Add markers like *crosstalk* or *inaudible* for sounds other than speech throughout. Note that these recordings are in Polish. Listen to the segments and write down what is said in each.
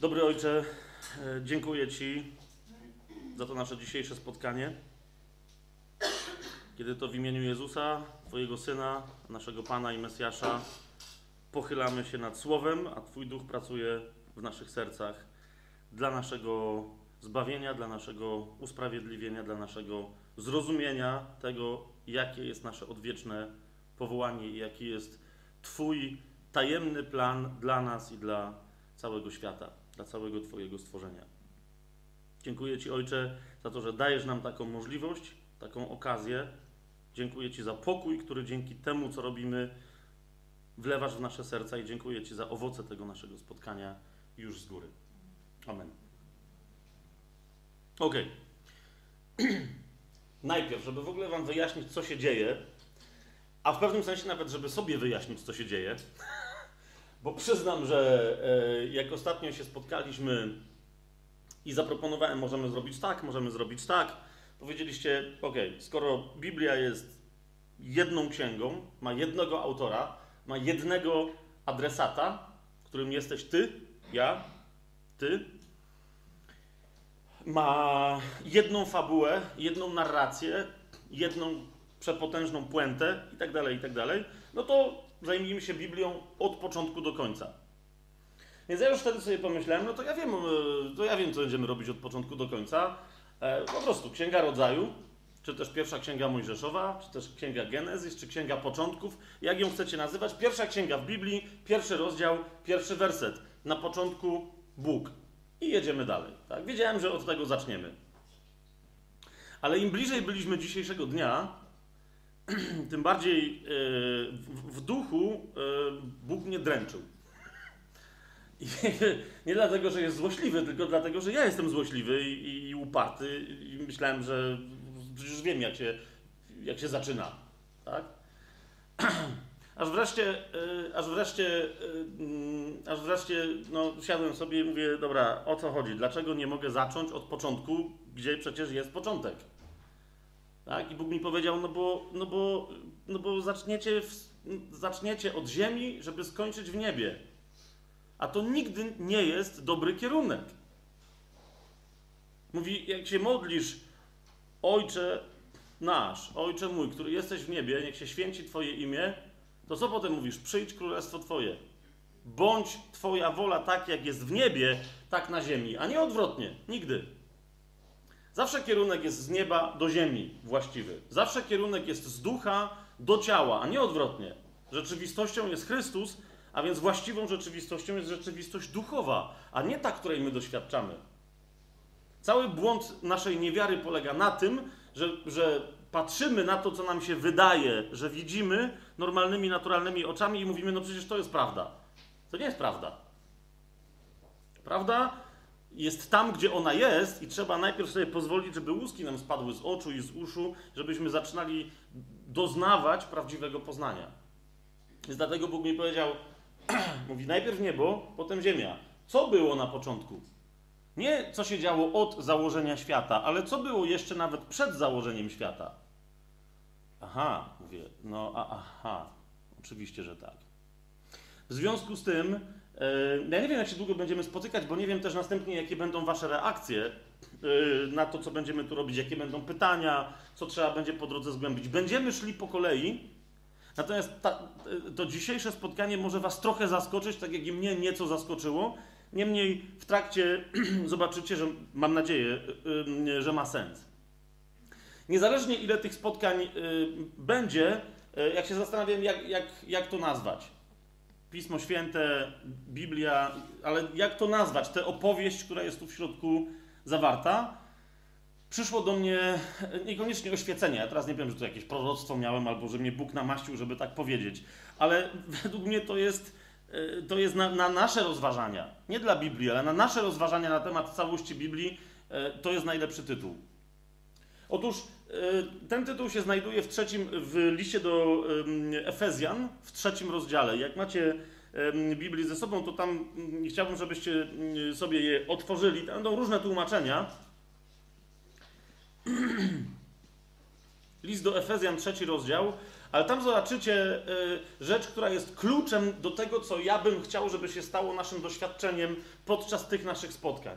Dobry Ojcze, e, dziękuję Ci za to nasze dzisiejsze spotkanie. Kiedy to w imieniu Jezusa, Twojego Syna, naszego Pana i Mesjasza, pochylamy się nad Słowem, a Twój Duch pracuje w naszych sercach dla naszego zbawienia, dla naszego usprawiedliwienia, dla naszego zrozumienia tego, jakie jest nasze odwieczne powołanie i jaki jest Twój tajemny plan dla nas i dla całego świata, dla całego Twojego stworzenia. Dziękuję Ci, Ojcze, za to, że dajesz nam taką możliwość, taką okazję. Dziękuję Ci za pokój, który dzięki temu, co robimy, wlewasz w nasze serca i dziękuję Ci za owoce tego naszego spotkania już z góry. Amen. Ok. *clears throat* Najpierw, żeby w ogóle Wam wyjaśnić, co się dzieje, a w pewnym sensie nawet, żeby sobie wyjaśnić, co się dzieje, bo przyznam, że e, jak ostatnio się spotkaliśmy i zaproponowałem, możemy zrobić tak, możemy zrobić tak, powiedzieliście, ok, skoro Biblia jest jedną księgą, ma jednego autora, ma jednego adresata, którym jesteś ty, ja, ty, ma jedną fabułę, jedną narrację, jedną przepotężną puentę i tak dalej, i tak dalej, no to zajmijmy się Biblią od początku do końca. Więc ja już wtedy sobie pomyślałem, no to ja wiem, e, to ja wiem, co będziemy robić od początku do końca. E, po prostu Księga Rodzaju, czy też pierwsza Księga Mojżeszowa, czy też Księga Genezis, czy Księga Początków, jak ją chcecie nazywać. Pierwsza Księga w Biblii, pierwszy rozdział, pierwszy werset. Na początku Bóg. I jedziemy dalej. Tak? Wiedziałem, że od tego zaczniemy. Ale im bliżej byliśmy dzisiejszego dnia, *clears throat* tym bardziej e, w duchu e, Bóg mnie dręczył. I *laughs* nie dlatego, że jest złośliwy, tylko dlatego, że ja jestem złośliwy i, i uparty i myślałem, że już wiem, jak się, jak się zaczyna. Tak? *clears throat* Aż wreszcie, e, aż wreszcie, mm, aż wreszcie no, siadłem sobie i mówię, dobra, o co chodzi? Dlaczego nie mogę zacząć od początku, gdzie przecież jest początek? Tak? I Bóg mi powiedział, no bo, no bo, no bo zaczniecie, w, zaczniecie od ziemi, żeby skończyć w niebie. A to nigdy nie jest dobry kierunek. Mówi, jak się modlisz, Ojcze nasz, Ojcze mój, który jesteś w niebie, niech się święci Twoje imię, to co potem mówisz? Przyjdź królestwo Twoje. Bądź Twoja wola tak, jak jest w niebie, tak na ziemi, a nie odwrotnie. Nigdy. Zawsze kierunek jest z nieba do ziemi właściwy. Zawsze kierunek jest z ducha do ciała, a nie odwrotnie. Rzeczywistością jest Chrystus, a więc właściwą rzeczywistością jest rzeczywistość duchowa, a nie ta, której my doświadczamy. Cały błąd naszej niewiary polega na tym, że, że patrzymy na to, co nam się wydaje, że widzimy normalnymi, naturalnymi oczami i mówimy, no przecież to jest prawda. To nie jest prawda. Prawda jest tam, gdzie ona jest, i trzeba najpierw sobie pozwolić, żeby łuski nam spadły z oczu i z uszu, żebyśmy zaczynali doznawać prawdziwego poznania. Więc dlatego Bóg mi powiedział, *clears throat* mówi najpierw niebo, potem ziemia. Co było na początku? Nie co się działo od założenia świata, ale co było jeszcze nawet przed założeniem świata. Aha, mówię, no a, aha, oczywiście, że tak. W związku z tym, ja nie wiem, jak się długo będziemy spotykać, bo nie wiem też następnie, jakie będą Wasze reakcje yy, na to, co będziemy tu robić, jakie będą pytania, co trzeba będzie po drodze zgłębić. Będziemy szli po kolei, natomiast ta, to dzisiejsze spotkanie może Was trochę zaskoczyć, tak jak i mnie nieco zaskoczyło. Niemniej w trakcie *clears throat* zobaczycie, że mam nadzieję, że ma sens. Niezależnie ile tych spotkań będzie, jak się zastanawiam, jak, jak, jak to nazwać. Pismo Święte, Biblia, ale jak to nazwać? Tę opowieść, która jest tu w środku zawarta. Przyszło do mnie niekoniecznie oświecenie. Ja teraz nie wiem, że to jakieś proroctwo miałem, albo że mnie Bóg namaścił, żeby tak powiedzieć, ale według mnie to jest, to jest na, na nasze rozważania. Nie dla Biblii, ale na nasze rozważania na temat całości Biblii to jest najlepszy tytuł. Otóż ten tytuł się znajduje w trzecim, w liście do Efezjan, w trzecim rozdziale. Jak macie Biblię ze sobą, to tam chciałbym, żebyście sobie je otworzyli. Tam będą różne tłumaczenia. *clears throat* List do Efezjan, trzeci rozdział, ale tam zobaczycie y, rzecz, która jest kluczem do tego, co ja bym chciał, żeby się stało naszym doświadczeniem podczas tych naszych spotkań.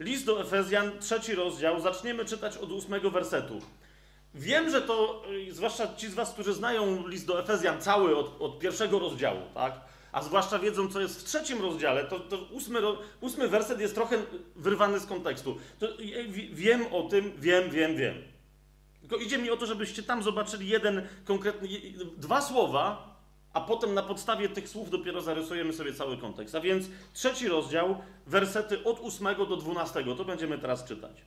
List do Efezjan, trzeci rozdział, zaczniemy czytać od ósmego wersetu. Wiem, że to, y, zwłaszcza ci z Was, którzy znają list do Efezjan cały od, od pierwszego rozdziału, tak? A zwłaszcza wiedzą, co jest w trzecim rozdziale, to, to ósmy, ósmy werset jest trochę wyrwany z kontekstu. To, wiem o tym, wiem, wiem, wiem. Tylko idzie mi o to, żebyście tam zobaczyli jeden konkretny, dwa słowa, a potem na podstawie tych słów dopiero zarysujemy sobie cały kontekst. A więc trzeci rozdział, wersety od ósmego do dwunastego, to będziemy teraz czytać.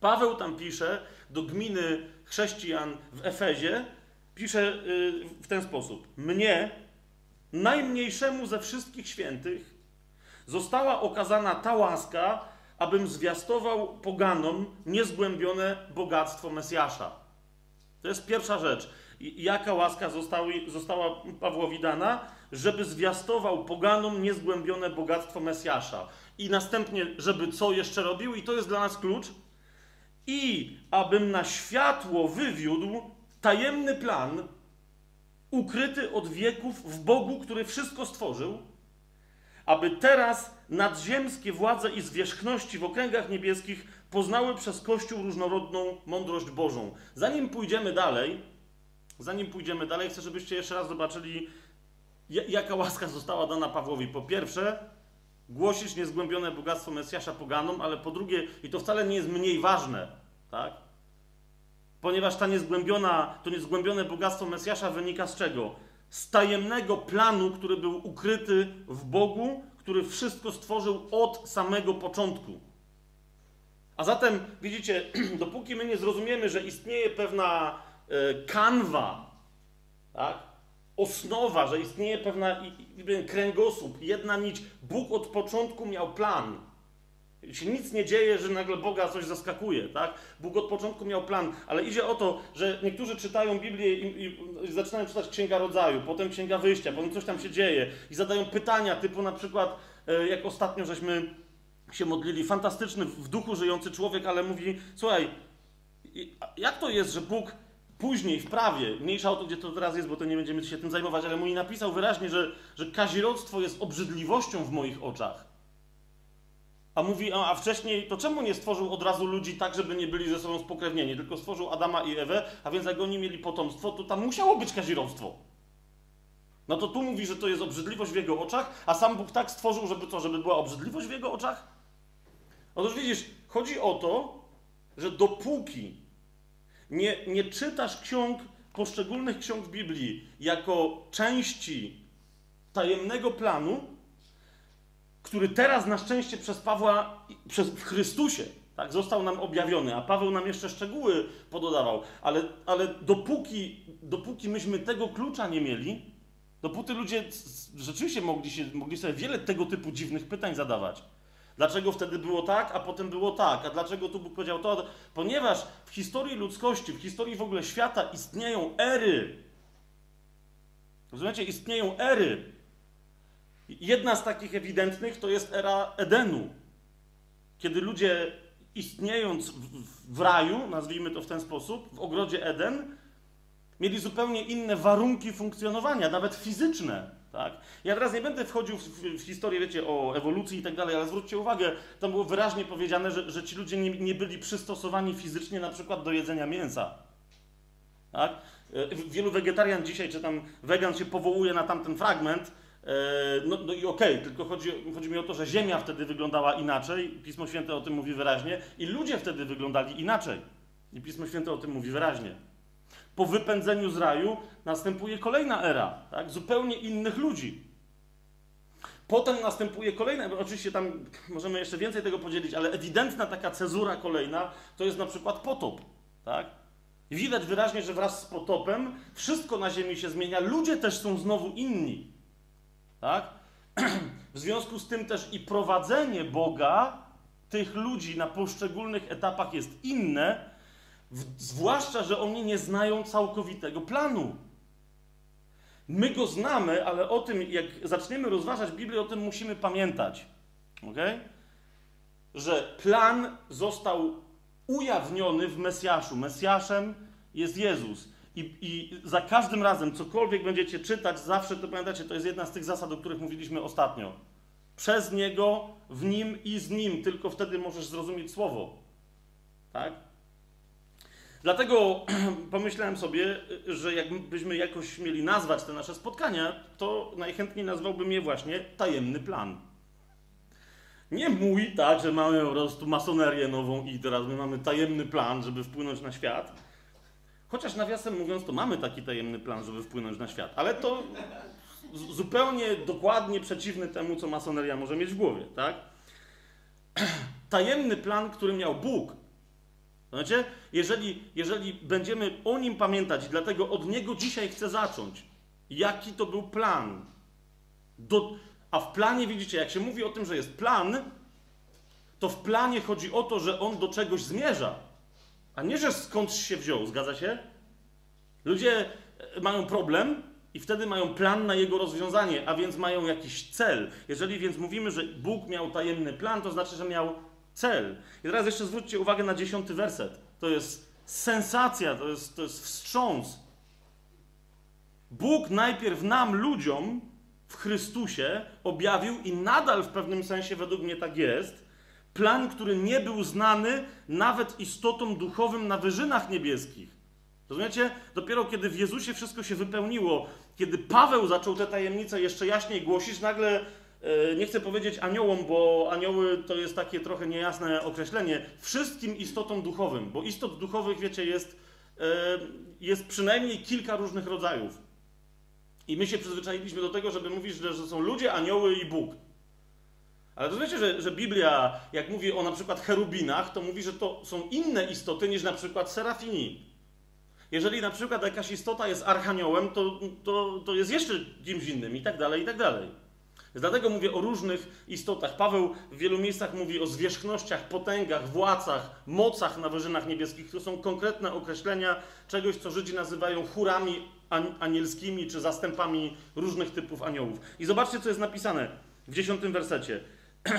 Paweł tam pisze do gminy chrześcijan w Efezie, pisze y, w ten sposób. Mnie, najmniejszemu ze wszystkich świętych, została okazana ta łaska, abym zwiastował poganom niezgłębione bogactwo Mesjasza. To jest pierwsza rzecz. Jaka łaska została Pawłowi dana? Żeby zwiastował poganom niezgłębione bogactwo Mesjasza. I następnie, żeby co jeszcze robił? I to jest dla nas klucz i abym na światło wywiódł tajemny plan, ukryty od wieków w Bogu, który wszystko stworzył, aby teraz nadziemskie władze i zwierzchności w okręgach niebieskich poznały przez Kościół różnorodną mądrość Bożą. Zanim pójdziemy dalej, zanim pójdziemy dalej, chcę, żebyście jeszcze raz zobaczyli, jaka łaska została dana Pawłowi. Po pierwsze, głosić niezgłębione bogactwo Mesjasza poganom, ale po drugie, i to wcale nie jest mniej ważne, tak? Ponieważ ta niezgłębiona, to niezgłębione bogactwo Mesjasza wynika z czego? Z tajemnego planu, który był ukryty w Bogu, który wszystko stworzył od samego początku. A zatem, widzicie, *clears throat* dopóki my nie zrozumiemy, że istnieje pewna kanwa, tak? osnowa, że istnieje pewna kręgosłup, jedna nić. Bóg od początku miał plan. Się nic nie dzieje, że nagle Boga coś zaskakuje, tak? Bóg od początku miał plan, ale idzie o to, że niektórzy czytają Biblię i, i, i zaczynają czytać Księga Rodzaju, potem Księga Wyjścia, potem coś tam się dzieje i zadają pytania typu na przykład, e, jak ostatnio żeśmy się modlili, fantastyczny w duchu żyjący człowiek, ale mówi, słuchaj, jak to jest, że Bóg później w prawie, mniejsza o to, gdzie to teraz jest, bo to nie będziemy się tym zajmować, ale mój napisał wyraźnie, że, że kazirodztwo jest obrzydliwością w moich oczach. A mówi, a, a wcześniej, to czemu nie stworzył od razu ludzi tak, żeby nie byli ze sobą spokrewnieni, tylko stworzył Adama i Ewę, a więc jak oni mieli potomstwo, to tam musiało być kazirodztwo. No to tu mówi, że to jest obrzydliwość w jego oczach, a sam Bóg tak stworzył, żeby co, żeby była obrzydliwość w jego oczach? Otóż widzisz, chodzi o to, że dopóki nie, nie czytasz ksiąg, poszczególnych ksiąg Biblii jako części tajemnego planu, który teraz na szczęście przez Pawła, przez w Chrystusie, tak, został nam objawiony, a Paweł nam jeszcze szczegóły pododawał, ale, ale dopóki, dopóki myśmy tego klucza nie mieli, dopóty ludzie rzeczywiście mogli, się, mogli sobie wiele tego typu dziwnych pytań zadawać. Dlaczego wtedy było tak, a potem było tak? A dlaczego tu Bóg powiedział to? Ponieważ w historii ludzkości, w historii w ogóle świata istnieją ery. Rozumiecie? Istnieją ery. Jedna z takich ewidentnych to jest era Edenu. Kiedy ludzie istniejąc w, w raju, nazwijmy to w ten sposób, w ogrodzie Eden, mieli zupełnie inne warunki funkcjonowania, nawet fizyczne. Tak? Ja teraz nie będę wchodził w, w, historię, wiecie, o ewolucji i tak dalej, ale zwróćcie uwagę, tam było wyraźnie powiedziane, że, że ci ludzie nie, nie byli przystosowani fizycznie na przykład do jedzenia mięsa. Tak? E, wielu wegetarian dzisiaj, czy tam wegan się powołuje na tamten fragment, e, no, no i okej, okay, tylko chodzi, chodzi mi o to, że Ziemia wtedy wyglądała inaczej, Pismo Święte o tym mówi wyraźnie, i ludzie wtedy wyglądali inaczej. I Pismo Święte o tym mówi wyraźnie po wypędzeniu z raju następuje kolejna era, tak? zupełnie innych ludzi. Potem następuje kolejna, oczywiście tam możemy jeszcze więcej tego podzielić, ale ewidentna taka cezura kolejna to jest na przykład potop. Tak? Widać wyraźnie, że wraz z potopem wszystko na Ziemi się zmienia, ludzie też są znowu inni. Tak? *clears throat* W związku z tym też i prowadzenie Boga tych ludzi na poszczególnych etapach jest inne, zwłaszcza, że oni nie znają całkowitego planu. My go znamy, ale o tym, jak zaczniemy rozważać Biblię, o tym musimy pamiętać. ok? Że plan został ujawniony w Mesjaszu. Mesjaszem jest Jezus. I, I, za każdym razem, cokolwiek będziecie czytać, zawsze to pamiętacie, to jest jedna z tych zasad, o których mówiliśmy ostatnio. Przez Niego, w Nim i z Nim, tylko wtedy możesz zrozumieć Słowo. Tak? Dlatego *clears throat* pomyślałem sobie, że jakbyśmy jakoś mieli nazwać te nasze spotkania, to najchętniej nazwałbym je właśnie tajemny plan. Nie mój, tak, że mamy po prostu masonerię nową i teraz my mamy tajemny plan, żeby wpłynąć na świat. Chociaż nawiasem mówiąc, to mamy taki tajemny plan, żeby wpłynąć na świat, ale to zupełnie dokładnie przeciwny temu, co masoneria może mieć w głowie, tak? *clears throat* Tajemny plan, który miał Bóg. Znaczy, jeżeli, jeżeli będziemy o nim pamiętać, dlatego od niego dzisiaj chcę zacząć. Jaki to był plan? Do, a w planie widzicie, jak się mówi o tym, że jest plan, to w planie chodzi o to, że on do czegoś zmierza, a nie, że skądś się wziął. Zgadza się? Ludzie e, mają problem i wtedy mają plan na jego rozwiązanie, a więc mają jakiś cel. Jeżeli więc mówimy, że Bóg miał tajemny plan, to znaczy, że miał cel. I teraz jeszcze zwróćcie uwagę na dziesiąty werset. To jest sensacja, to jest, to jest wstrząs. Bóg najpierw nam, ludziom, w Chrystusie objawił i nadal w pewnym sensie według mnie tak jest, plan, który nie był znany nawet istotom duchowym na wyżynach niebieskich. Rozumiecie? Dopiero kiedy w Jezusie wszystko się wypełniło, kiedy Paweł zaczął te tajemnice jeszcze jaśniej głosić, nagle nie chcę powiedzieć aniołom, bo anioły to jest takie trochę niejasne określenie, wszystkim istotom duchowym, bo istot duchowych, wiecie, jest, e, jest przynajmniej kilka różnych rodzajów. I my się przyzwyczailiśmy do tego, żeby mówić, że, że są ludzie, anioły i Bóg. Ale rozumiecie, że, że Biblia, jak mówi o na przykład cherubinach, to mówi, że to są inne istoty niż na przykład serafini. Jeżeli na przykład jakaś istota jest archaniołem, to, to, to jest jeszcze kimś innym i tak dalej, i tak dalej. Dlatego mówię o różnych istotach. Paweł w wielu miejscach mówi o zwierzchnościach, potęgach, władcach, mocach na wyżynach niebieskich. To są konkretne określenia czegoś, co Żydzi nazywają chórami anielskimi czy zastępami różnych typów aniołów. I zobaczcie, co jest napisane w dziesiątym wersecie. *clears throat*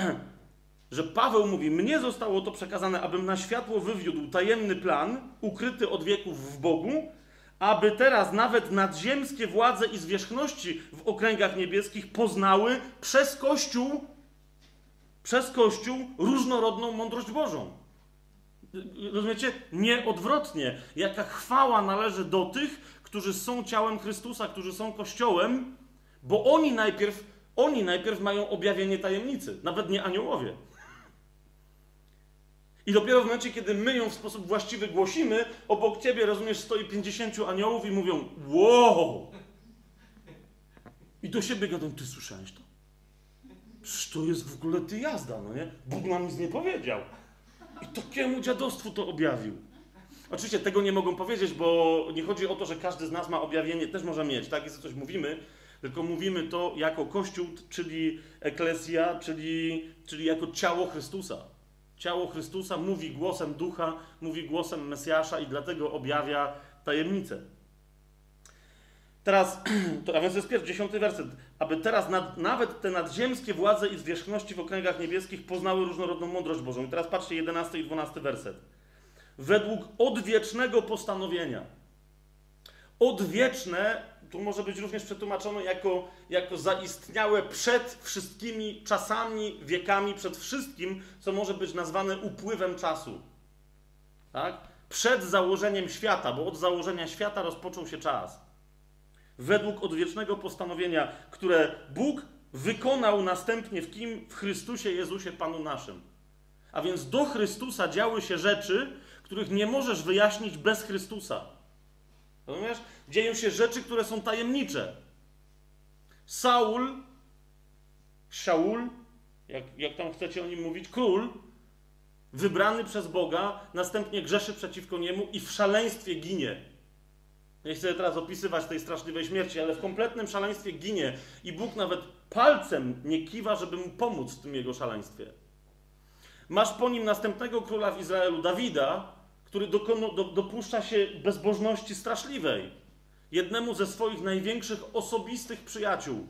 że Paweł mówi: Mnie zostało to przekazane, abym na światło wywiódł tajemny plan, ukryty od wieków w Bogu, aby teraz nawet nadziemskie władze i zwierzchności w okręgach niebieskich poznały przez Kościół, przez Kościół różnorodną mądrość Bożą. Rozumiecie? Nie odwrotnie. Jaka chwała należy do tych, którzy są ciałem Chrystusa, którzy są Kościołem, bo oni najpierw, oni najpierw mają objawienie tajemnicy, nawet nie aniołowie. I dopiero w momencie, kiedy my ją w sposób właściwy głosimy, obok ciebie, rozumiesz, stoi 50 aniołów i mówią: Wow! I do siebie gadą: Ty słyszałeś to? Przecież to jest w ogóle ty jazda, no nie? Bóg nam nic nie powiedział. I takiemu dziadostwu to objawił. Oczywiście tego nie mogą powiedzieć, bo nie chodzi o to, że każdy z nas ma objawienie, też może mieć, tak? Jest coś mówimy, tylko mówimy to jako Kościół, czyli eklesja, czyli, czyli jako ciało Chrystusa. Ciało Chrystusa mówi głosem Ducha, mówi głosem Mesjasza i dlatego objawia tajemnicę. Teraz, *clears throat* to, a więc jest pierwszy, dziesiąty werset. Aby teraz nad, nawet te nadziemskie władze i zwierzchności w okręgach niebieskich poznały różnorodną mądrość Bożą. I teraz patrzcie, jedenasty i dwunasty werset. Według odwiecznego postanowienia. Odwieczne tu może być również przetłumaczone jako, jako zaistniałe przed wszystkimi czasami, wiekami, przed wszystkim, co może być nazwane upływem czasu. Tak? Przed założeniem świata, bo od założenia świata rozpoczął się czas. Według odwiecznego postanowienia, które Bóg wykonał następnie w kim? W Chrystusie Jezusie Panu naszym. A więc do Chrystusa działy się rzeczy, których nie możesz wyjaśnić bez Chrystusa. Rozumiesz? Dzieją się rzeczy, które są tajemnicze. Saul, Shaul, jak, jak tam chcecie o nim mówić, król, wybrany przez Boga, następnie grzeszy przeciwko niemu i w szaleństwie ginie. Nie chcę teraz opisywać tej straszliwej śmierci, ale w kompletnym szaleństwie ginie i Bóg nawet palcem nie kiwa, żeby mu pomóc w tym jego szaleństwie. Masz po nim następnego króla w Izraelu, Dawida, który dopuszcza się bezbożności straszliwej. Jednemu ze swoich największych osobistych przyjaciół.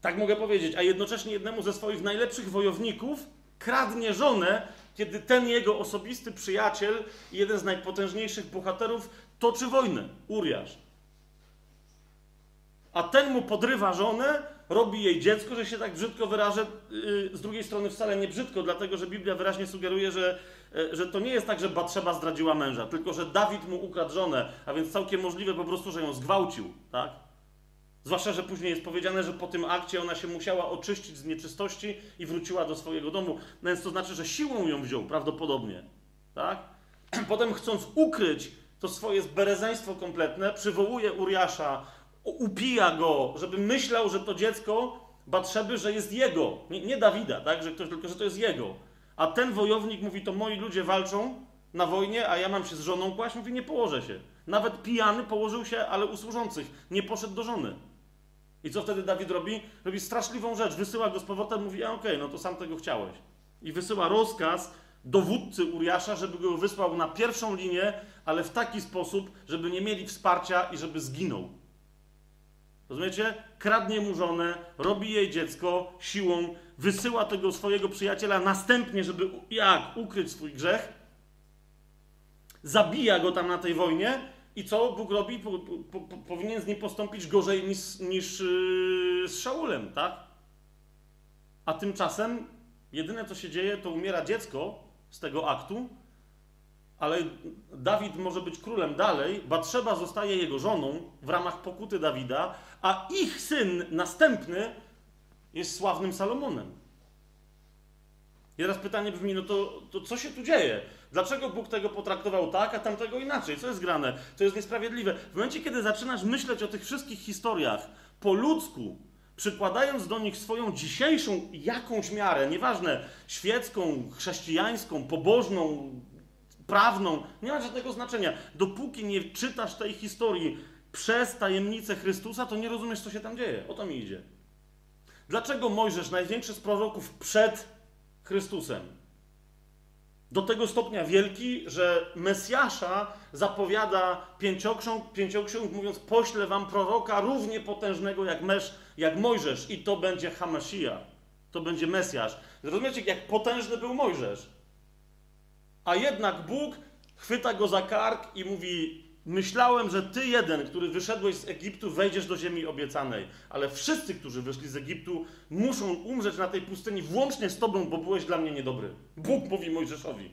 Tak mogę powiedzieć, a jednocześnie jednemu ze swoich najlepszych wojowników kradnie żonę, kiedy ten jego osobisty przyjaciel i jeden z najpotężniejszych bohaterów toczy wojnę, Uriasz. A ten mu podrywa żonę, robi jej dziecko, że się tak brzydko wyrażę. Y, z drugiej strony wcale nie brzydko, dlatego że Biblia wyraźnie sugeruje, że, że to nie jest tak, że Batrzeba zdradziła męża, tylko że Dawid mu ukradł żonę, a więc całkiem możliwe po prostu, że ją zgwałcił, tak? Zwłaszcza, że później jest powiedziane, że po tym akcie ona się musiała oczyścić z nieczystości i wróciła do swojego domu. No więc to znaczy, że siłą ją wziął prawdopodobnie. Tak? *clears throat* Potem chcąc ukryć to swoje zberezeństwo kompletne, przywołuje Uriasza, upija go, żeby myślał, że to dziecko Batrzeby, że jest jego. Nie, nie Dawida, tak? że ktoś, tylko że to jest jego. A ten wojownik mówi, to moi ludzie walczą na wojnie, a ja mam się z żoną kłaść. Mówi, nie położę się. Nawet pijany położył się, ale u służących. Nie poszedł do żony. I co wtedy Dawid robi? Robi straszliwą rzecz. Wysyła go z powrotem, mówi, a okej, okay, no to sam tego chciałeś. I wysyła rozkaz dowódcy Uriasza, żeby go wysłał na pierwszą linię, ale w taki sposób, żeby nie mieli wsparcia i żeby zginął. Rozumiecie? Kradnie mu żonę, robi jej dziecko siłą, wysyła tego swojego przyjaciela następnie, żeby jak ukryć swój grzech, zabija go tam na tej wojnie i co Bóg robi? Po, po, po, powinien z nim postąpić gorzej niż, niż yy, z Szaulem, tak? A tymczasem jedyne co się dzieje, to umiera dziecko z tego aktu, ale Dawid może być królem dalej, Batrzeba zostaje jego żoną w ramach pokuty Dawida, a ich syn następny jest sławnym Salomonem. I teraz pytanie brzmi, no to, to co się tu dzieje? Dlaczego Bóg tego potraktował tak, a tamtego inaczej? Co jest grane? To jest niesprawiedliwe. W momencie, kiedy zaczynasz myśleć o tych wszystkich historiach po ludzku, przykładając do nich swoją dzisiejszą jakąś miarę, nieważne, świecką, chrześcijańską, pobożną, prawną, nie ma żadnego znaczenia. Dopóki nie czytasz tej historii przez tajemnicę Chrystusa, to nie rozumiesz, co się tam dzieje. O to mi idzie. Dlaczego Mojżesz, największy z proroków przed Chrystusem, do tego stopnia wielki, że Mesjasza zapowiada pięcioksiąg, pięcioksiąg mówiąc, poślę wam proroka równie potężnego jak, Mesz, jak Mojżesz i to będzie Hamashia. To będzie Mesjasz. Rozumiecie, jak potężny był Mojżesz? A jednak Bóg chwyta go za kark i mówi: Myślałem, że ty jeden, który wyszedłeś z Egiptu, wejdziesz do ziemi obiecanej, ale wszyscy, którzy wyszli z Egiptu, muszą umrzeć na tej pustyni, włącznie z tobą, bo byłeś dla mnie niedobry. Bóg mówi Mojżeszowi.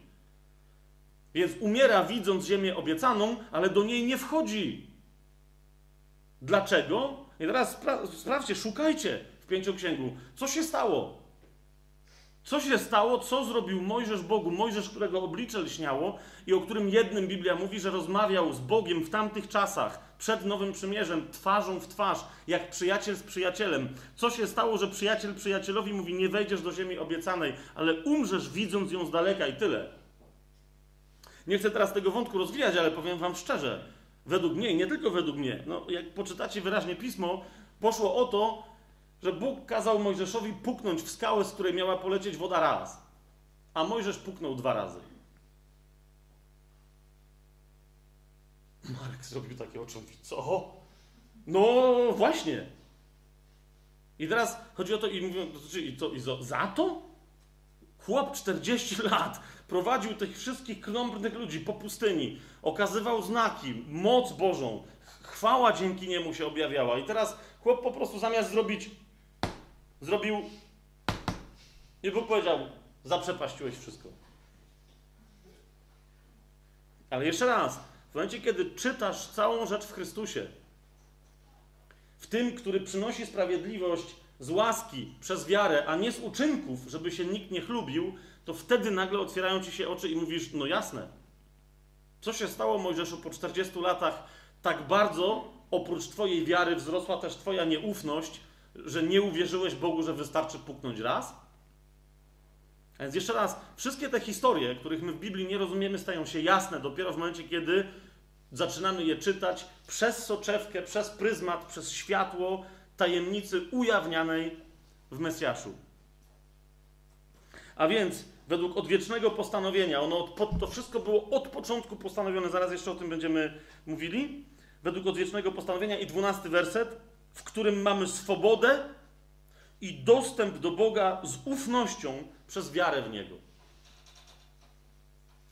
Więc umiera widząc ziemię obiecaną, ale do niej nie wchodzi. Dlaczego? I teraz spra sprawdźcie, szukajcie w pięcioksięgu, co się stało. Co się stało? Co zrobił Mojżesz Bogu? Mojżesz, którego oblicze lśniało i o którym jednym Biblia mówi, że rozmawiał z Bogiem w tamtych czasach, przed Nowym Przymierzem, twarzą w twarz, jak przyjaciel z przyjacielem. Co się stało, że przyjaciel przyjacielowi mówi, nie wejdziesz do ziemi obiecanej, ale umrzesz widząc ją z daleka i tyle. Nie chcę teraz tego wątku rozwijać, ale powiem wam szczerze, według mnie, nie tylko według mnie, no, jak poczytacie wyraźnie pismo, poszło o to, że Bóg kazał Mojżeszowi puknąć w skałę, z której miała polecieć woda raz, a Mojżesz puknął dwa razy. Marek zrobił takie oczy, mówi, co? No właśnie. I teraz chodzi o to, i mówią, i to, i za to? Chłop 40 *laughs* lat prowadził tych wszystkich krąbnych ludzi po pustyni, okazywał znaki, moc Bożą, chwała dzięki niemu się objawiała. I teraz chłop po prostu zamiast zrobić zrobił i Bóg powiedział, zaprzepaściłeś wszystko. Ale jeszcze raz, w momencie, kiedy czytasz całą rzecz w Chrystusie, w tym, który przynosi sprawiedliwość z łaski, przez wiarę, a nie z uczynków, żeby się nikt nie chlubił, to wtedy nagle otwierają ci się oczy i mówisz, no jasne. Co się stało, Mojżeszu, po 40 latach tak bardzo, oprócz twojej wiary, wzrosła też twoja nieufność, że nie uwierzyłeś Bogu, że wystarczy puknąć raz? A więc jeszcze raz, wszystkie te historie, których my w Biblii nie rozumiemy, stają się jasne dopiero w momencie, kiedy zaczynamy je czytać przez soczewkę, przez pryzmat, przez światło tajemnicy ujawnianej w Mesjaszu. A więc według odwiecznego postanowienia, ono od, to wszystko było od początku postanowione, zaraz jeszcze o tym będziemy mówili. Według odwiecznego postanowienia i dwunasty werset, w którym mamy swobodę i dostęp do Boga z ufnością przez wiarę w Niego.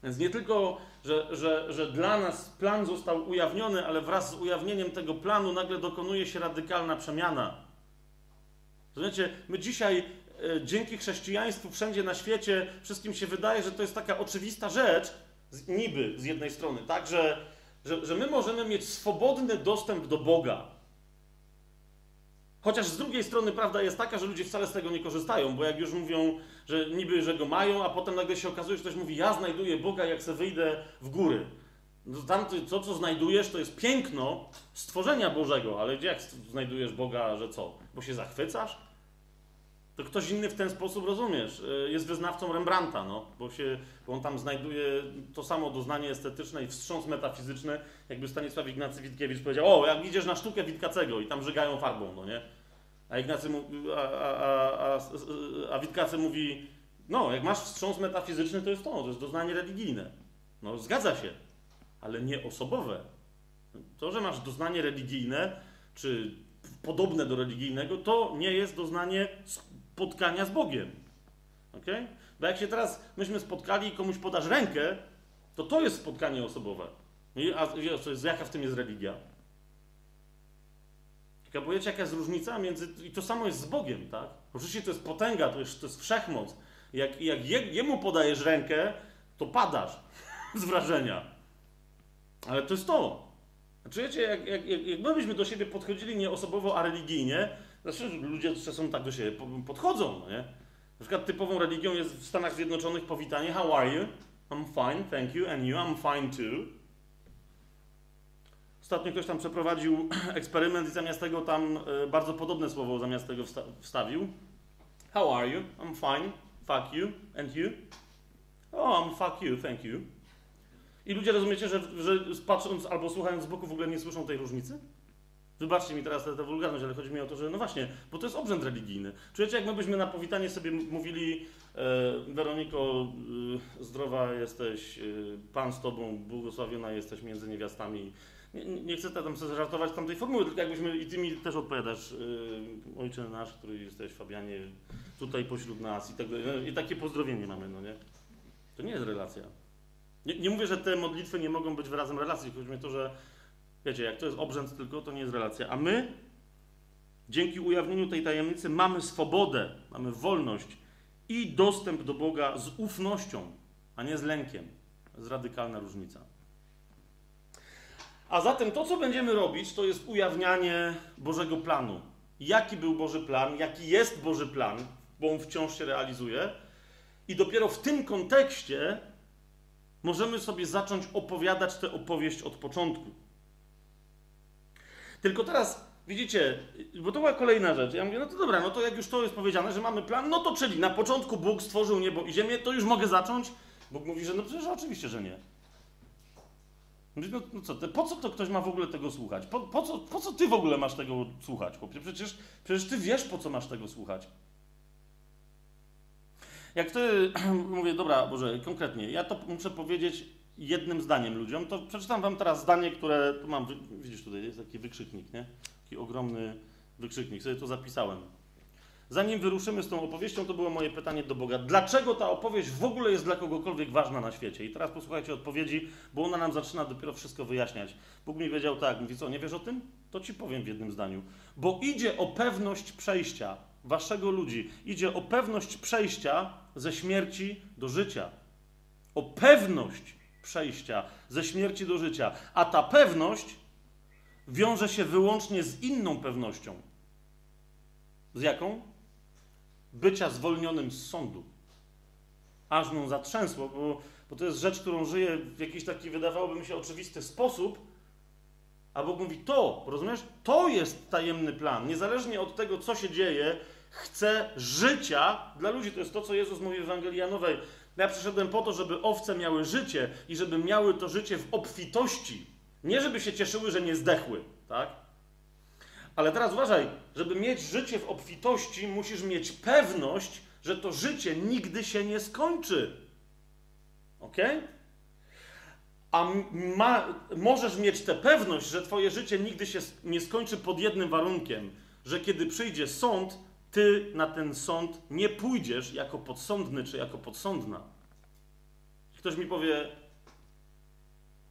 Więc nie tylko, że, że, że dla nas plan został ujawniony, ale wraz z ujawnieniem tego planu nagle dokonuje się radykalna przemiana. Rozumiecie, my dzisiaj e, dzięki chrześcijaństwu wszędzie na świecie wszystkim się wydaje, że to jest taka oczywista rzecz, z, niby z jednej strony, tak, że, że, że my możemy mieć swobodny dostęp do Boga. Chociaż z drugiej strony prawda jest taka, że ludzie wcale z tego nie korzystają, bo jak już mówią, że niby, że go mają, a potem nagle się okazuje, że ktoś mówi, ja znajduję Boga, jak se wyjdę w góry. No tam to, co znajdujesz, to jest piękno stworzenia Bożego, ale jak znajdujesz Boga, że co? Bo się zachwycasz? To ktoś inny w ten sposób, rozumiesz, y, jest wyznawcą Rembrandta, no, bo, się, bo on tam znajduje to samo doznanie estetyczne i wstrząs metafizyczny, jakby Stanisław Ignacy Witkiewicz powiedział, o, jak idziesz na sztukę Witkacego i tam żygają farbą, no nie? A Ignacy, a, a, a, a, a Witkacy mówi, no, jak masz wstrząs metafizyczny, to jest to, to jest doznanie religijne. No, zgadza się, ale nie osobowe. To, że masz doznanie religijne, czy podobne do religijnego, to nie jest doznanie spotkania z Bogiem. ok? Bo jak się teraz myśmy spotkali i komuś podasz rękę, to to jest spotkanie osobowe. A jaka w tym jest religia? Bo jaka jest różnica między... I to samo jest z Bogiem, tak? Oczywiście to jest potęga, to jest, to jest wszechmoc. Jak, jak je, jemu podajesz rękę, to padasz *laughs* z wrażenia. Ale to jest to. Znaczy, wiecie, jak, jak, jak my byśmy do siebie podchodzili nie osobowo, a religijnie, znaczy ludzie czasem tak do siebie podchodzą, no nie? Na przykład typową religią jest w Stanach Zjednoczonych powitanie How are you? I'm fine, thank you. And you? I'm fine too. Ostatnio ktoś tam przeprowadził *clears throat* eksperyment i zamiast tego tam e, bardzo podobne słowo zamiast tego wsta wstawił. How are you? I'm fine. Fuck you. And you? Oh, I'm fuck you, thank you. I ludzie rozumiecie, że, że patrząc albo słuchając z boku w ogóle nie słyszą tej różnicy? Wybaczcie mi teraz tę wulgarność, ale chodzi mi o to, że no właśnie, bo to jest obrzęd religijny. Czujecie, jak my byśmy na powitanie sobie mówili e, Weroniko, e, zdrowa jesteś, e, Pan z Tobą, błogosławiona jesteś między niewiastami. Nie, nie chcę tam sobie żartować tamtej formuły, tylko jakbyśmy, i Ty mi też odpowiadasz, e, Ojcze nasz, który jesteś, Fabianie, tutaj pośród nas i tak dalej. I takie pozdrowienie mamy, no nie? To nie jest relacja. Nie, nie mówię, że te modlitwy nie mogą być wyrazem relacji, chodzi mi o to, że Wiecie, jak to jest obrzęd tylko, to nie jest relacja. A my, dzięki ujawnieniu tej tajemnicy, mamy swobodę, mamy wolność i dostęp do Boga z ufnością, a nie z lękiem. To jest radykalna różnica. A zatem to, co będziemy robić, to jest ujawnianie Bożego planu. Jaki był Boży plan, jaki jest Boży plan, bo on wciąż się realizuje. I dopiero w tym kontekście możemy sobie zacząć opowiadać tę opowieść od początku. Tylko teraz, widzicie, bo to była kolejna rzecz. Ja mówię, no to dobra, no to jak już to jest powiedziane, że mamy plan, no to czyli na początku Bóg stworzył niebo i ziemię, to już mogę zacząć? Bóg mówi, że no przecież oczywiście, że nie. No, no co, po co to ktoś ma w ogóle tego słuchać? Po, po, co, po co ty w ogóle masz tego słuchać, chłopie? Przecież, przecież ty wiesz, po co masz tego słuchać. Jak ty, *clears throat* mówię, dobra, Boże, konkretnie, ja to muszę powiedzieć jednym zdaniem ludziom, to przeczytam wam teraz zdanie, które tu mam, widzisz tutaj, jest taki wykrzyknik, nie? Taki ogromny wykrzyknik, sobie to zapisałem. Zanim wyruszymy z tą opowieścią, to było moje pytanie do Boga. Dlaczego ta opowieść w ogóle jest dla kogokolwiek ważna na świecie? I teraz posłuchajcie odpowiedzi, bo ona nam zaczyna dopiero wszystko wyjaśniać. Bóg mi wiedział tak, mówi co, nie wiesz o tym? To ci powiem w jednym zdaniu. Bo idzie o pewność przejścia waszego ludzi. Idzie o pewność przejścia ze śmierci do życia. O pewność przejścia ze śmierci do życia. A ta pewność wiąże się wyłącznie z inną pewnością. Z jaką? Bycia zwolnionym z sądu. Aż mną zatrzęsło, bo, bo to jest rzecz, którą żyję w jakiś taki, wydawałoby mi się, oczywisty sposób, a Bóg mówi, to, rozumiesz? To jest tajemny plan. Niezależnie od tego, co się dzieje, chce życia dla ludzi. To jest to, co Jezus mówi w Ewangelii Janowej. Ja przyszedłem po to, żeby owce miały życie i żeby miały to życie w obfitości. Nie żeby się cieszyły, że nie zdechły, tak? Ale teraz uważaj, żeby mieć życie w obfitości, musisz mieć pewność, że to życie nigdy się nie skończy. Ok? A ma, możesz mieć tę pewność, że Twoje życie nigdy się nie skończy pod jednym warunkiem, że kiedy przyjdzie sąd, ty na ten sąd nie pójdziesz jako podsądny czy jako podsądna. Ktoś mi powie,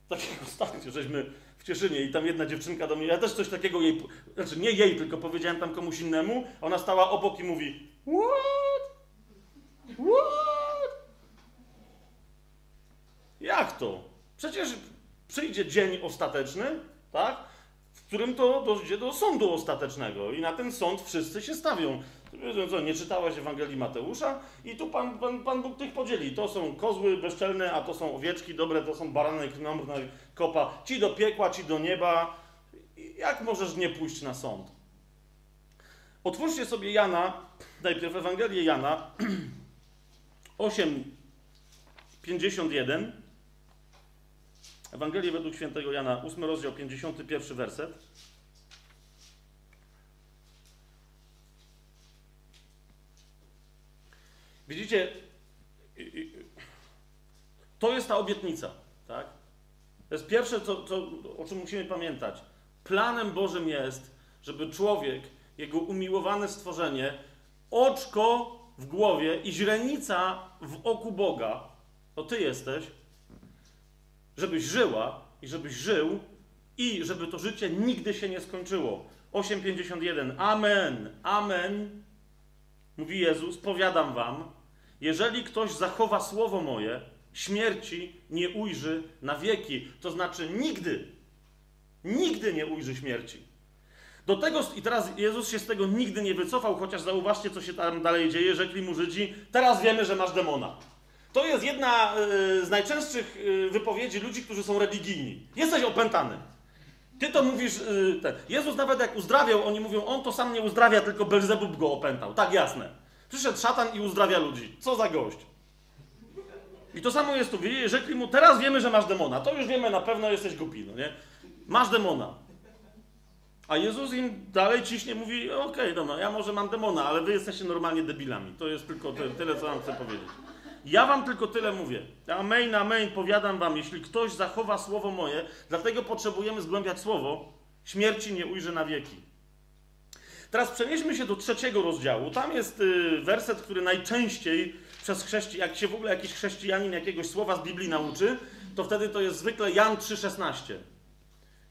tak jak ostatnio, żeśmy w Cieszynie i tam jedna dziewczynka do mnie, ja też coś takiego jej, znaczy nie jej, tylko powiedziałem tam komuś innemu, ona stała obok i mówi What? What? Jak to? Przecież przyjdzie dzień ostateczny, tak? Którym to dojdzie do sądu ostatecznego i na ten sąd wszyscy się stawią. Co, nie czytałaś Ewangelii Mateusza? I tu Pan, Pan, Pan Bóg tych podzieli. To są kozły bezczelne, a to są owieczki dobre, to są barany krnąbrne kopa. Ci do piekła, ci do nieba. Jak możesz nie pójść na sąd? Otwórzcie sobie Jana, najpierw Ewangelię Jana *clears throat* 8, 51. Ewangelię według świętego Jana, 8 rozdział, 51 werset. Widzicie, to jest ta obietnica, tak? To jest pierwsze, co, co, o czym musimy pamiętać. Planem Bożym jest, żeby człowiek, jego umiłowane stworzenie, oczko w głowie i źrenica w oku Boga, to ty jesteś, żebyś żyła i żebyś żył i żeby to życie nigdy się nie skończyło. 8:51. Amen. Amen. Mówi Jezus, powiadam wam, jeżeli ktoś zachowa słowo moje, śmierci nie ujrzy na wieki. To znaczy nigdy, nigdy nie ujrzy śmierci. Do tego, i teraz Jezus się z tego nigdy nie wycofał, chociaż zauważcie, co się tam dalej dzieje. Rzekli mu Żydzi, teraz wiemy, że masz demona. To jest jedna y, z najczęstszych y, wypowiedzi ludzi, którzy są religijni. Jesteś opętany. Ty to mówisz, y, ten. Jezus nawet jak uzdrawiał, oni mówią, on to sam nie uzdrawia, tylko Belzebub go opętał. Tak, jasne. Przyszedł szatan i uzdrawia ludzi. Co za gość. I to samo jest tu. Rzekli mu, teraz wiemy, że masz demona. To już wiemy na pewno, jesteś głupi, no nie? Masz demona. A Jezus im dalej ciśnie, mówi, okej, okay, dobra, ja może mam demona, ale wy jesteście normalnie debilami. To jest tylko tyle, co wam chcę powiedzieć. Ja wam tylko tyle mówię. Amen, amen, powiadam wam, jeśli ktoś zachowa słowo moje, dlatego potrzebujemy zgłębiać słowo, śmierci nie ujrzy na wieki. Teraz przenieśmy się do trzeciego rozdziału. Tam jest y, werset, który najczęściej przez chrześcijan, jak się w ogóle jakiś chrześcijanin jakiegoś słowa z Biblii nauczy, to wtedy to jest zwykle Jan 3,16.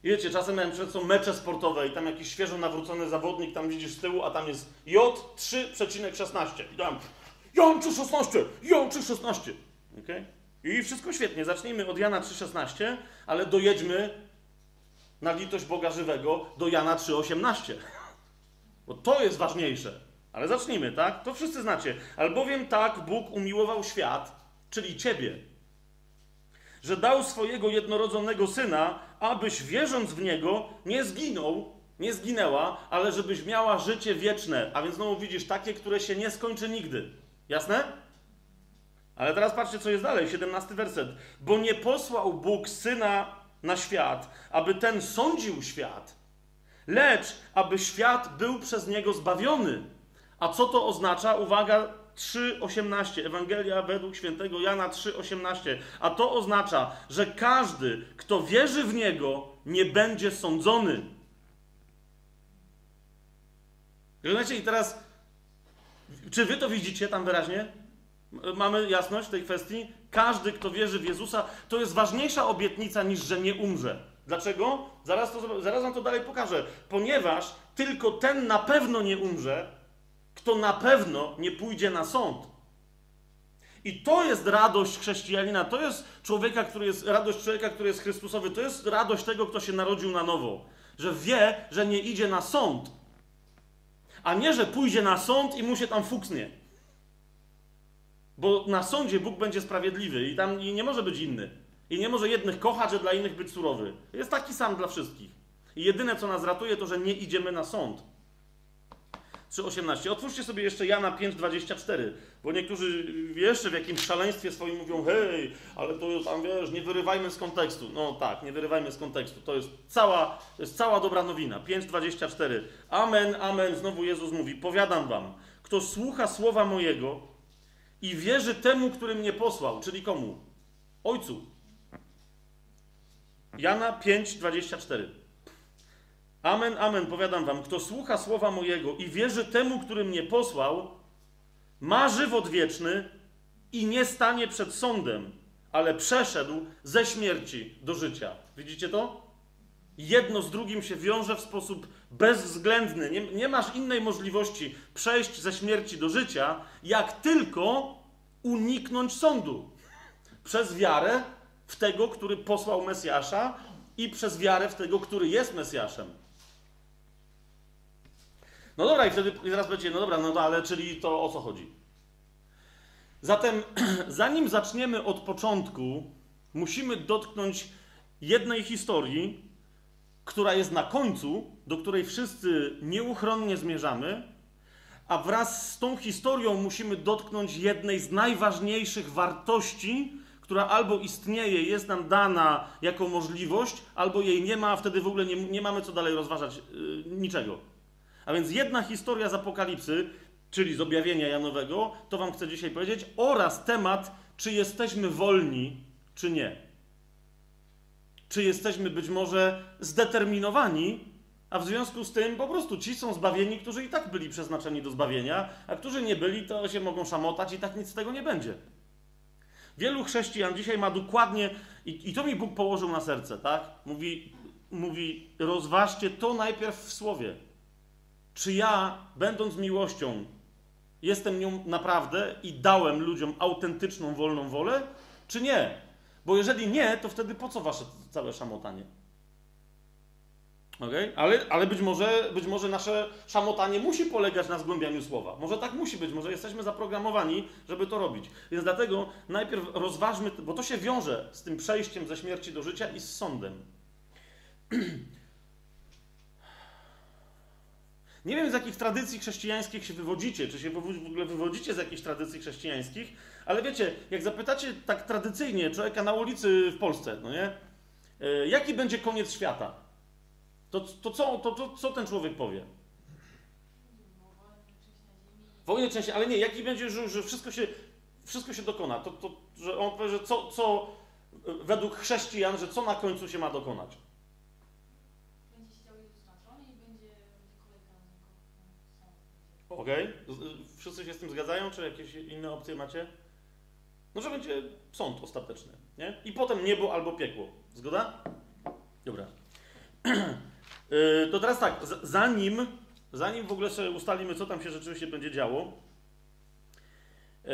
Wiecie, czasem miałem przed są mecze sportowe i tam jakiś świeżo nawrócony zawodnik, tam widzisz z tyłu, a tam jest J 3,16. I tam Jan 3,16! Jan 3,16! Okay? I wszystko świetnie. Zacznijmy od Jana 3,16, ale dojedźmy na litość Boga żywego do Jana 3,18. Bo to jest ważniejsze. Ale zacznijmy, tak? To wszyscy znacie. Albowiem tak Bóg umiłował świat, czyli ciebie, że dał swojego jednorodzonego syna, abyś wierząc w niego nie zginął, nie zginęła, ale żebyś miała życie wieczne. A więc znowu widzisz takie, które się nie skończy nigdy. Jasne? Ale teraz patrzcie, co jest dalej, 17 werset. Bo nie posłał Bóg syna na świat, aby ten sądził świat, lecz aby świat był przez niego zbawiony. A co to oznacza? Uwaga, 3:18. Ewangelia według świętego Jana 3:18. A to oznacza, że każdy, kto wierzy w niego, nie będzie sądzony. Rozumiecie? I teraz, czy wy to widzicie tam wyraźnie? Mamy jasność w tej kwestii? Każdy, kto wierzy w Jezusa, to jest ważniejsza obietnica niż, że nie umrze. Dlaczego? Zaraz, to, zaraz wam to dalej pokażę. Ponieważ tylko ten na pewno nie umrze, kto na pewno nie pójdzie na sąd. I to jest radość chrześcijanina, to jest człowieka, który jest, radość człowieka, który jest Chrystusowy, to jest radość tego, kto się narodził na nowo. Że wie, że nie idzie na sąd, a nie, że pójdzie na sąd i mu się tam fuksnie. Bo na sądzie Bóg będzie sprawiedliwy i tam i nie może być inny. I nie może jednych kochać, a dla innych być surowy. Jest taki sam dla wszystkich. I jedyne, co nas ratuje, to, że nie idziemy na sąd. 3,18. Otwórzcie sobie jeszcze Jana 5,24, bo niektórzy jeszcze w jakimś szaleństwie swoim mówią, hej, ale to tam wiesz, nie wyrywajmy z kontekstu. No tak, nie wyrywajmy z kontekstu. To jest cała, to jest cała dobra nowina. 5,24. Amen, amen. Znowu Jezus mówi, powiadam wam, kto słucha słowa mojego i wierzy temu, który mnie posłał, czyli komu? Ojcu. Jana 5,24. Amen, amen, powiadam wam, kto słucha słowa mojego i wierzy temu, który mnie posłał, ma żywot wieczny i nie stanie przed sądem, ale przeszedł ze śmierci do życia. Widzicie to? Jedno z drugim się wiąże w sposób bezwzględny. Nie, nie masz innej możliwości przejść ze śmierci do życia, jak tylko uniknąć sądu. Przez wiarę w tego, który posłał Mesjasza i przez wiarę w tego, który jest Mesjaszem. No dobra, i wtedy i zaraz będzie, no dobra, no ale czyli to o co chodzi? Zatem, *clears throat* zanim zaczniemy od początku, musimy dotknąć jednej historii, która jest na końcu, do której wszyscy nieuchronnie zmierzamy, a wraz z tą historią musimy dotknąć jednej z najważniejszych wartości, która albo istnieje, jest nam dana jako możliwość, albo jej nie ma, a wtedy w ogóle nie, nie mamy co dalej rozważać yy, niczego. A więc jedna historia z Apokalipsy, czyli z objawienia Janowego, to Wam chcę dzisiaj powiedzieć, oraz temat, czy jesteśmy wolni, czy nie. Czy jesteśmy być może zdeterminowani, a w związku z tym po prostu ci są zbawieni, którzy i tak byli przeznaczeni do zbawienia, a którzy nie byli, to się mogą szamotać i tak nic z tego nie będzie. Wielu chrześcijan dzisiaj ma dokładnie, i, i to mi Bóg położył na serce, tak? Mówi, mówi, rozważcie to najpierw w słowie. Czy ja, będąc miłością, jestem nią naprawdę i dałem ludziom autentyczną, wolną wolę, czy nie? Bo jeżeli nie, to wtedy po co wasze całe szamotanie? Okay? Ale, ale być, może, być może nasze szamotanie musi polegać na zgłębianiu słowa. Może tak musi być, może jesteśmy zaprogramowani, żeby to robić. Więc dlatego najpierw rozważmy, bo to się wiąże z tym przejściem ze śmierci do życia i z sądem. *clears throat* Nie wiem, z jakich tradycji chrześcijańskich się wywodzicie, czy się w ogóle wywodzicie z jakichś tradycji chrześcijańskich, ale wiecie, jak zapytacie tak tradycyjnie człowieka na ulicy w Polsce, no nie? E, jaki będzie koniec świata? To, to, co, to, to co ten człowiek powie? Wojny części, ale nie, jaki będzie, że, że wszystko, się, wszystko się dokona. To, to, że on powie, że co, co według chrześcijan, że co na końcu się ma dokonać? Okay. Wszyscy się z tym zgadzają, czy jakieś inne opcje macie? No, że będzie sąd ostateczny, nie? I potem niebo albo piekło. Zgoda? Dobra. *clears throat* Y, to teraz tak, zanim, zanim w ogóle sobie ustalimy, co tam się rzeczywiście będzie działo, y,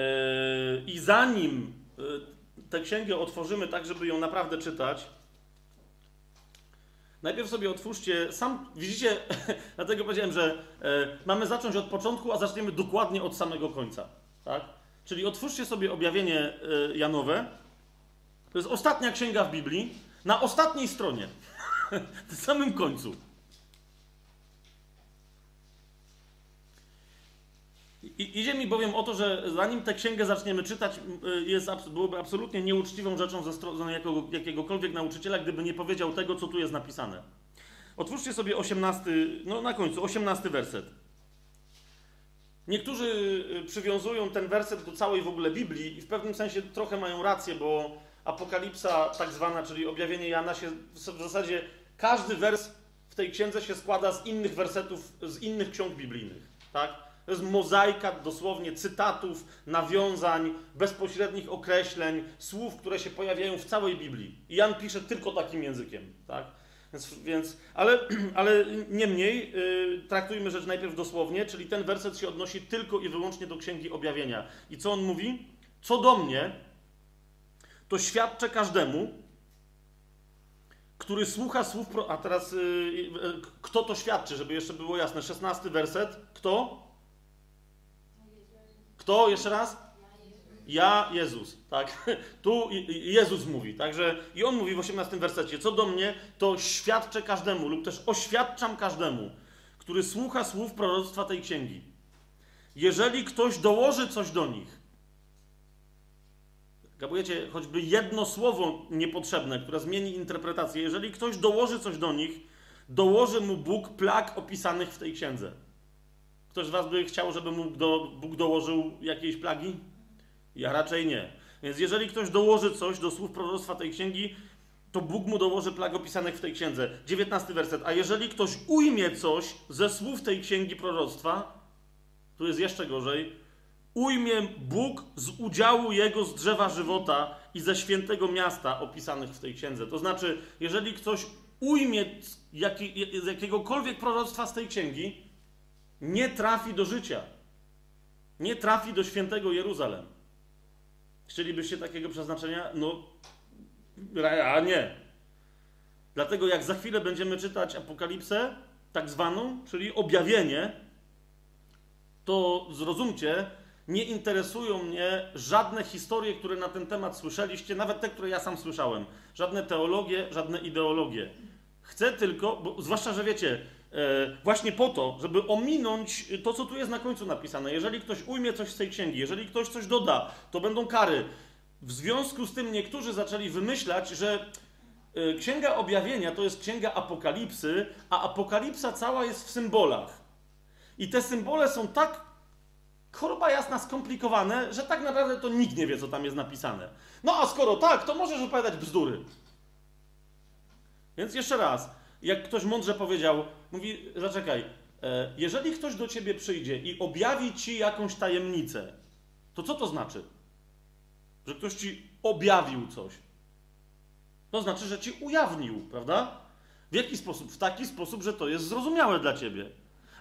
i zanim y, tę księgę otworzymy tak, żeby ją naprawdę czytać, Najpierw sobie otwórzcie, sam widzicie, *laughs* dlatego powiedziałem, że e, mamy zacząć od początku, a zaczniemy dokładnie od samego końca. Tak? Czyli otwórzcie sobie objawienie e, Janowe. To jest ostatnia księga w Biblii, na ostatniej stronie, *laughs* na samym końcu. I, idzie mi bowiem o to, że zanim tę księgę zaczniemy czytać, y, jest, byłoby absolutnie nieuczciwą rzeczą ze strony jakiego, jakiegokolwiek nauczyciela, gdyby nie powiedział tego, co tu jest napisane. Otwórzcie sobie 18, no na końcu, 18 werset. Niektórzy y, przywiązują ten werset do całej w ogóle Biblii i w pewnym sensie trochę mają rację, bo apokalipsa tak zwana, czyli objawienie Jana się w zasadzie każdy wers w tej księdze się składa z innych wersetów, z innych ksiąg biblijnych, tak? To jest mozaika dosłownie cytatów, nawiązań, bezpośrednich określeń, słów, które się pojawiają w całej Biblii. I Jan pisze tylko takim językiem, tak? Więc, więc ale, *clears throat* ale niemniej yy, traktujmy rzecz najpierw dosłownie, czyli ten werset się odnosi tylko i wyłącznie do Księgi Objawienia. I co on mówi? Co do mnie, to świadczę każdemu, który słucha słów. Pro... A teraz yy, yy, kto to świadczy, żeby jeszcze było jasne? Szesnasty werset. Kto? Kto? Jeszcze raz? Ja, Jezus, tak? *laughs* Tu Jezus mówi, także i on mówi w 18 wersecie, co do mnie, to świadczę każdemu lub też oświadczam każdemu, który słucha słów proroctwa tej księgi. Jeżeli ktoś dołoży coś do nich, Kapujecie, choćby jedno słowo niepotrzebne, które zmieni interpretację, jeżeli ktoś dołoży coś do nich, dołoży mu Bóg plag opisanych w tej księdze. Ktoś z Was by chciał, żeby mu do, Bóg dołożył jakiejś plagi? Ja raczej nie. Więc jeżeli ktoś dołoży coś do słów proroctwa tej księgi, to Bóg mu dołoży plag opisanych w tej księdze. 19 werset. A jeżeli ktoś ujmie coś ze słów tej księgi proroctwa, tu jest jeszcze gorzej, ujmie Bóg z udziału jego z drzewa żywota i ze świętego miasta opisanych w tej księdze. To znaczy, jeżeli ktoś ujmie jaki, z jakiegokolwiek proroctwa z tej księgi, nie trafi do życia. Nie trafi do świętego Jeruzalem. Chcielibyście takiego przeznaczenia? No, a nie. Dlatego jak za chwilę będziemy czytać Apokalipsę, tak zwaną, czyli objawienie, to zrozumcie, nie interesują mnie żadne historie, które na ten temat słyszeliście, nawet te, które ja sam słyszałem. Żadne teologie, żadne ideologie. Chcę tylko, bo, zwłaszcza, że wiecie, właśnie po to, żeby ominąć to, co tu jest na końcu napisane. Jeżeli ktoś ujmie coś z tej księgi, jeżeli ktoś coś doda, to będą kary. W związku z tym niektórzy zaczęli wymyślać, że e, Księga Objawienia to jest księga Apokalipsy, a Apokalipsa cała jest w symbolach. I te symbole są tak choroba jasna skomplikowane, że tak naprawdę to nikt nie wie, co tam jest napisane. No a skoro tak, to możesz opowiadać bzdury. Więc jeszcze raz, jak ktoś mądrze powiedział, mówi, zaczekaj, e, jeżeli ktoś do ciebie przyjdzie i objawi ci jakąś tajemnicę, to co to znaczy? Że ktoś ci objawił coś. To znaczy, że ci ujawnił, prawda? W jaki sposób? W taki sposób, że to jest zrozumiałe dla ciebie.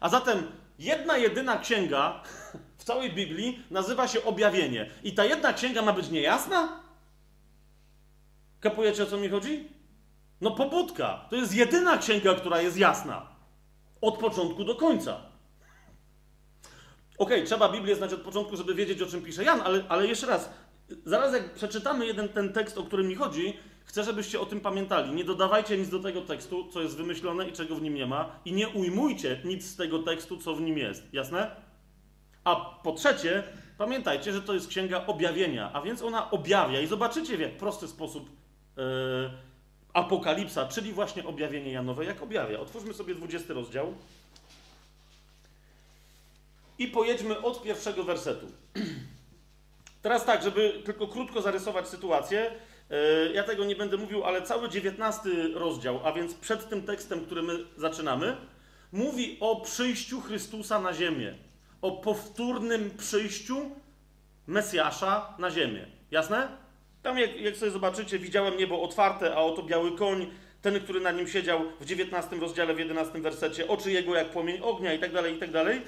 A zatem jedna jedyna księga *laughs* w całej Biblii nazywa się Objawienie. I ta jedna księga ma być niejasna? Kapujecie o co mi chodzi? No pobudka. To jest jedyna księga, która jest jasna. Od początku do końca. Okej, okay, trzeba Biblię znać od początku, żeby wiedzieć, o czym pisze Jan, ale, ale jeszcze raz, zaraz jak przeczytamy jeden ten tekst, o którym mi chodzi, chcę, żebyście o tym pamiętali. Nie dodawajcie nic do tego tekstu, co jest wymyślone i czego w nim nie ma, i nie ujmujcie nic z tego tekstu, co w nim jest. Jasne? A po trzecie, pamiętajcie, że to jest księga objawienia, a więc ona objawia i zobaczycie w jak prosty sposób. Yy, Apokalipsa, czyli właśnie objawienie Janowe, jak objawia. Otwórzmy sobie 20 rozdział i pojedźmy od pierwszego wersetu. *clears throat* Teraz tak, żeby tylko krótko zarysować sytuację. E, ja tego nie będę mówił, ale cały 19 rozdział, a więc przed tym tekstem, który my zaczynamy, mówi o przyjściu Chrystusa na ziemię. O powtórnym przyjściu Mesjasza na ziemię. Jasne? Tam, jak, jak sobie zobaczycie, widziałem niebo otwarte, a oto biały koń, ten, który na nim siedział w 19 rozdziale, w 11 wersecie, oczy jego jak płomień ognia i tak dalej, i tak dalej.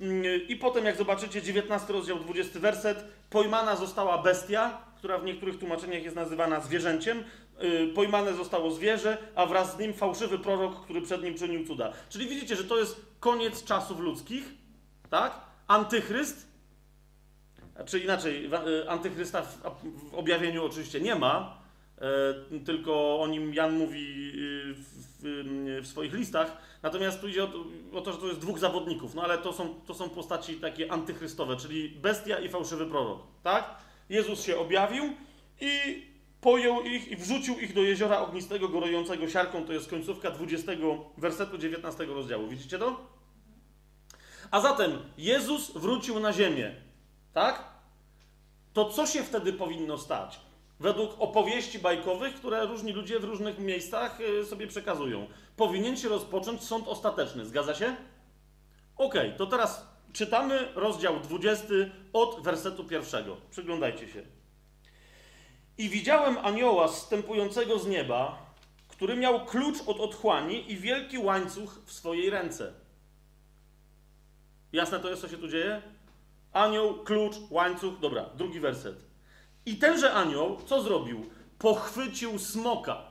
Mm, I potem, jak zobaczycie, 19 rozdział, 20 werset, pojmana została bestia, która w niektórych tłumaczeniach jest nazywana zwierzęciem. Y, pojmane zostało zwierzę, a wraz z nim fałszywy prorok, który przed nim czynił cuda. Czyli widzicie, że to jest koniec czasów ludzkich, tak? Antychryst, czy inaczej, y, antychrysta w, objawieniu oczywiście nie ma, e, tylko o nim Jan mówi y, w, w, swoich listach. Natomiast tu idzie o to, o to, że to jest dwóch zawodników, no ale to są, to są postaci takie antychrystowe, czyli bestia i fałszywy prorok, tak? Jezus się objawił i pojął ich i wrzucił ich do jeziora ognistego, gorującego siarką. To jest końcówka 20 wersetu 19 rozdziału. Widzicie to? A zatem Jezus wrócił na ziemię. Tak? To co się wtedy powinno stać? Według opowieści bajkowych, które różni ludzie w różnych miejscach y, sobie przekazują. Powinien się rozpocząć sąd ostateczny. Zgadza się? Ok, to teraz czytamy rozdział 20 od wersetu pierwszego. Przyglądajcie się. I widziałem anioła zstępującego z nieba, który miał klucz od otchłani i wielki łańcuch w swojej ręce. Jasne to jest, co się tu dzieje? Anioł, klucz, łańcuch. Dobra, drugi werset. I tenże anioł, co zrobił? Pochwycił smoka,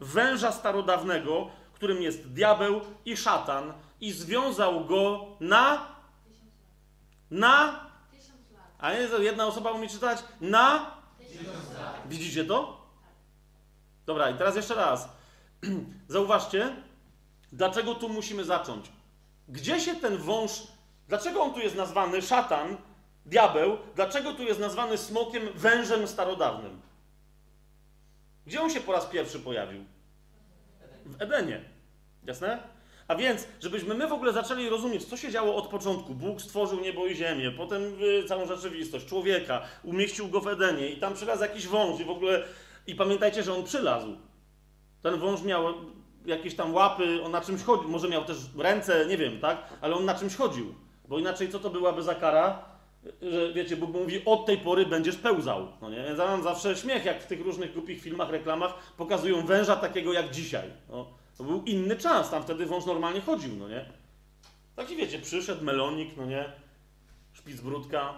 węża starodawnego, którym jest diabeł i szatan, i związał go na. Na. A nie, jedna osoba umie czytać? Na. Widzicie to? Dobra, i teraz jeszcze raz. *clears throat* Zauważcie, dlaczego tu musimy zacząć. Gdzie się ten wąż Dlaczego on tu jest nazwany szatan, diabeł? Dlaczego tu jest nazwany smokiem, wężem starodawnym? Gdzie on się po raz pierwszy pojawił? W Edenie. Jasne? A więc, żebyśmy my w ogóle zaczęli rozumieć, co się działo od początku. Bóg stworzył niebo i ziemię, potem y, całą rzeczywistość, człowieka, umieścił go w Edenie i tam przylazł jakiś wąż i w ogóle... I pamiętajcie, że on przylazł. Ten wąż miał jakieś tam łapy, on na czymś chodził, może miał też ręce, nie wiem, tak? Ale on na czymś chodził. Bo inaczej co to byłaby za kara? Że wiecie, Bóg mówi, od tej pory będziesz pełzał. No nie? Ja mam zawsze śmiech, jak w tych różnych głupich filmach, reklamach pokazują węża takiego jak dzisiaj. No, to był inny czas, tam wtedy wąż normalnie chodził, no nie? Taki wiecie, przyszedł melonik, no nie? Szpicbrudka.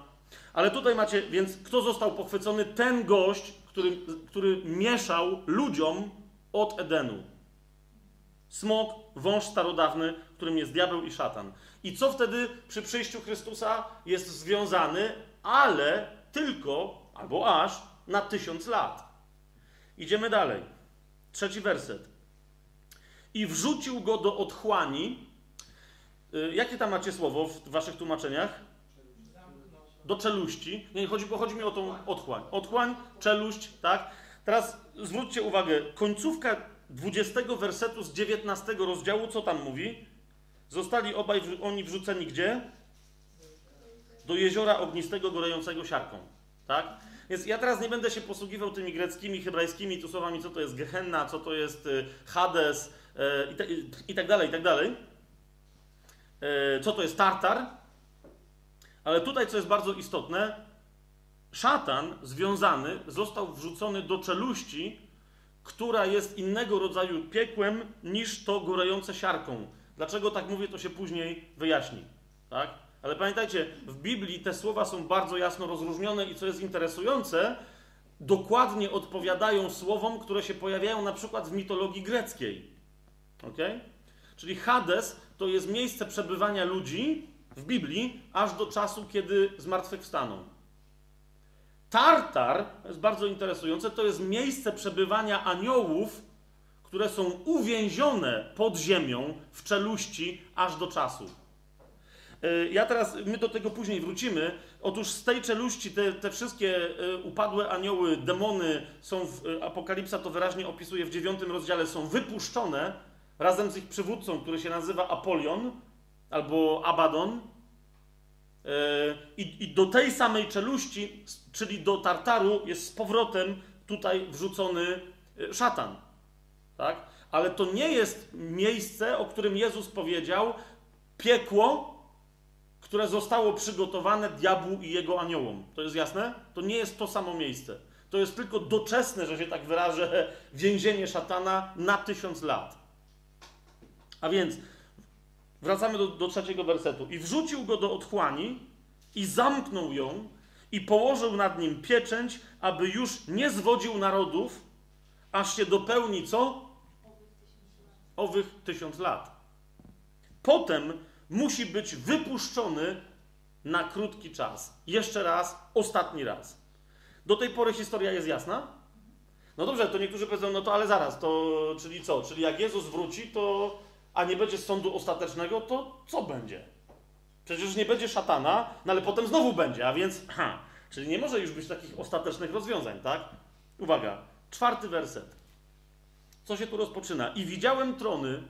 Ale tutaj macie, więc kto został pochwycony? Ten gość, który, który mieszał ludziom od Edenu. Smok, wąż starodawny, którym jest diabeł i szatan. I co wtedy przy przyjściu Chrystusa jest związany, ale tylko, albo aż, na tysiąc lat. Idziemy dalej. Trzeci werset. I wrzucił go do otchłani. Y, jakie tam macie słowo w waszych tłumaczeniach? Do czeluści. Nie, chodzi, chodzi mi o tą otchłań. Otchłań, czeluść, tak? Teraz zwróćcie uwagę, końcówka 20 wersetu z 19 rozdziału, co tam mówi? Zostali obaj oni wrzuceni gdzie? Do jeziora ognistego, gorejącego siarką. Tak? Więc ja teraz nie będę się posługiwał tymi greckimi, hebrajskimi tu słowami, co to jest Gehenna, co to jest y, Hades e, i, te, i tak dalej, i tak dalej. E, co to jest Tartar. Ale tutaj, co jest bardzo istotne, szatan związany został wrzucony do czeluści, która jest innego rodzaju piekłem niż to gorejące siarką. Dlaczego tak mówię, to się później wyjaśni. Tak? Ale pamiętajcie, w Biblii te słowa są bardzo jasno rozróżnione i co jest interesujące, dokładnie odpowiadają słowom, które się pojawiają na przykład w mitologii greckiej. Ok? Czyli Hades to jest miejsce przebywania ludzi w Biblii aż do czasu, kiedy zmartwychwstaną. Tartar, to jest bardzo interesujące, to jest miejsce przebywania aniołów, które są uwięzione pod ziemią w czeluści aż do czasu. E, ja teraz, my do tego później wrócimy. Otóż z tej czeluści te, te wszystkie e, upadłe anioły, demony są, w, e, Apokalipsa to wyraźnie opisuje w dziewiątym rozdziale, są wypuszczone razem z ich przywódcą, który się nazywa Apolion albo Abaddon. I, I do tej samej czeluści, czyli do Tartaru, jest z powrotem tutaj wrzucony szatan. Tak? Ale to nie jest miejsce, o którym Jezus powiedział, piekło, które zostało przygotowane diabłu i jego aniołom. To jest jasne? To nie jest to samo miejsce. To jest tylko doczesne, że się tak wyrażę, *laughs* więzienie szatana na tysiąc lat. A więc wracamy do, do trzeciego wersetu. I wrzucił go do otchłani i zamknął ją i położył nad nim pieczęć, aby już nie zwodził narodów, aż się dopełni co? Owych tysiąc lat. Potem musi być wypuszczony na krótki czas. Jeszcze raz, ostatni raz. Do tej pory historia jest jasna? No dobrze, to niektórzy powiedzą, no to ale zaraz, to czyli co? Czyli jak Jezus wróci, to a nie będzie sądu ostatecznego, to co będzie? Przecież nie będzie szatana, no ale potem znowu będzie, a więc, ha, czyli nie może już być takich ostatecznych rozwiązań, tak? Uwaga, czwarty werset. Co się tu rozpoczyna? I widziałem trony,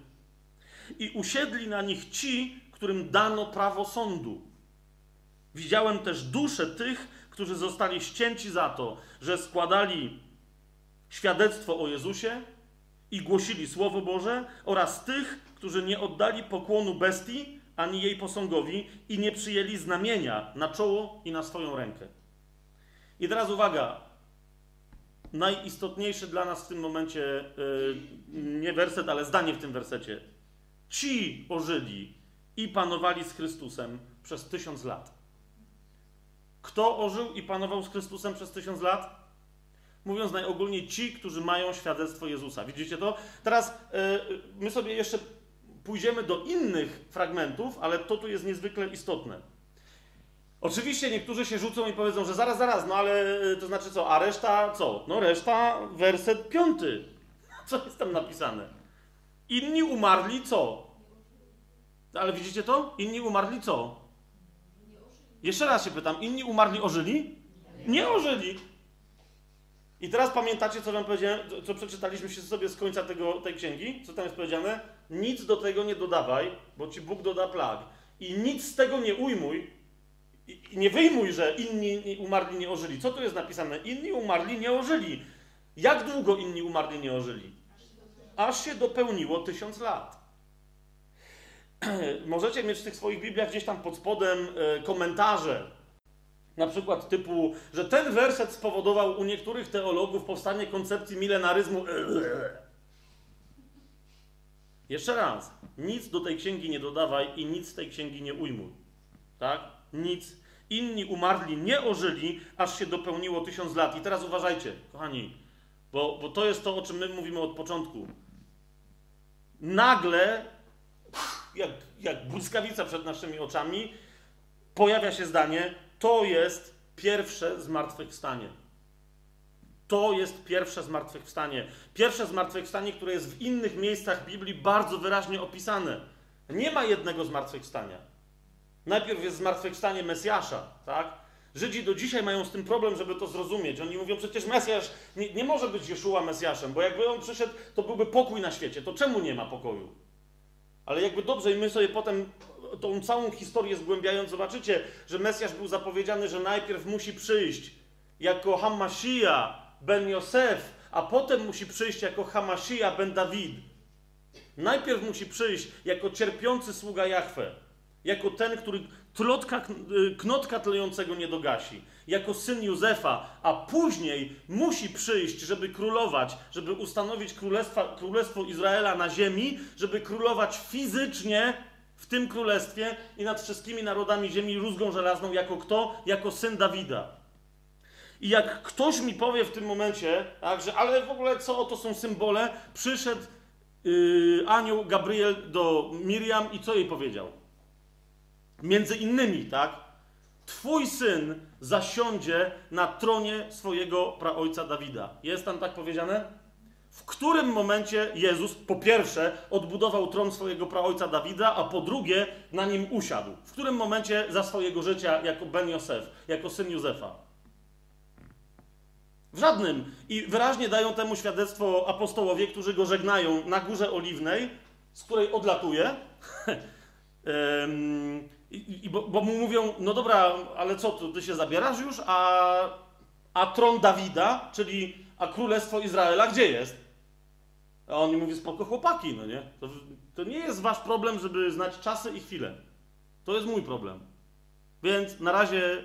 i usiedli na nich ci, którym dano prawo sądu. Widziałem też dusze tych, którzy zostali ścięci za to, że składali świadectwo o Jezusie i głosili Słowo Boże, oraz tych, którzy nie oddali pokłonu bestii ani jej posągowi i nie przyjęli znamienia na czoło i na swoją rękę. I teraz uwaga, najistotniejszy dla nas w tym momencie yy, nie werset, ale zdanie w tym wersecie. Ci ożyli i panowali z Chrystusem przez tysiąc lat. Kto ożył i panował z Chrystusem przez tysiąc lat? Mówiąc najogólniej, ci, którzy mają świadectwo Jezusa. Widzicie to? Teraz yy, my sobie jeszcze pójdziemy do innych fragmentów, ale to tu jest niezwykle istotne. Oczywiście niektórzy się rzucą i powiedzą, że zaraz, zaraz, no ale to znaczy co, a reszta co? No reszta, werset piąty. *laughs* Co jest tam napisane? Inni umarli co? Ale widzicie to? Inni umarli co? Jeszcze raz się pytam, inni umarli ożyli? Nie ożyli. I teraz pamiętacie, co wam powiedziałem, co przeczytaliśmy się sobie z końca tego, tej księgi? Co tam jest powiedziane? Nic do tego nie dodawaj, bo ci Bóg doda plag. I nic z tego nie ujmuj, i nie wyjmuj, że inni umarli nie ożyli. Co tu jest napisane? Inni umarli nie ożyli. Jak długo inni umarli nie ożyli? aż się dopełniło tysiąc lat. *clears throat* Możecie mieć w tych swoich Bibliach gdzieś tam pod spodem e, komentarze, na przykład typu, że ten werset spowodował u niektórych teologów powstanie koncepcji milenaryzmu. *clears throat* Jeszcze raz, nic do tej księgi nie dodawaj i nic z tej księgi nie ujmuj. Tak? Nic. Inni umarli nie ożyli, aż się dopełniło tysiąc lat. I teraz uważajcie, kochani, bo, bo to jest to, o czym my mówimy od początku. Nagle, jak, jak błyskawica przed naszymi oczami, pojawia się zdanie, to jest pierwsze zmartwychwstanie. To jest pierwsze zmartwychwstanie. Pierwsze zmartwychwstanie, które jest w innych miejscach Biblii bardzo wyraźnie opisane. Nie ma jednego zmartwychwstania. Najpierw jest zmartwychwstanie Mesjasza, tak? Żydzi do dzisiaj mają z tym problem, żeby to zrozumieć. Oni mówią, przecież Mesjasz nie, nie może być Jeszua Mesjaszem, bo jakby on przyszedł, to byłby pokój na świecie. To czemu nie ma pokoju? Ale jakby dobrze, i my sobie potem tą całą historię zgłębiając, zobaczycie, że Mesjasz był zapowiedziany, że najpierw musi przyjść jako Hamasija ben Yosef, a potem musi przyjść jako Hamasija ben Dawid. Najpierw musi przyjść jako cierpiący sługa Jahwe, jako ten, który tlotka, y, knotka tlejącego nie dogasi, jako syn Józefa, a później musi przyjść, żeby królować, żeby ustanowić królestwo Izraela na ziemi, żeby królować fizycznie w tym królestwie i nad wszystkimi narodami ziemi rózgą żelazną, jako kto? Jako syn Dawida. I jak ktoś mi powie w tym momencie, tak, że ale w ogóle co to są symbole, przyszedł yy, anioł Gabriel do Miriam i co jej powiedział? Między innymi, tak? Twój syn zasiądzie na tronie swojego praojca Dawida. Jest tam tak powiedziane? w którym momencie Jezus po pierwsze odbudował tron swojego praojca Dawida, a po drugie na nim usiadł. W którym momencie za swojego życia jako Ben Josef, jako syn Józefa. W żadnym. I wyraźnie dają temu świadectwo apostołowie, którzy go żegnają na Górze Oliwnej, z której odlatuje. *laughs* I, i bo, bo, mu mówią, no dobra, ale co, ty się zabierasz już, a, a tron Dawida, czyli a królestwo Izraela gdzie jest? A on mówi, spoko chłopaki, no nie? To, to nie jest wasz problem, żeby znać czasy i chwile. To jest mój problem. Więc na razie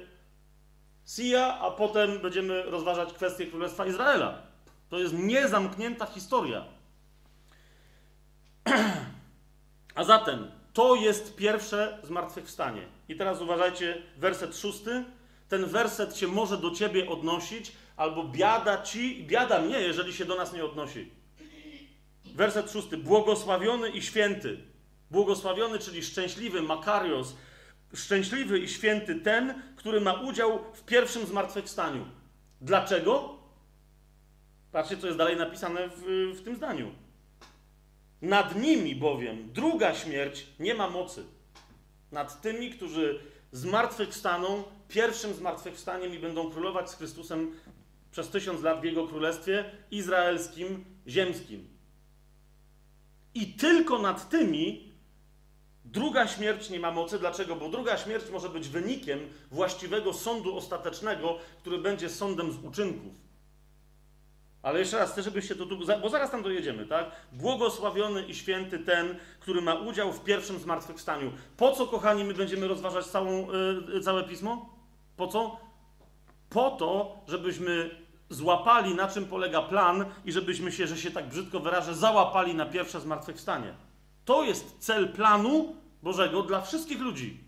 Sia, a potem będziemy rozważać kwestię Królestwa Izraela. To jest niezamknięta historia. *clears throat* A zatem to jest pierwsze zmartwychwstanie. I teraz uważajcie, werset szósty. Ten werset się może do ciebie odnosić, albo biada ci, biada mnie, jeżeli się do nas nie odnosi. Werset szósty. Błogosławiony i święty. Błogosławiony, czyli szczęśliwy, makarios. Szczęśliwy i święty ten, który ma udział w pierwszym zmartwychwstaniu. Dlaczego? Patrzcie, co jest dalej napisane w, w tym zdaniu. Nad nimi bowiem druga śmierć nie ma mocy. Nad tymi, którzy zmartwychwstaną pierwszym zmartwychwstaniem i będą królować z Chrystusem przez tysiąc lat w Jego królestwie izraelskim, ziemskim. I tylko nad tymi druga śmierć nie ma mocy. Dlaczego? Bo druga śmierć może być wynikiem właściwego sądu ostatecznego, który będzie sądem z uczynków. Ale jeszcze raz chcę, żebyście to tu, bo zaraz tam dojedziemy, tak? Błogosławiony i święty ten, który ma udział w pierwszym zmartwychwstaniu. Po co, kochani, my będziemy rozważać całą, yy, całe pismo? Po co? Po to, żebyśmy złapali, na czym polega plan i żebyśmy się, że się tak brzydko wyrażę, załapali na pierwsze zmartwychwstanie. To jest cel planu Bożego dla wszystkich ludzi.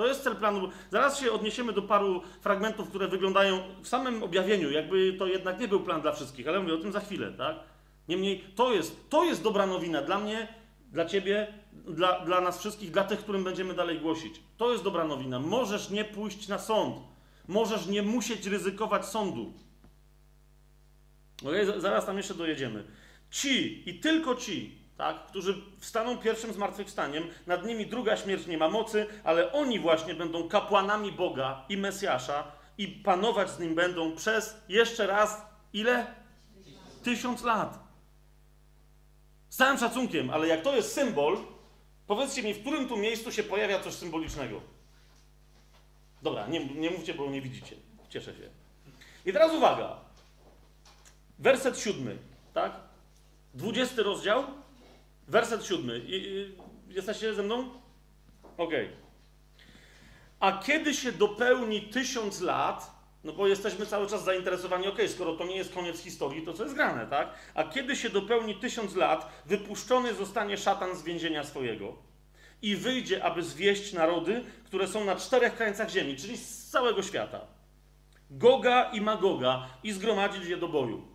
To jest cel planu. Zaraz się odniesiemy do paru fragmentów, które wyglądają w samym objawieniu, jakby to jednak nie był plan dla wszystkich, ale mówię o tym za chwilę, tak? Niemniej to jest, to jest dobra nowina dla mnie, dla ciebie, dla, dla nas wszystkich, dla tych, którym będziemy dalej głosić. To jest dobra nowina. Możesz nie pójść na sąd. Możesz nie musieć ryzykować sądu. Okay? Zaraz tam jeszcze dojedziemy. Ci i tylko ci, tak, którzy wstaną pierwszym zmartwychwstaniem, nad nimi druga śmierć nie ma mocy, ale oni właśnie będą kapłanami Boga i Mesjasza i panować z nim będą przez jeszcze raz ile? Tysiąc lat. Z całym szacunkiem, ale jak to jest symbol, powiedzcie mi, w którym tu miejscu się pojawia coś symbolicznego? Dobra, nie, nie mówcie, bo nie widzicie. Cieszę się. I teraz uwaga. Werset siódmy, tak? 20 rozdział, werset 7. Jesteście ze mną? Okej. Okay. A kiedy się dopełni tysiąc lat, no bo jesteśmy cały czas zainteresowani, ok, skoro to nie jest koniec historii, to co jest grane, tak? A kiedy się dopełni tysiąc lat, wypuszczony zostanie szatan z więzienia swojego i wyjdzie, aby zwieść narody, które są na czterech krańcach ziemi, czyli z całego świata. Goga i Magoga i zgromadzić je do boju.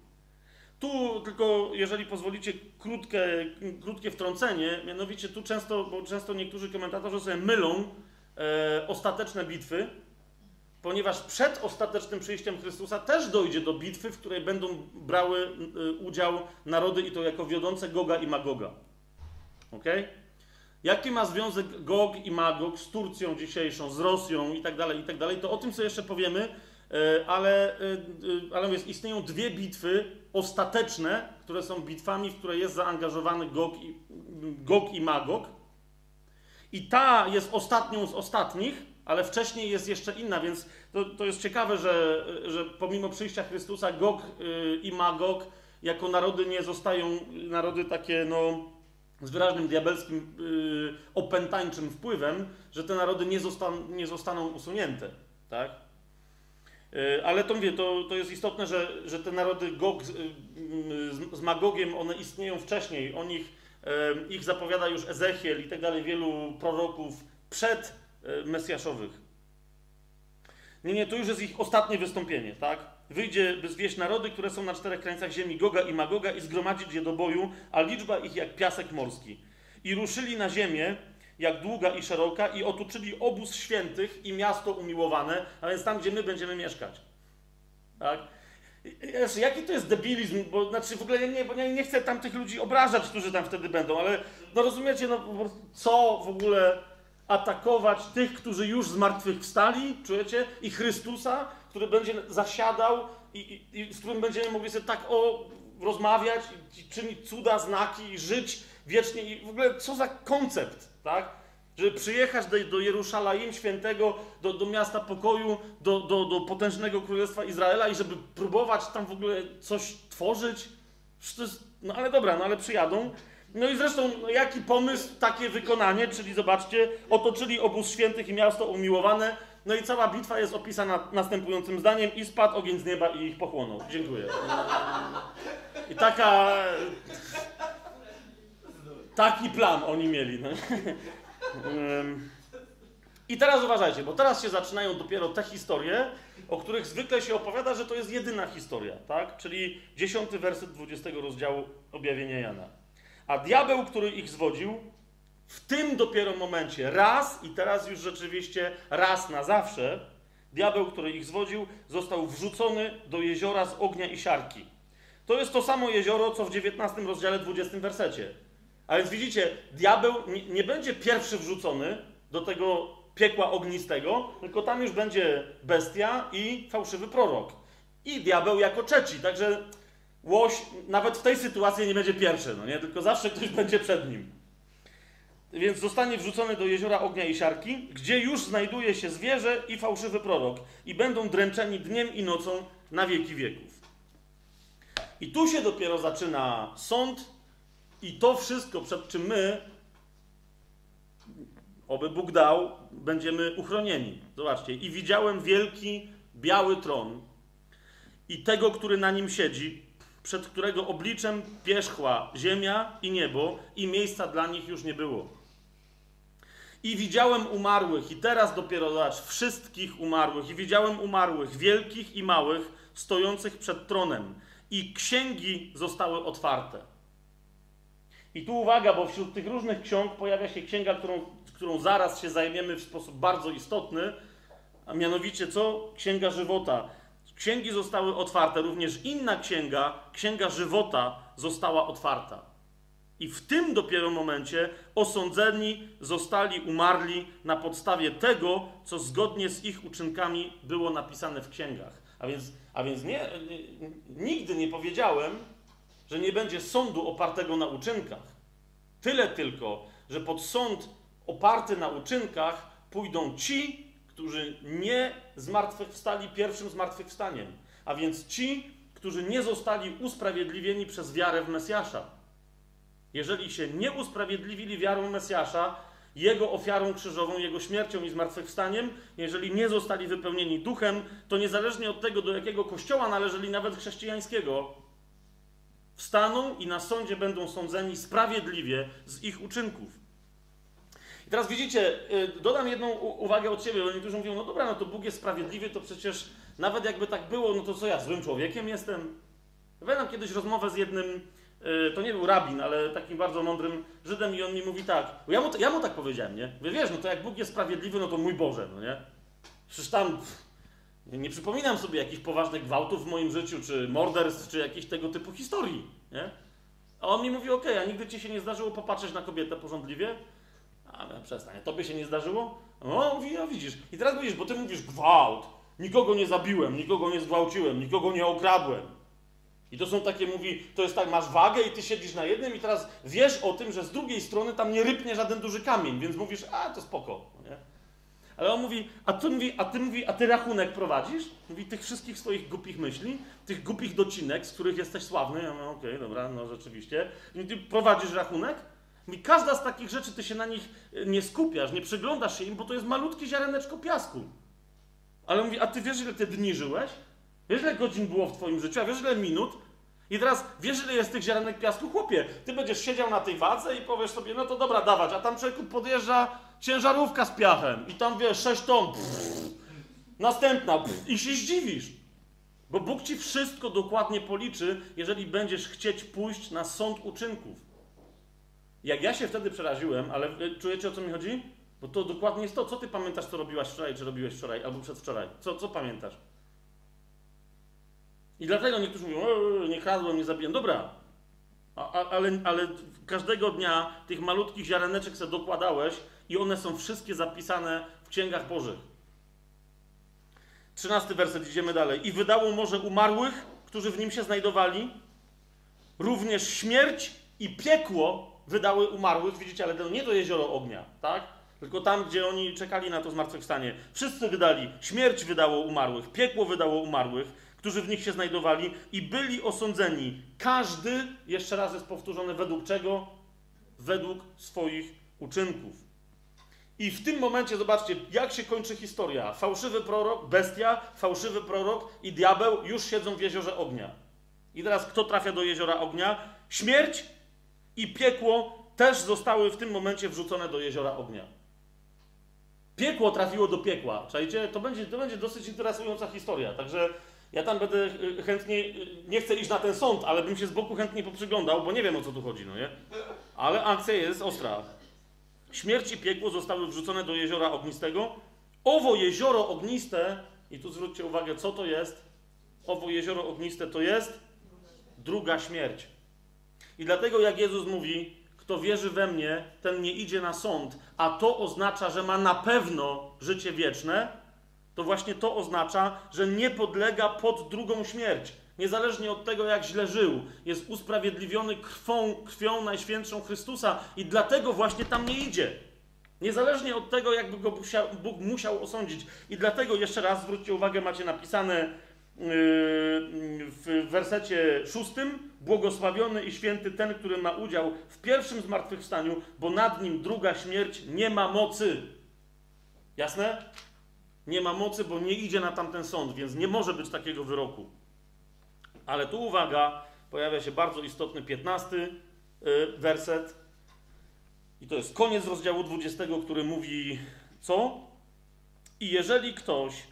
Tu tylko, jeżeli pozwolicie, krótkie, krótkie wtrącenie, mianowicie tu często, bo często niektórzy komentatorzy sobie mylą e, ostateczne bitwy, ponieważ przed ostatecznym przyjściem Chrystusa też dojdzie do bitwy, w której będą brały e, udział narody i to jako wiodące Goga i Magoga. Ok? Jaki ma związek Gog i Magog z Turcją dzisiejszą, z Rosją i tak dalej, i tak dalej, to o tym sobie jeszcze powiemy, ale, e, ale mówię, istnieją dwie bitwy ostateczne, które są bitwami, w które jest zaangażowany Gog i, Gog i Magog. I ta jest ostatnią z ostatnich, ale wcześniej jest jeszcze inna, więc to, to jest ciekawe, że, że pomimo przyjścia Chrystusa Gog i Magog jako narody nie zostają, narody takie no, z wyraźnym diabelskim opętańczym wpływem, że te narody nie, zostan, nie zostaną usunięte. Tak? Yy, ale to mówię, to, to jest istotne, że, że te narody Gog z, z Magogiem, one istnieją wcześniej. O nich ich zapowiada już Ezechiel i tak dalej, wielu proroków przed e, Mesjaszowych. Nie, nie, to już jest ich ostatnie wystąpienie, tak? Wyjdzie, by zwieść narody, które są na czterech krańcach ziemi, Goga i Magoga, i zgromadzić je do boju, a liczba ich jak piasek morski. I ruszyli na ziemię, jak długa i szeroka, i otoczyli obóz świętych i miasto umiłowane, a więc tam, gdzie my będziemy mieszkać. Tak? Jezu, jaki to jest debilizm, bo znaczy w ogóle nie, bo nie, nie chcę tam tych ludzi obrażać, którzy tam wtedy będą, ale no rozumiecie, no co w ogóle atakować tych, którzy już z martwych wstali, czujecie? I Chrystusa, który będzie zasiadał i, i, i z którym będziemy mogli sobie tak o rozmawiać, i czynić cuda, znaki i żyć wiecznie i w ogóle co za koncept, tak? Żeby przyjechać do, do Jeruszalaim świętego, do, do miasta pokoju, do, do, do potężnego królestwa Izraela i żeby próbować tam w ogóle coś tworzyć. Jest, no ale dobra, no ale przyjadą. No i zresztą, no jaki pomysł, takie wykonanie, czyli zobaczcie, otoczyli obóz świętych i miasto umiłowane. No i cała bitwa jest opisana następującym zdaniem: i spadł ogień z nieba i ich pochłonął. Dziękuję. I taka. Taki plan oni mieli. No. I teraz uważajcie, bo teraz się zaczynają dopiero te historie, o których zwykle się opowiada, że to jest jedyna historia, tak? Czyli dziesiąty werset 20 rozdziału objawienia Jana. A diabeł, który ich zwodził, w tym dopiero momencie, raz i teraz już rzeczywiście raz na zawsze, diabeł, który ich zwodził, został wrzucony do jeziora z ognia i siarki. To jest to samo jezioro, co w 19 rozdziale 20 wersecie. A więc widzicie, diabeł nie, będzie pierwszy wrzucony do tego piekła ognistego, tylko tam już będzie bestia i fałszywy prorok. I diabeł jako trzeci. Także łoś nawet w tej sytuacji nie będzie pierwszy, no nie? Tylko zawsze ktoś *laughs* będzie przed nim. Więc zostanie wrzucony do jeziora ognia i siarki, gdzie już znajduje się zwierzę i fałszywy prorok. I będą dręczeni dniem i nocą na wieki wieków. I tu się dopiero zaczyna sąd i to wszystko, przed czym my, oby Bóg dał, będziemy uchronieni. Zobaczcie. I widziałem wielki, biały tron i tego, który na nim siedzi, przed którego obliczem pierzchła ziemia i niebo i miejsca dla nich już nie było. I widziałem umarłych, i teraz dopiero zobacz, wszystkich umarłych, i widziałem umarłych, wielkich i małych, stojących przed tronem, i księgi zostały otwarte. I tu uwaga, bo wśród tych różnych ksiąg pojawia się księga, którą, którą zaraz się zajmiemy w sposób bardzo istotny, a mianowicie co? Księga żywota. Księgi zostały otwarte, również inna księga, księga żywota, została otwarta. I w tym dopiero momencie osądzeni zostali umarli na podstawie tego, co zgodnie z ich uczynkami było napisane w księgach. A więc, a więc nie, nigdy nie powiedziałem, że nie będzie sądu opartego na uczynkach. Tyle tylko, że pod sąd oparty na uczynkach pójdą ci, którzy nie zmartwychwstali pierwszym zmartwychwstaniem, a więc ci, którzy nie zostali usprawiedliwieni przez wiarę w Mesjasza. jeżeli się nie usprawiedliwili wiarą Mesjasza, jego ofiarą krzyżową, jego śmiercią i zmartwychwstaniem, jeżeli nie zostali wypełnieni duchem, to niezależnie od tego, do jakiego kościoła należeli, nawet chrześcijańskiego, wstaną i na sądzie będą sądzeni sprawiedliwie z ich uczynków. I teraz widzicie, y, dodam jedną uwagę od siebie, bo niektórzy mówią, no dobra, no to Bóg jest sprawiedliwy, to przecież nawet jakby tak było, no to co ja, złym człowiekiem jestem? Pamiętam kiedyś rozmowę z jednym Y, to nie był rabin, ale takim bardzo mądrym Żydem i on mi mówi tak, ja mu, ja mu tak powiedziałem, nie? Wiesz, no to jak Bóg jest sprawiedliwy, no to mój Boże, no nie? Przecież tam nie przypominam sobie jakichś poważnych gwałtów w moim życiu, czy morderstw, czy jakichś tego typu historii, nie? A on mi mówi, okej, okay, a nigdy ci się nie zdarzyło popatrzeć na kobietę porządliwie? A ja przestań, tobie się nie zdarzyło? No, mówi, no widzisz. I teraz widzisz, bo ty mówisz gwałt, nikogo nie zabiłem, nikogo nie zgwałciłem, nikogo nie okradłem. I to są takie, mówi, to jest tak, masz wagę i ty siedzisz na jednym i teraz wiesz o tym, że z drugiej strony tam nie rypnie żaden duży kamień, więc mówisz, a to spoko, no? Ale on mówi, a ty mówi, a ty mówi, a ty rachunek prowadzisz? Mówi tych wszystkich swoich głupich myśli, tych głupich docinek, z których jesteś sławny. Ja mówię, okej, okay, dobra, no rzeczywiście. I ty prowadzisz rachunek? Mówi, każda z takich rzeczy, ty się na nich e, nie skupiasz, nie przyglądasz się im, bo to jest malutkie ziareneczko piasku. Ale mówi, a ty wiesz, ile ty dni żyłeś? Wiesz, ile godzin było w twoim życiu, a wiesz, ile minut? I teraz wiesz, ile jest tych ziarenek piasku? Chłopie, ty będziesz siedział na tej wadze i powiesz sobie, no to dobra, dawać, a tam człowieku podjeżdża ciężarówka z piachem i tam, wiesz, 6 ton, pff, następna pff, i się zdziwisz. Bo Bóg ci wszystko dokładnie policzy, jeżeli będziesz chcieć pójść na sąd uczynków. Jak ja się wtedy przeraziłem, ale czujecie o co mi chodzi? Bo to dokładnie jest to, co ty pamiętasz, co robiłaś wczoraj, czy robiłeś wczoraj, albo przedwczoraj. Co, co pamiętasz? I dlatego niektórzy mówią, nie kradłem, nie zabiłem. Dobra, a, ale, ale każdego dnia tych malutkich ziareneczek sobie dokładałeś i one są wszystkie zapisane w księgach Bożych. Trzynasty werset, idziemy dalej. I wydało morze umarłych, którzy w nim się znajdowali, również śmierć i piekło wydały umarłych, widzicie, ale to nie to jezioro ognia, tak? Tylko tam, gdzie oni czekali na to zmartwychwstanie. Wszyscy wydali, śmierć wydało umarłych, piekło wydało umarłych, którzy w nich się znajdowali i byli osądzeni. Każdy, jeszcze raz jest powtórzone, według czego? Według swoich uczynków. I w tym momencie zobaczcie, jak się kończy historia. Fałszywy prorok, bestia, fałszywy prorok i diabeł już siedzą w jeziorze ognia. I teraz kto trafia do jeziora ognia? Śmierć i piekło też zostały w tym momencie wrzucone do jeziora ognia. Piekło trafiło do piekła. Czajcie? To będzie, to będzie dosyć interesująca historia. Także ja tam będę y, chętnie, y, nie chcę iść na ten sąd, ale bym się z boku chętnie poprzyglądał, bo nie wiem o co tu chodzi, no nie? Ale akcja jest ostra. Śmierć i piekło zostały wrzucone do jeziora ognistego. Owo jezioro ogniste, i tu zwróćcie uwagę, co to jest. Owo jezioro ogniste to jest druga śmierć. I dlatego jak Jezus mówi, kto wierzy we mnie, ten nie idzie na sąd, a to oznacza, że ma na pewno życie wieczne, to właśnie to oznacza, że nie podlega pod drugą śmierć. Niezależnie od tego, jak źle żył, jest usprawiedliwiony krwą, krwią Najświętszą Chrystusa i dlatego właśnie tam nie idzie. Niezależnie od tego, jakby go Bóg musiał osądzić. I dlatego jeszcze raz zwróćcie uwagę, macie napisane yy, w wersecie szóstym: Błogosławiony i święty ten, który ma udział w pierwszym zmartwychwstaniu, bo nad nim druga śmierć nie ma mocy. Jasne? nie ma mocy, bo nie idzie na tamten sąd, więc nie może być takiego wyroku. Ale tu uwaga, pojawia się bardzo istotny 15 y, werset. I to jest koniec rozdziału 20, który mówi co? I jeżeli ktoś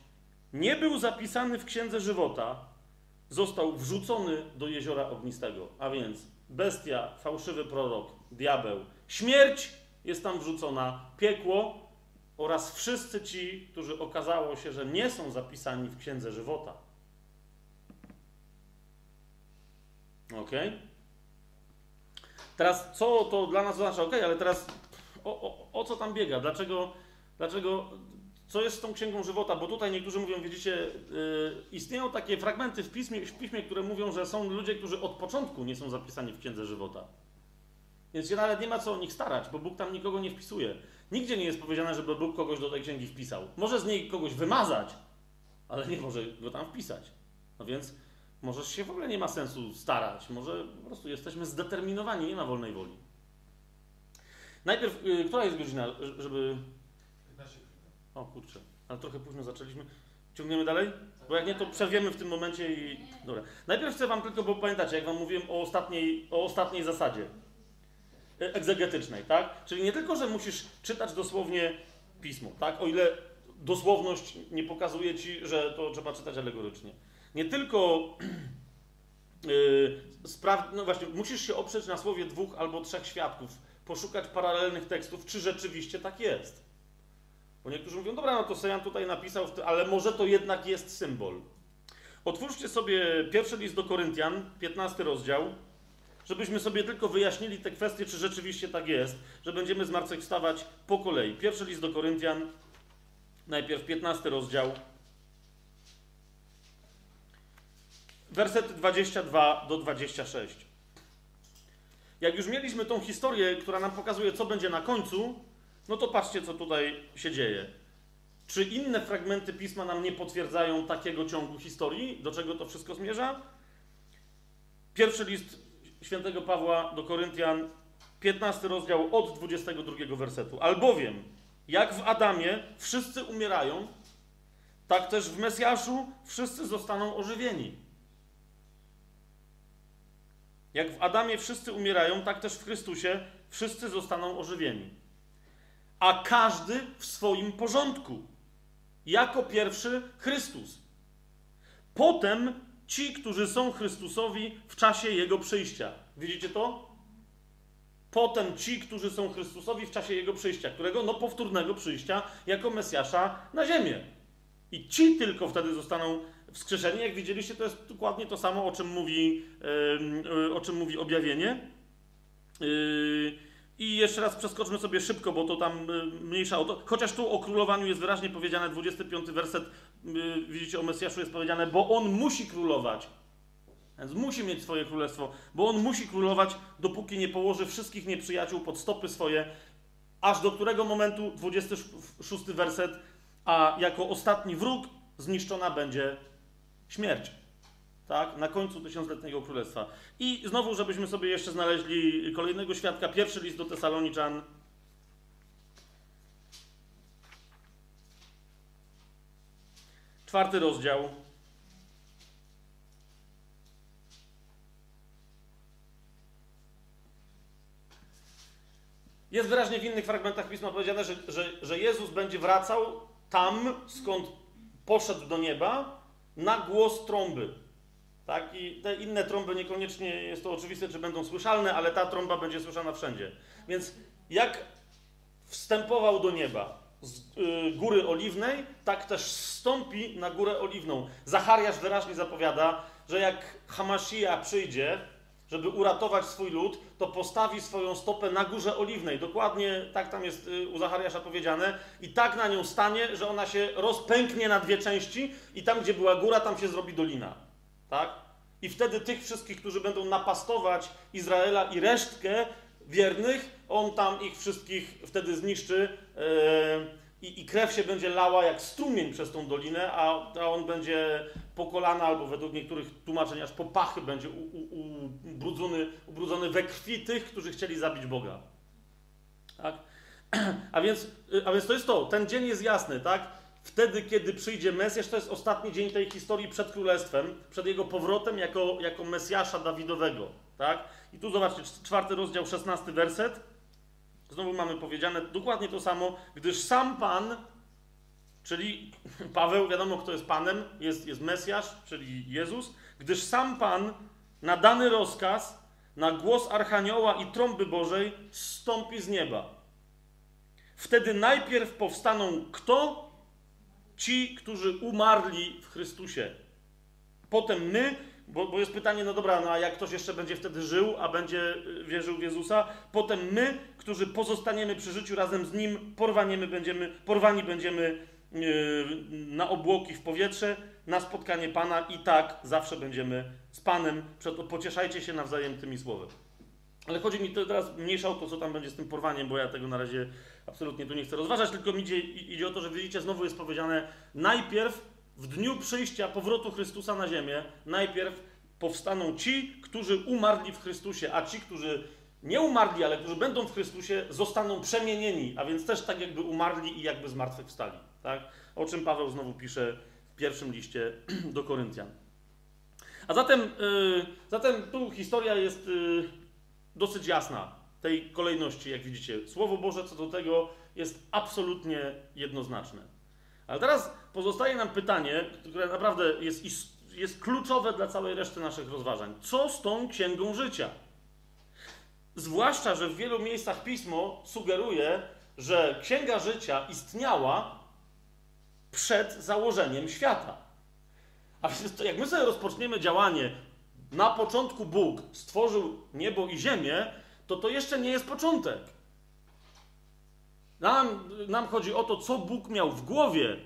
nie był zapisany w księdze żywota, został wrzucony do jeziora ognistego. A więc bestia, fałszywy prorok, diabeł, śmierć jest tam wrzucona, piekło oraz wszyscy ci, którzy okazało się, że nie są zapisani w Księdze Żywota. Ok? Teraz, co to dla nas oznacza? Ok, ale teraz o, o, o co tam biega? Dlaczego, dlaczego, co jest z tą Księgą Żywota? Bo tutaj niektórzy mówią, widzicie, yy, istnieją takie fragmenty w piśmie, w piśmie, które mówią, że są ludzie, którzy od początku nie są zapisani w Księdze Żywota. Więc się nawet nie ma co o nich starać, bo Bóg tam nikogo nie wpisuje. Nigdzie nie jest powiedziane, żeby Bóg kogoś do tej księgi wpisał. Może z niej kogoś wymazać, ale nie może go tam wpisać. No więc może się w ogóle nie ma sensu starać. Może po prostu jesteśmy zdeterminowani, nie ma wolnej woli. Najpierw, y, która jest godzina, żeby... 15 O kurczę, ale trochę późno zaczęliśmy. Ciągniemy dalej? Bo jak nie, to przerwiemy w tym momencie i... Dobra. Najpierw chcę wam tylko, bo pamiętacie, jak wam mówiłem o ostatniej, o ostatniej zasadzie y, egzegetycznej, tak? Czyli nie tylko, że musisz czytać dosłownie pismo, tak? O ile dosłowność nie pokazuje ci, że to trzeba czytać alegorycznie. Nie tylko yy, *clears throat* spraw... no właśnie, musisz się oprzeć na słowie dwóch albo trzech świadków, poszukać paralelnych tekstów, czy rzeczywiście tak jest. Bo niektórzy mówią, dobra, no to Sejan tutaj napisał, ale może to jednak jest symbol. Otwórzcie sobie pierwszy list do Koryntian, 15 rozdział, żebyśmy sobie tylko wyjaśnili te kwestie, czy rzeczywiście tak jest, że będziemy zmartwychwstawać po kolei. Pierwszy list do Koryntian, najpierw 15 rozdział, wersety 22 do 26. Jak już mieliśmy tą historię, która nam pokazuje, co będzie na końcu, no to patrzcie, co tutaj się dzieje. Czy inne fragmenty pisma nam nie potwierdzają takiego ciągu historii? Do czego to wszystko zmierza? Pierwszy list świętego Pawła do Koryntian, 15 rozdział od 22 wersetu. Albowiem, jak w Adamie wszyscy umierają, tak też w Mesjaszu wszyscy zostaną ożywieni. Jak w Adamie wszyscy umierają, tak też w Chrystusie wszyscy zostaną ożywieni. A każdy w swoim porządku. Jako pierwszy Chrystus. Potem ci, którzy są Chrystusowi w czasie Jego przyjścia. Widzicie to? Potem ci, którzy są Chrystusowi w czasie Jego przyjścia, którego, no powtórnego przyjścia, jako Mesjasza na ziemię. I ci tylko wtedy zostaną wskrzeszenie, jak widzieliście, to jest dokładnie to samo, o czym mówi, o czym mówi objawienie. Yy, I jeszcze raz przeskoczmy sobie szybko, bo to tam y, mniejsza o to. Chociaż tu o królowaniu jest wyraźnie powiedziane, 25 werset, y, widzicie, o Mesjaszu jest powiedziane, bo on musi królować. Więc musi mieć swoje królestwo, bo on musi królować, dopóki nie położy wszystkich nieprzyjaciół pod stopy swoje, aż do którego momentu, 26 werset, a jako ostatni wróg zniszczona będzie śmierć. Tak? Na końcu tysiącletniego królestwa. I znowu, żebyśmy sobie jeszcze znaleźli kolejnego świadka, pierwszy list do Tesaloniczan. Czwarty rozdział. Jest wyraźnie w innych fragmentach pisma powiedziane, że, że, że Jezus będzie wracał tam, skąd poszedł do nieba, na głos trąby. Tak? I te inne trąby niekoniecznie jest to oczywiste, czy będą słyszalne, ale ta trąba będzie słyszana wszędzie. Więc jak wstępował do nieba z y, góry oliwnej, tak też wstąpi na górę oliwną. Zachariasz wyraźnie zapowiada, że jak Hamashia przyjdzie, żeby uratować swój lud, to postawi swoją stopę na górze oliwnej. Dokładnie tak tam jest y, u Zachariasza powiedziane. I tak na nią stanie, że ona się rozpęknie na dwie części i tam, gdzie była góra, tam się zrobi dolina. Tak? I wtedy tych wszystkich, którzy będą napastować Izraela i resztkę wiernych, on tam ich wszystkich wtedy zniszczy. Yy, i, i, krew się będzie lała jak strumień przez tą dolinę, a, a on będzie po kolana, albo według niektórych tłumaczeń aż po pachy będzie u, u, ubrudzony, ubrudzony we krwi tych, którzy chcieli zabić Boga. Tak? *clears throat* A więc, a więc to jest to, ten dzień jest jasny, tak? Wtedy, kiedy przyjdzie Mesjasz, to jest ostatni dzień tej historii przed Królestwem, przed jego powrotem jako, jako Mesjasza Dawidowego, tak? I tu zobaczcie, czwarty rozdział, szesnasty werset. Znowu mamy powiedziane dokładnie to samo, gdyż sam Pan, czyli *laughs* Paweł, wiadomo kto jest Panem, jest, jest Mesjasz, czyli Jezus, gdyż sam Pan na dany rozkaz, na głos Archanioła i trąby Bożej stąpi z nieba. Wtedy najpierw powstaną kto? Ci, którzy umarli w Chrystusie. Potem my, bo, bo, jest pytanie, no dobra, no a jak ktoś jeszcze będzie wtedy żył, a będzie y, wierzył w Jezusa, potem my, którzy pozostaniemy przy życiu razem z Nim, porwaniemy będziemy, porwani będziemy yy, na obłoki w powietrze, na spotkanie Pana i tak zawsze będziemy z Panem. Pocieszajcie się nawzajem tymi słowy. Ale chodzi mi teraz mniejsza o to, co tam będzie z tym porwaniem, bo ja tego na razie absolutnie tu nie chcę rozważać, tylko mi idzie, idzie o to, że widzicie, znowu jest powiedziane najpierw w dniu przyjścia, powrotu Chrystusa na ziemię, najpierw powstaną ci, którzy umarli w Chrystusie, a ci, którzy nie umarli, ale którzy będą w Chrystusie, zostaną przemienieni, a więc też tak jakby umarli i jakby zmartwychwstali. Tak? O czym Paweł znowu pisze w pierwszym liście *clears throat* do Koryntian. A zatem, yy, zatem tu historia jest yy, dosyć jasna tej kolejności, jak widzicie. Słowo Boże co do tego jest absolutnie jednoznaczne. Ale teraz pozostaje nam pytanie, które naprawdę jest, jest kluczowe dla całej reszty naszych rozważań. Co z tą księgą życia? Zwłaszcza, że w wielu miejscach pismo sugeruje, że księga życia istniała przed założeniem świata. A więc to jak my sobie rozpoczniemy działanie, na początku Bóg stworzył niebo i ziemię, to to jeszcze nie jest początek. Nam, nam chodzi o to, co Bóg miał w głowie,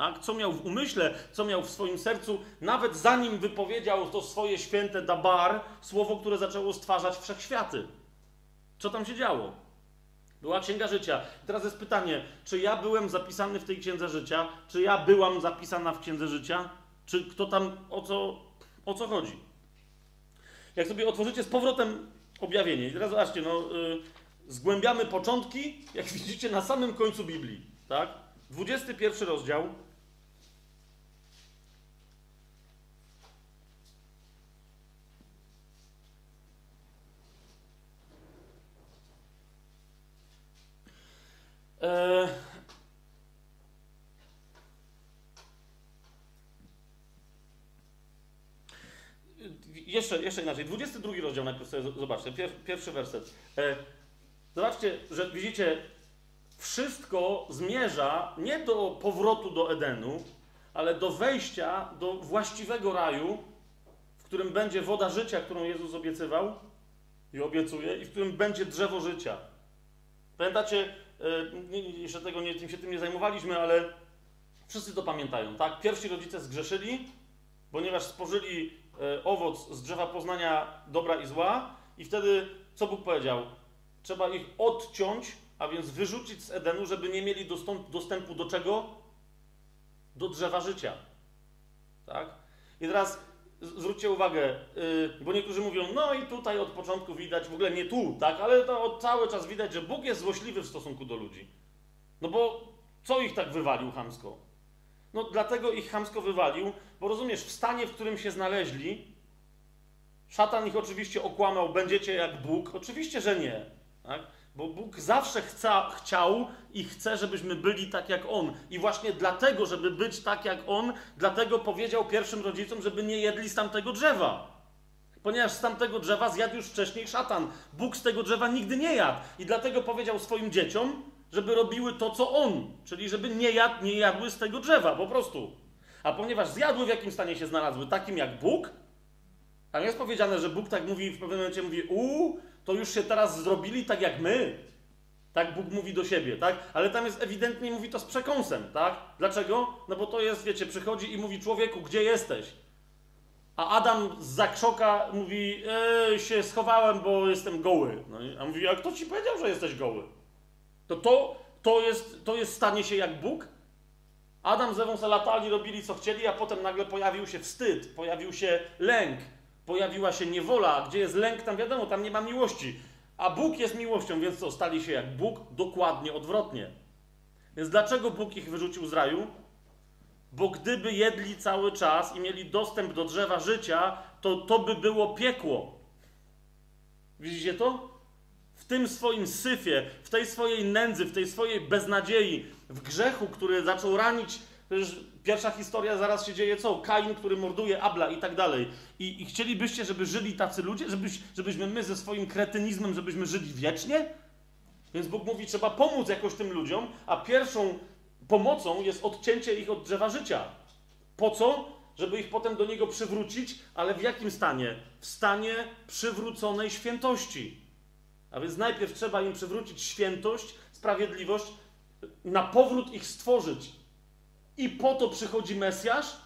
tak? co miał w umyśle, co miał w swoim sercu, nawet zanim wypowiedział to swoje święte dabar, słowo, które zaczęło stwarzać wszechświaty. Co tam się działo? Była księga życia. Teraz jest pytanie, czy ja byłem zapisany w tej księdze życia? Czy ja byłam zapisana w księdze życia? Czy kto tam, o co, o co chodzi? Jak sobie otworzycie z powrotem objawienie, i teraz zobaczcie, no, yy, zgłębiamy początki, jak widzicie, na samym końcu Biblii, tak? 21 rozdział. Eee, jeszcze, jeszcze inaczej. 22 rozdział najpierw sobie zobaczcie. Pier, pierwszy werset. E, zobaczcie, że widzicie, wszystko zmierza nie do powrotu do Edenu, ale do wejścia do właściwego raju, w którym będzie woda życia, którą Jezus obiecywał i obiecuje, i w którym będzie drzewo życia. Pamiętacie, e, jeszcze tego nie, tym się tym nie zajmowaliśmy, ale wszyscy to pamiętają, tak? Pierwsi rodzice zgrzeszyli, ponieważ spożyli E, owoc z drzewa poznania dobra i zła, i wtedy co Bóg powiedział? Trzeba ich odciąć, a więc wyrzucić z Edenu, żeby nie mieli dostępu do czego? Do drzewa życia. Tak? I teraz zwróćcie uwagę, yy, bo niektórzy mówią, no i tutaj od początku widać, w ogóle nie tu, tak, ale to cały czas widać, że Bóg jest złośliwy w stosunku do ludzi. No bo co ich tak wywalił chamsko? No dlatego ich chamsko wywalił, bo rozumiesz, w stanie, w którym się znaleźli, szatan ich oczywiście okłamał, będziecie jak Bóg. Oczywiście, że nie. Tak? Bo Bóg zawsze chca, chciał i chce, żebyśmy byli tak jak On. I właśnie dlatego, żeby być tak jak On, dlatego powiedział pierwszym rodzicom, żeby nie jedli z tamtego drzewa. Ponieważ z tamtego drzewa zjadł już wcześniej szatan. Bóg z tego drzewa nigdy nie jadł. I dlatego powiedział swoim dzieciom, żeby robiły to, co On. Czyli żeby nie, jad, nie jadły z tego drzewa, po prostu. A ponieważ zjadły, w jakim stanie się znalazły, takim jak Bóg, tam jest powiedziane, że Bóg tak mówi, w pewnym momencie mówi, u, to już się teraz zrobili tak jak my. Tak Bóg mówi do siebie, tak? Ale tam jest ewidentnie, mówi to z przekąsem, tak? Dlaczego? No bo to jest, wiecie, przychodzi i mówi człowieku, gdzie jesteś? A Adam z zakrzoka mówi, e, się schowałem, bo jestem goły. No a mówi, a kto ci powiedział, że jesteś goły? To to, to, jest, to jest stanie się jak Bóg? Adam z Ewą se latali, robili co chcieli, a potem nagle pojawił się wstyd, pojawił się lęk, pojawiła się niewola. Gdzie jest lęk, tam wiadomo, tam nie ma miłości. A Bóg jest miłością, więc co, stali się jak Bóg? Dokładnie odwrotnie. Więc dlaczego Bóg ich wyrzucił z raju? Bo gdyby jedli cały czas i mieli dostęp do drzewa życia, to to by było piekło. Widzicie to? W tym swoim syfie, w tej swojej nędzy, w tej swojej beznadziei, w grzechu, który zaczął ranić. Pierwsza historia zaraz się dzieje co? Kain, który morduje Abla i tak dalej. I, I, chcielibyście, żeby żyli tacy ludzie? Żebyś, żebyśmy my ze swoim kretynizmem, żebyśmy żyli wiecznie? Więc Bóg mówi, trzeba pomóc jakoś tym ludziom, a pierwszą pomocą jest odcięcie ich od drzewa życia. Po co? Żeby ich potem do niego przywrócić, ale w jakim stanie? W stanie przywróconej świętości. A więc najpierw trzeba im przywrócić świętość, sprawiedliwość, na powrót ich stworzyć. I po to przychodzi Mesjasz.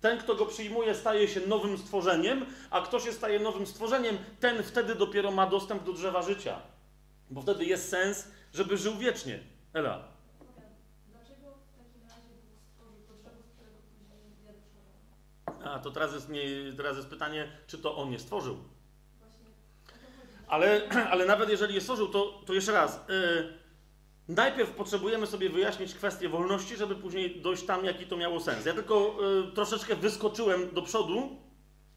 Ten, kto go przyjmuje, staje się nowym stworzeniem, a kto się staje nowym stworzeniem, ten wtedy dopiero ma dostęp do drzewa życia. Bo wtedy jest sens, żeby żył wiecznie. Ela. A to teraz jest, nie, teraz jest pytanie, czy to on nie stworzył. Ale, *clears throat* ale nawet jeżeli je stworzył, to, to jeszcze raz. Yy, najpierw potrzebujemy sobie wyjaśnić kwestię wolności, żeby później dojść tam, jaki to miało sens. Ja tylko yy, troszeczkę wyskoczyłem do przodu,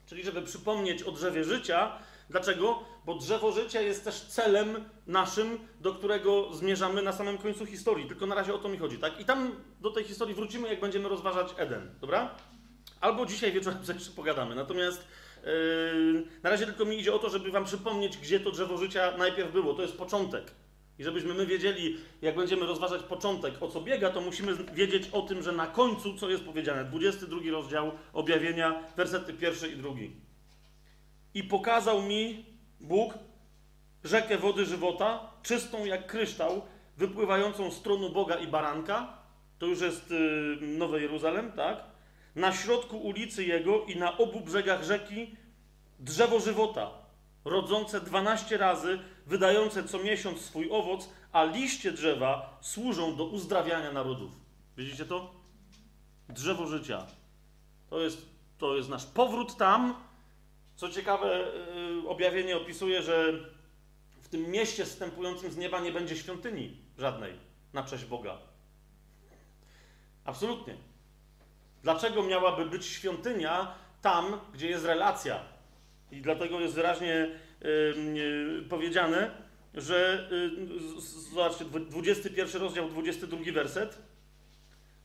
czyli żeby przypomnieć o drzewie życia. Dlaczego? Bo drzewo życia jest też celem naszym, do którego zmierzamy na samym końcu historii. Tylko na razie o to mi chodzi, tak? I tam do tej historii wrócimy, jak będziemy rozważać Eden, dobra? Albo dzisiaj wieczorem *laughs* jeszcze pogadamy. Natomiast Yy, na razie tylko mi idzie o to, żeby wam przypomnieć, gdzie to drzewo życia najpierw było. To jest początek. I żebyśmy my wiedzieli, jak będziemy rozważać początek, o co biega, to musimy wiedzieć o tym, że na końcu, co jest powiedziane, 22 rozdział objawienia, wersety pierwszy i drugi. I pokazał mi Bóg rzekę wody żywota, czystą jak kryształ, wypływającą z tronu Boga i baranka. To już jest yy, Nowe Jeruzalem, tak? na środku ulicy jego i na obu brzegach rzeki drzewo żywota, rodzące dwanaście razy, wydające co miesiąc swój owoc, a liście drzewa służą do uzdrawiania narodów. Widzicie to? Drzewo życia. To jest, to jest nasz powrót tam. Co ciekawe, yy, objawienie opisuje, że w tym mieście wstępującym z nieba nie będzie świątyni żadnej na cześć Boga. Absolutnie. Dlaczego miałaby być świątynia tam, gdzie jest relacja? I dlatego jest wyraźnie powiedziane, że yy, zobaczcie, 21 rozdział, 22 werset.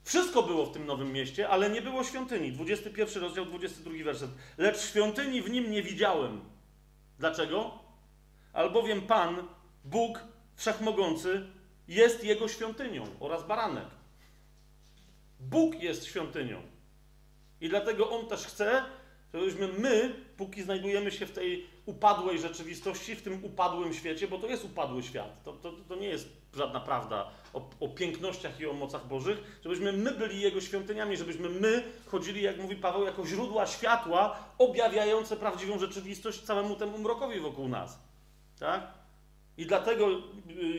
Wszystko było w tym nowym mieście, ale nie było świątyni. 21 rozdział, 22 werset. Lecz świątyni w nim nie widziałem. Dlaczego? Albowiem Pan, Bóg Wszechmogący, jest jego świątynią oraz baranek. Bóg jest świątynią. I dlatego On też chce, żebyśmy my, póki znajdujemy się w tej upadłej rzeczywistości, w tym upadłym świecie, bo to jest upadły świat, to, to, to nie jest żadna prawda o, o, pięknościach i o mocach Bożych, żebyśmy my byli Jego świątyniami, żebyśmy my chodzili, jak mówi Paweł, jako źródła światła objawiające prawdziwą rzeczywistość całemu temu mrokowi wokół nas. Tak? I dlatego y,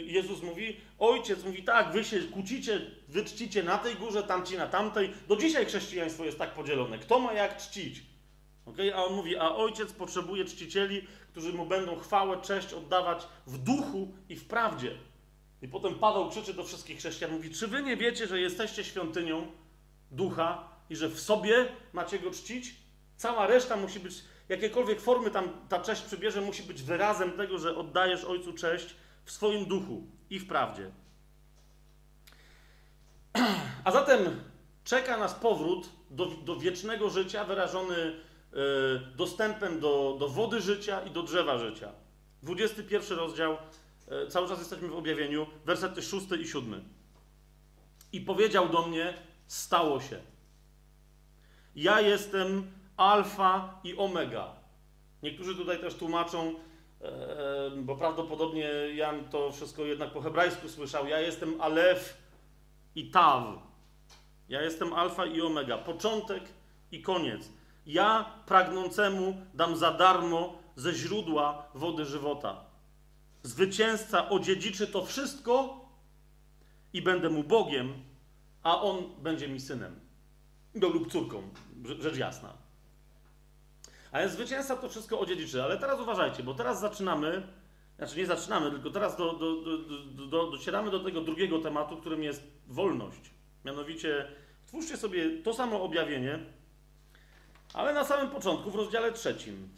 Jezus mówi, ojciec mówi tak, wy się kłócicie, wy czcicie na tej górze, tamci na tamtej. Do dzisiaj chrześcijaństwo jest tak podzielone. Kto ma jak czcić? Okay? A on mówi, a ojciec potrzebuje czcicieli, którzy mu będą chwałę, cześć oddawać w duchu i w prawdzie. I potem Paweł krzyczy do wszystkich chrześcijan, mówi, czy wy nie wiecie, że jesteście świątynią ducha i że w sobie macie go czcić? Cała reszta musi być jakiekolwiek formy tam ta cześć przybierze, musi być wyrazem tego, że oddajesz Ojcu cześć w swoim duchu i w prawdzie. *clears throat* A zatem czeka nas powrót do, do wiecznego życia, wyrażony dostępem do, do wody życia i do drzewa życia. 21 rozdział, y, cały czas jesteśmy w objawieniu, wersety 6 i 7. I powiedział do mnie: Stało się. Ja jestem alfa i omega. Niektórzy tutaj też tłumaczą, e, bo prawdopodobnie Jan to wszystko jednak po hebrajsku słyszał. Ja jestem alef i taw. Ja jestem alfa i omega. Początek i koniec. Ja pragnącemu dam za darmo ze źródła wody żywota. Zwycięzca odziedziczy to wszystko i będę mu Bogiem, a on będzie mi synem. No lub córką, rzecz jasna. Ale zwycięzca to wszystko odziedziczy. Ale teraz uważajcie, bo teraz zaczynamy, znaczy nie zaczynamy, tylko teraz do, do, do, do, docieramy do tego drugiego tematu, którym jest wolność. Mianowicie, twórzcie sobie to samo objawienie, ale na samym początku, w rozdziale trzecim,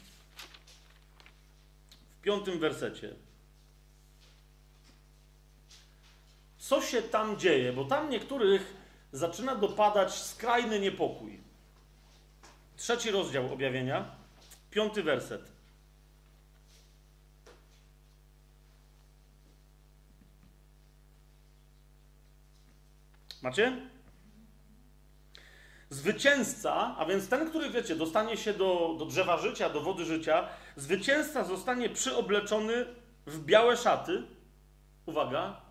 w piątym wersecie. Co się tam dzieje? Bo tam niektórych zaczyna dopadać skrajny niepokój. Trzeci rozdział objawienia. Piąty werset. Macie? Zwycięzca, a więc ten, który wiecie, dostanie się do, do drzewa życia, do wody życia, zwycięzca zostanie przyobleczony w białe szaty. Uwaga.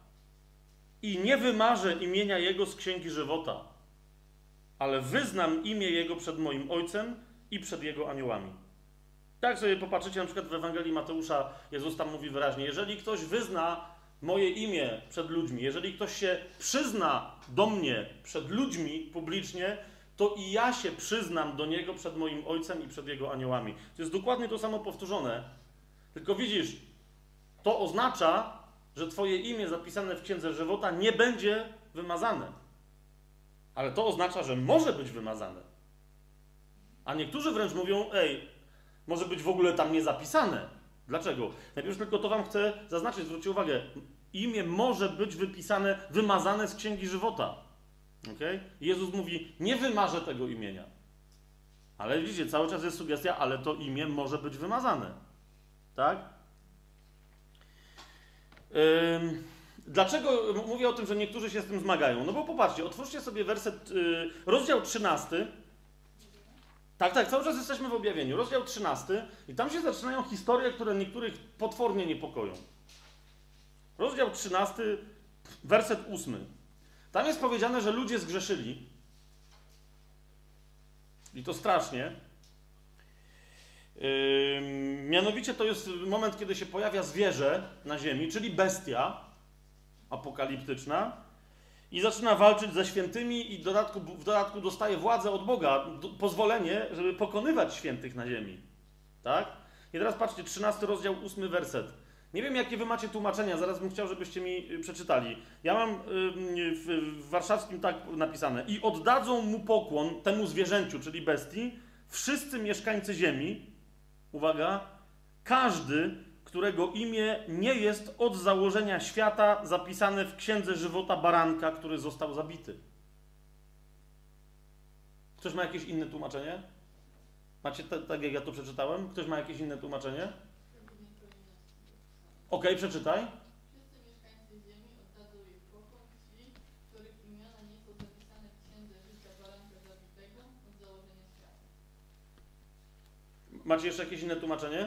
I nie wymarzę imienia jego z księgi żywota, ale wyznam imię jego przed moim ojcem i przed jego aniołami. Tak sobie popatrzycie na przykład w Ewangelii Mateusza, Jezus tam mówi wyraźnie, jeżeli ktoś wyzna moje imię przed ludźmi, jeżeli ktoś się przyzna do mnie przed ludźmi publicznie, to i ja się przyznam do niego przed moim ojcem i przed jego aniołami. To jest dokładnie to samo powtórzone. Tylko widzisz, to oznacza, że Twoje imię zapisane w księdze żywota nie będzie wymazane. Ale to oznacza, że może być wymazane. A niektórzy wręcz mówią: Ej, może być w ogóle tam nie zapisane. Dlaczego? Najpierw tylko to Wam chcę zaznaczyć, zwróćcie uwagę. Imię może być wypisane, wymazane z księgi żywota. Okay? Jezus mówi: Nie wymarzę tego imienia. Ale widzicie, cały czas jest sugestia, ale to imię może być wymazane. Tak? Ym, dlaczego mówię o tym, że niektórzy się z tym zmagają? No bo popatrzcie, otwórzcie sobie werset, yy, rozdział 13. Tak, tak, cały czas jesteśmy w objawieniu. Rozdział 13 i tam się zaczynają historie, które niektórych potwornie niepokoją. Rozdział 13, werset 8. Tam jest powiedziane, że ludzie zgrzeszyli. I to strasznie. Yy, mianowicie to jest moment, kiedy się pojawia zwierzę na ziemi, czyli bestia apokaliptyczna i zaczyna walczyć ze świętymi i w dodatku, w dodatku dostaje władzę od Boga, do, pozwolenie, żeby pokonywać świętych na ziemi. Tak? I teraz patrzcie, 13 rozdział, 8 werset. Nie wiem, jakie wy macie tłumaczenia, zaraz bym chciał, żebyście mi y, przeczytali. Ja mam w, w warszawskim tak napisane. I oddadzą mu pokłon temu zwierzęciu, czyli bestii, wszyscy mieszkańcy ziemi, uwaga, każdy, którego imię nie jest od założenia świata zapisane w księdze żywota baranka, który został zabity. Ktoś ma jakieś inne tłumaczenie? Macie tak, jak ja to przeczytałem? Ktoś ma jakieś inne tłumaczenie? Ok, przeczytaj. Wszyscy mieszkańcy ziemi oddadzą jej pokłon ci, których imiona nie są zapisane w księdze życia baranka zabitego od założenia świata. Macie jeszcze jakieś inne tłumaczenie?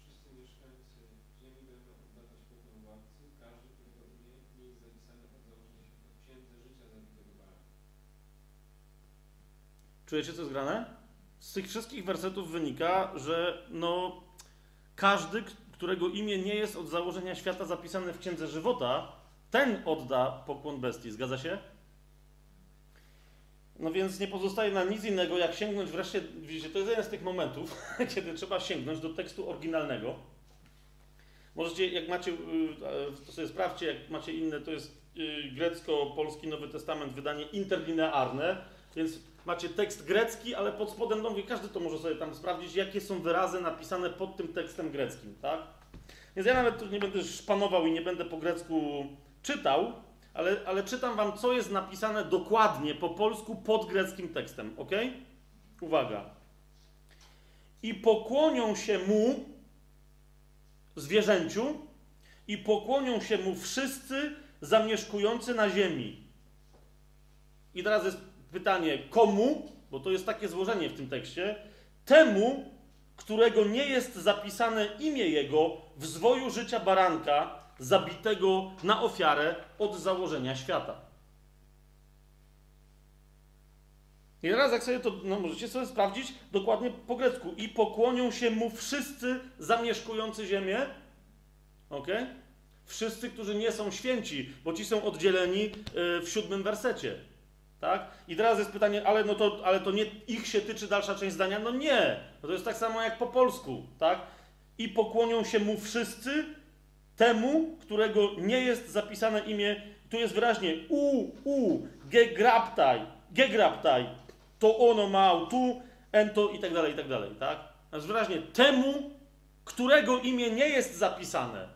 Wszyscy mieszkańcy ziemi będą oddawać pokłon władcy, każdy, którego imię nie jest zapisane od założenia świata w księdze życia zabitego baranka. Czujecie, co jest grane? Z tych wszystkich wersetów wynika, że no każdy, którego imię nie jest od założenia świata zapisane w Księdze Żywota, ten odda pokłon bestii. Zgadza się? No więc nie pozostaje nam nic innego, jak sięgnąć wreszcie, widzicie, to jest jeden z tych momentów, *laughs* kiedy trzeba sięgnąć do tekstu oryginalnego. Możecie, jak macie, y, to sobie sprawdźcie, jak macie inne, to jest y, grecko-polski Nowy Testament, wydanie interlinearne, więc macie tekst grecki, ale pod spodem, no każdy to może sobie tam sprawdzić, jakie są wyrazy napisane pod tym tekstem greckim, tak? Więc ja nawet tu nie będę szpanował i nie będę po grecku czytał, ale, ale czytam wam, co jest napisane dokładnie po polsku pod greckim tekstem, ok? Uwaga. I pokłonią się mu zwierzęciu i pokłonią się mu wszyscy zamieszkujący na ziemi. I teraz jest pytanie, komu, bo to jest takie złożenie w tym tekście, temu, którego nie jest zapisane imię jego w zwoju życia baranka, zabitego na ofiarę od założenia świata. I teraz, jak sobie to, no możecie sobie sprawdzić dokładnie po grecku. I pokłonią się mu wszyscy zamieszkujący ziemię. Ok? Wszyscy, którzy nie są święci, bo ci są oddzieleni y, w siódmym wersecie. Tak? I teraz jest pytanie, ale, no to, ale to nie ich się tyczy dalsza część zdania? No nie. No to jest tak samo jak po polsku. Tak? I pokłonią się mu wszyscy temu, którego nie jest zapisane imię. Tu jest wyraźnie u, u, gegraptaj, gegraptaj, to ono ma, tu, ento i tak dalej, i tak dalej. Tak? Jest wyraźnie temu, którego imię nie jest zapisane.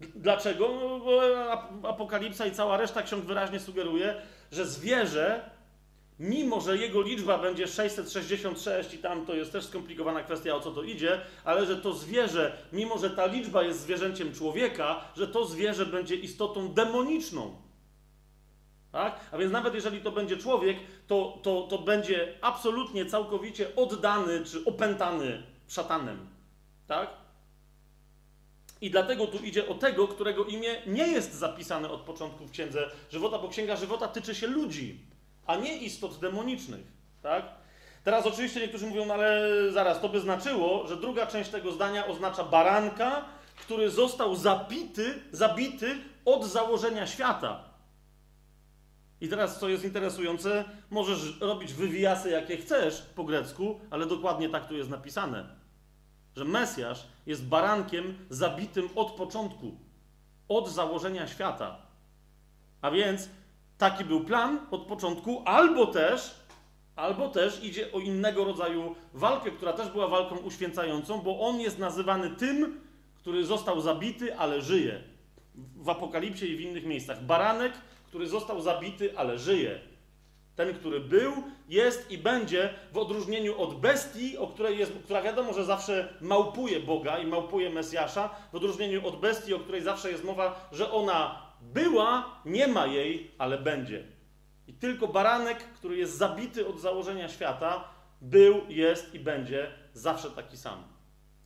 Dlaczego? No, bo Apokalipsa i cała reszta ksiąg wyraźnie sugeruje, że zwierzę, mimo że jego liczba będzie 666 i tam to jest też skomplikowana kwestia, o co to idzie, ale że to zwierzę, mimo że ta liczba jest zwierzęciem człowieka, że to zwierzę będzie istotą demoniczną. Tak? A więc nawet jeżeli to będzie człowiek, to, to, to będzie absolutnie, całkowicie oddany czy opętany szatanem. Tak? I dlatego tu idzie o tego, którego imię nie jest zapisane od początku w Księdze Żywota, bo Księga Żywota tyczy się ludzi, a nie istot demonicznych. Tak? Teraz oczywiście niektórzy mówią, no ale zaraz, to by znaczyło, że druga część tego zdania oznacza baranka, który został zabity, zabity od założenia świata. I teraz, co jest interesujące, możesz robić wywiasy, jakie chcesz po grecku, ale dokładnie tak tu jest napisane. Że Mesjasz jest barankiem zabitym od początku, od założenia świata. A więc taki był plan od początku, albo też, albo też idzie o innego rodzaju walkę, która też była walką uświęcającą, bo on jest nazywany tym, który został zabity, ale żyje. W Apokalipsie i w innych miejscach. Baranek, który został zabity, ale żyje. Ten, który był, jest i będzie, w odróżnieniu od bestii, o której jest, która wiadomo, że zawsze małpuje Boga i małpuje Mesjasza, w odróżnieniu od bestii, o której zawsze jest mowa, że ona była, nie ma jej, ale będzie. I tylko baranek, który jest zabity od założenia świata, był, jest i będzie zawsze taki sam.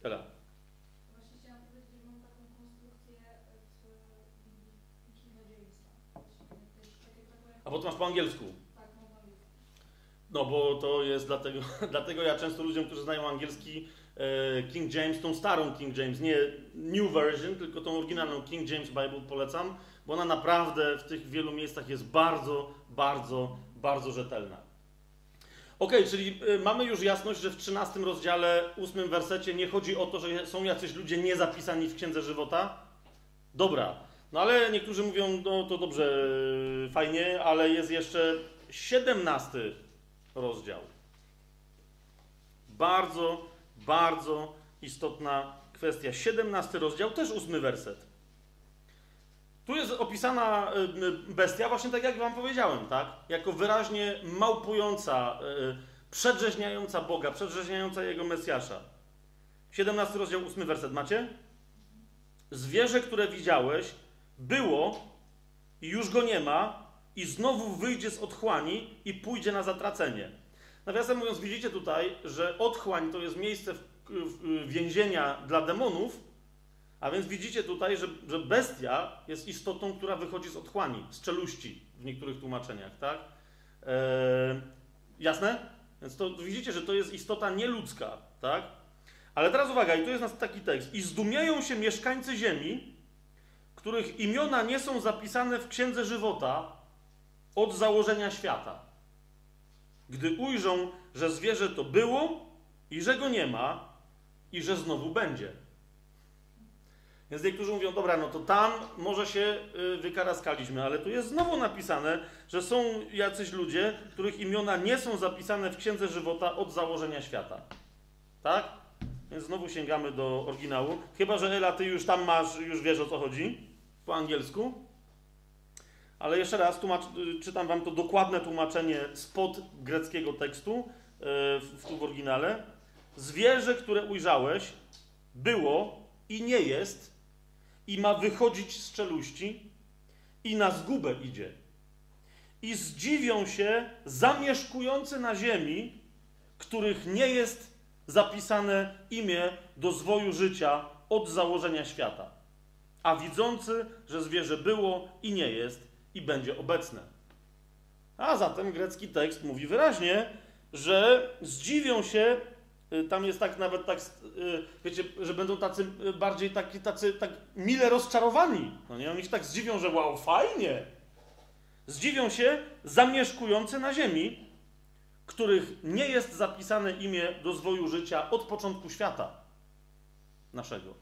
Tyle. A bo to masz po angielsku. Tak, mam po angielsku. No bo to jest dlatego, *laughs* dlatego ja często ludziom, którzy znają angielski e, King James, tą starą King James, nie New Version, tylko tą oryginalną King James Bible polecam, bo ona naprawdę w tych wielu miejscach jest bardzo, bardzo, bardzo rzetelna. Ok, czyli e, mamy już jasność, że w 13 rozdziale, 8 wersecie nie chodzi o to, że są jacyś ludzie niezapisani w Księdze Żywota. Dobra, no ale niektórzy mówią, no to dobrze, e, fajnie, ale jest jeszcze 17 rozdział. Bardzo, bardzo istotna kwestia. 17 rozdział, też ósmy werset. Tu jest opisana y, bestia, właśnie tak jak wam powiedziałem, tak? Jako wyraźnie małpująca, y, przedrzeźniająca Boga, przedrzeźniająca Jego Mesjasza. 17 rozdział, 8 werset macie? Zwierzę, które widziałeś, było i już go nie ma, i znowu wyjdzie z otchłani i pójdzie na zatracenie. Nawiasem mówiąc, widzicie tutaj, że otchłań to jest miejsce w, w, więzienia dla demonów, a więc widzicie tutaj, że, że bestia jest istotą, która wychodzi z otchłani, z czeluści w niektórych tłumaczeniach, tak? Eee, jasne? Więc to widzicie, że to jest istota nieludzka, tak? Ale teraz uwaga, i tu jest taki tekst. I zdumieją się mieszkańcy ziemi, których imiona nie są zapisane w księdze żywota, od założenia świata. Gdy ujrzą, że zwierzę to było i że go nie ma i że znowu będzie. Więc niektórzy mówią, dobra, no to tam może się y, wykaraskaliśmy, ale tu jest znowu napisane, że są jacyś ludzie, których imiona nie są zapisane w Księdze Żywota od założenia świata. Tak? Więc znowu sięgamy do oryginału. Chyba, że Ela, ty już tam masz, już wiesz o co chodzi po angielsku. Ale jeszcze raz czytam wam to dokładne tłumaczenie spod greckiego tekstu yy, w, w, w oryginale. Zwierzę, które ujrzałeś, było i nie jest i ma wychodzić z czeluści i na zgubę idzie. I zdziwią się zamieszkujący na ziemi, których nie jest zapisane imię do zwoju życia od założenia świata, a widzący, że zwierzę było i nie jest, i będzie obecne. A zatem grecki tekst mówi wyraźnie, że zdziwią się, y, tam jest tak nawet tak, y, wiecie, że będą tacy y, bardziej taki, tacy tak mile rozczarowani. No nie, oni się tak zdziwią, że wow, fajnie. Zdziwią się zamieszkujący na ziemi, których nie jest zapisane imię do zwoju życia od początku świata naszego.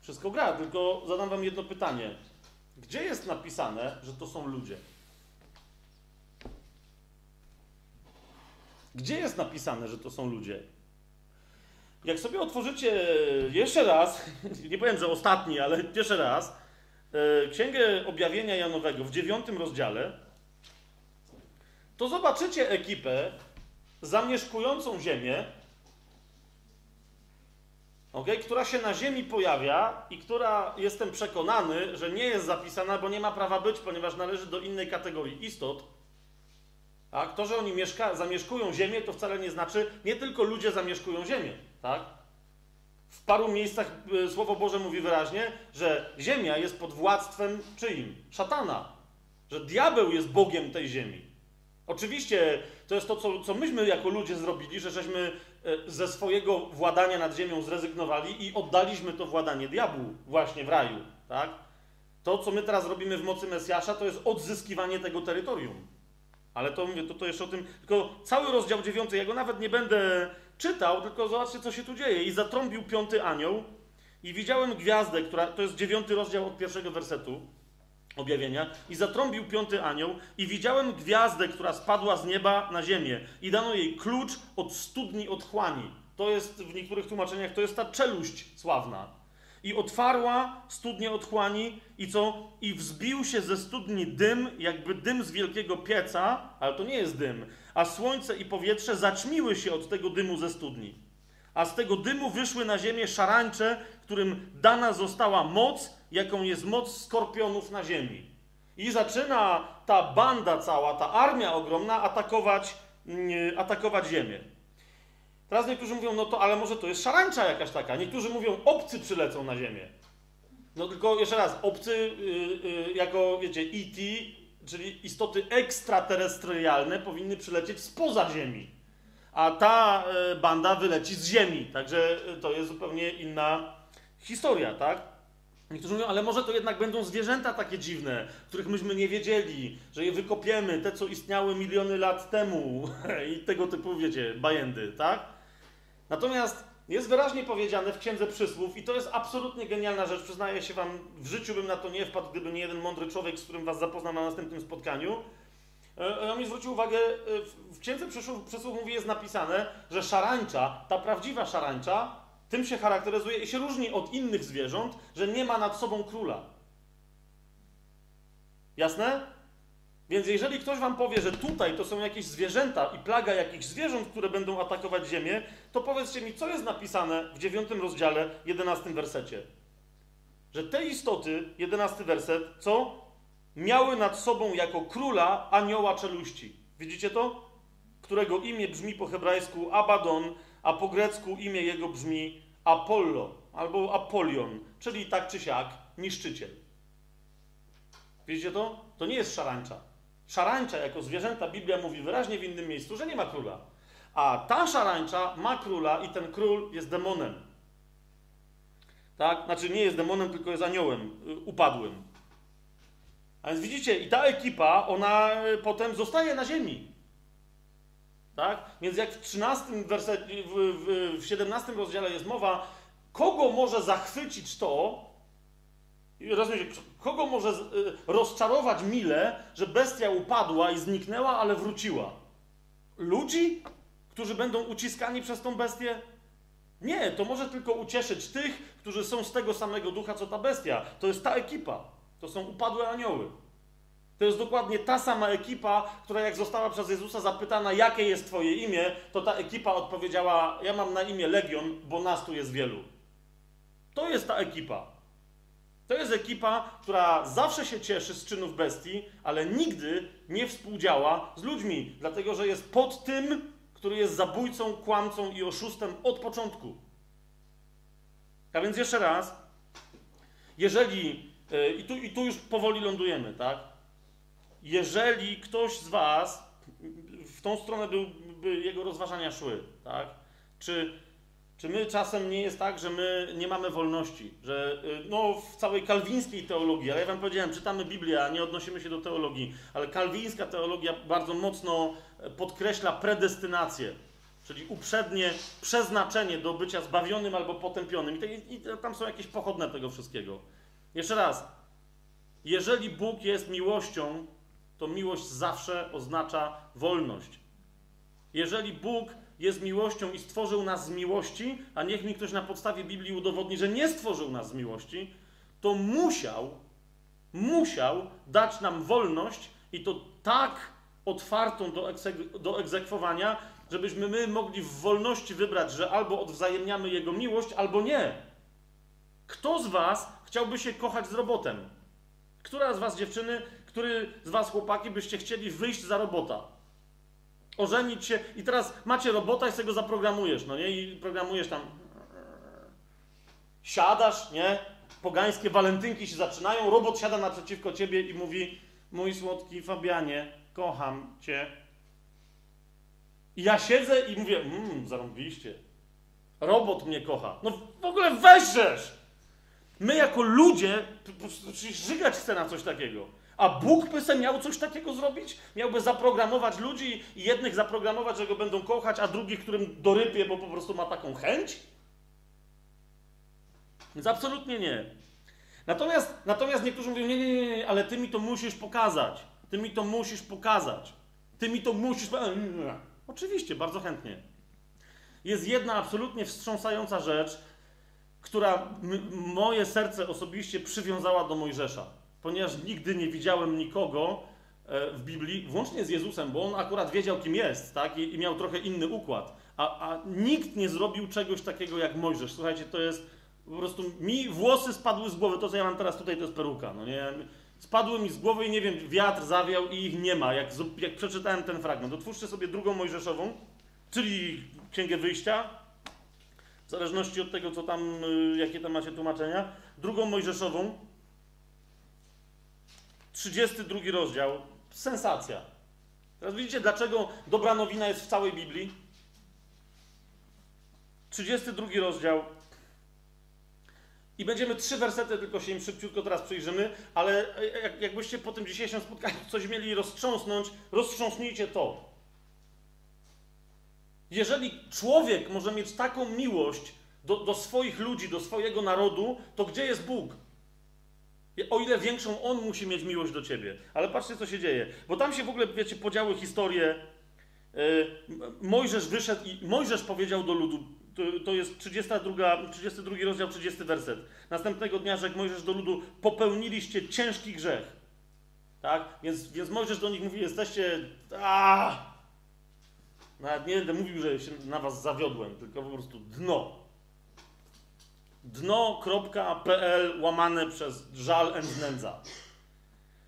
Wszystko gra, tylko zadam wam jedno pytanie. Gdzie jest napisane, że to są ludzie? Gdzie jest napisane, że to są ludzie? Jak sobie otworzycie jeszcze raz, *laughs* nie powiem, że ostatni, ale jeszcze raz, e, Księgę Objawienia Janowego w dziewiątym rozdziale, to zobaczycie ekipę zamieszkującą ziemię, okay, która się na ziemi pojawia i która jestem przekonany, że nie jest zapisana, bo nie ma prawa być, ponieważ należy do innej kategorii istot. Tak? To, że oni mieszka, zamieszkują ziemię, to wcale nie znaczy, nie tylko ludzie zamieszkują ziemię. Tak? W paru miejscach y, Słowo Boże mówi wyraźnie, że ziemia jest pod władztwem czyim? Szatana. Że diabeł jest Bogiem tej ziemi. Oczywiście to jest to, co, co myśmy jako ludzie zrobili, że żeśmy ze swojego władania nad ziemią zrezygnowali i oddaliśmy to władanie diabłu właśnie w raju. Tak? To, co my teraz robimy w mocy Mesjasza, to jest odzyskiwanie tego terytorium. Ale to mówię, to, to jeszcze o tym. Tylko cały rozdział dziewiąty, ja go nawet nie będę czytał, tylko zobaczcie, co się tu dzieje. I zatrąbił piąty anioł i widziałem gwiazdę, która, to jest dziewiąty rozdział od pierwszego wersetu objawienia, i zatrąbił piąty anioł i widziałem gwiazdę, która spadła z nieba na ziemię i dano jej klucz od studni otchłani. To jest w niektórych tłumaczeniach, to jest ta czeluść sławna. I otwarła studnię otchłani i co? I wzbił się ze studni dym, jakby dym z wielkiego pieca, ale to nie jest dym, a słońce i powietrze zaćmiły się od tego dymu ze studni. A z tego dymu wyszły na ziemię szarańcze, którym dana została moc, jaką jest moc skorpionów na ziemi. I zaczyna ta banda cała, ta armia ogromna atakować, mm, atakować ziemię. Teraz niektórzy mówią, no to ale może to jest szarańcza jakaś taka. Niektórzy mówią, obcy przylecą na ziemię. No tylko jeszcze raz, obcy yy, yy, jako, wiecie, ET, czyli istoty ekstraterrestrialne powinny przylecieć spoza Ziemi. A ta yy, banda wyleci z Ziemi. Także to jest zupełnie inna historia, tak? Niektórzy mówią, ale może to jednak będą zwierzęta takie dziwne, których myśmy nie wiedzieli, że je wykopiemy, te co istniały miliony lat temu *laughs* i tego typu, wiecie, bajendy, tak? Natomiast jest wyraźnie powiedziane w Księdze Przysłów i to jest absolutnie genialna rzecz, przyznaję się wam, w życiu bym na to nie wpadł, gdyby nie jeden mądry człowiek, z którym was zapoznam na następnym spotkaniu. E, On mi zwrócił uwagę, e, w Księdze Przysłów, Przysłów mówi, jest napisane, że szarańcza, ta prawdziwa szarańcza, tym się charakteryzuje i się różni od innych zwierząt, że nie ma nad sobą króla. Jasne? Więc jeżeli ktoś wam powie, że tutaj to są jakieś zwierzęta i plaga jakichś zwierząt, które będą atakować ziemię, to powiedzcie mi, co jest napisane w dziewiątym rozdziale, jedenastym wersecie. Że te istoty, jedenasty werset, co? Miały nad sobą jako króla anioła czeluści. Widzicie to? Którego imię brzmi po hebrajsku Abaddon, a po grecku imię jego brzmi Apollo albo Apolion, czyli tak czy siak niszczyciel. Widzicie to? To nie jest szarańcza. Szarańcza jako zwierzęta Biblia mówi wyraźnie w innym miejscu, że nie ma króla. A ta szarańcza ma króla i ten król jest demonem. Tak? Znaczy nie jest demonem, tylko jest aniołem y, upadłym. A więc widzicie, i ta ekipa, ona y, potem zostaje na ziemi. Tak? Więc jak w 13 wersecie, w, w, w 17 rozdziale jest mowa, kogo może zachwycić to, rozumiecie, kogo może y, rozczarować mile, że bestia upadła i zniknęła, ale wróciła? Ludzi, którzy będą uciskani przez tą bestię? Nie, to może tylko ucieszyć tych, którzy są z tego samego ducha, co ta bestia. To jest ta ekipa. To są upadłe anioły. To jest dokładnie ta sama ekipa, która jak została przez Jezusa zapytana, jakie jest Twoje imię, to ta ekipa odpowiedziała: Ja mam na imię Legion, bo nas tu jest wielu. To jest ta ekipa. To jest ekipa, która zawsze się cieszy z czynów bestii, ale nigdy nie współdziała z ludźmi, dlatego że jest pod tym, który jest zabójcą, kłamcą i oszustem od początku. A więc jeszcze raz, jeżeli, yy, i, tu, i tu już powoli lądujemy, tak? Jeżeli ktoś z Was, w tą stronę by, by jego rozważania szły, tak? Czy czy my czasem nie jest tak, że my nie mamy wolności, że y, no, w całej kalwińskiej teologii, ale ja wam powiedziałem, czytamy Biblię, a nie odnosimy się do teologii, ale kalwińska teologia bardzo mocno e, podkreśla predestynację, czyli uprzednie przeznaczenie do bycia zbawionym albo potępionym. I, te, I tam są jakieś pochodne tego wszystkiego. Jeszcze raz, jeżeli Bóg jest miłością, to miłość zawsze oznacza wolność. Jeżeli Bóg jest miłością i stworzył nas z miłości, a niech mi ktoś na podstawie Biblii udowodni, że nie stworzył nas z miłości, to musiał, musiał dać nam wolność i to tak otwartą do, egzek- do egzekwowania, żebyśmy my mogli w wolności wybrać, że albo odwzajemniamy Jego miłość, albo nie. Kto z Was chciałby się kochać z robotem? Która z Was dziewczyny, który z Was chłopaki byście chcieli wyjść za robota? Ożenić się i teraz macie robota i sobie go zaprogramujesz, no nie? I programujesz tam. Siadasz, nie? Pogańskie walentynki się zaczynają, robot siada naprzeciwko ciebie i mówi: Mój słodki Fabianie, kocham cię. I ja siedzę i mówię: Mmm, zarąbiście. Robot mnie kocha. No w ogóle weźrzesz! My jako ludzie, przecież żygać chce na coś takiego. A Bóg by se miał coś takiego zrobić? Miałby zaprogramować ludzi i jednych zaprogramować, że go będą kochać, a drugich, którym dorypie, bo po prostu ma taką chęć? Więc absolutnie nie. Natomiast, natomiast niektórzy mówią, nie, nie, nie, nie, ale ty mi to musisz pokazać. Ty mi to musisz pokazać. Ty mi to musisz... Oczywiście, bardzo chętnie. Jest jedna absolutnie wstrząsająca rzecz, która moje serce osobiście przywiązała do Mojżesza. Ponieważ nigdy nie widziałem nikogo e, w Biblii, włącznie z Jezusem, bo on akurat wiedział, kim jest, tak? I, i miał trochę inny układ. A, a nikt nie zrobił czegoś takiego jak Mojżesz. Słuchajcie, to jest po prostu mi włosy spadły z głowy. To, co ja mam teraz tutaj, to jest peruka. No nie? Spadły mi z głowy i nie wiem, wiatr zawiał i ich nie ma. Jak, jak przeczytałem ten fragment, otwórzcie sobie drugą Mojżeszową, czyli Księgę Wyjścia, w zależności od tego, co tam, y, jakie tam macie tłumaczenia. Drugą Mojżeszową, 32 rozdział, sensacja. Teraz widzicie, dlaczego dobra nowina jest w całej Biblii? 32 rozdział. I będziemy trzy wersety, tylko się im szybciutko teraz przyjrzymy, ale jak, jakbyście po tym dzisiejszym spotkaniu coś mieli roztrząsnąć, roztrząsnijcie to. Jeżeli człowiek może mieć taką miłość do, do swoich ludzi, do swojego narodu, to gdzie jest Bóg? O ile większą on musi mieć miłość do ciebie. Ale patrzcie, co się dzieje. Bo tam się w ogóle, wiecie, podziały historie. Yy, Mojżesz wyszedł i Mojżesz powiedział do ludu, to, jest 32, 32 rozdział, 30 werset. Następnego dnia rzekł Mojżesz do ludu, popełniliście ciężki grzech. Tak? Więc, więc Mojżesz do nich mówi, jesteście... A! Nawet nie będę mówił, że się na was zawiodłem, tylko po prostu dno. Dno.pl łamane przez żal and nędza.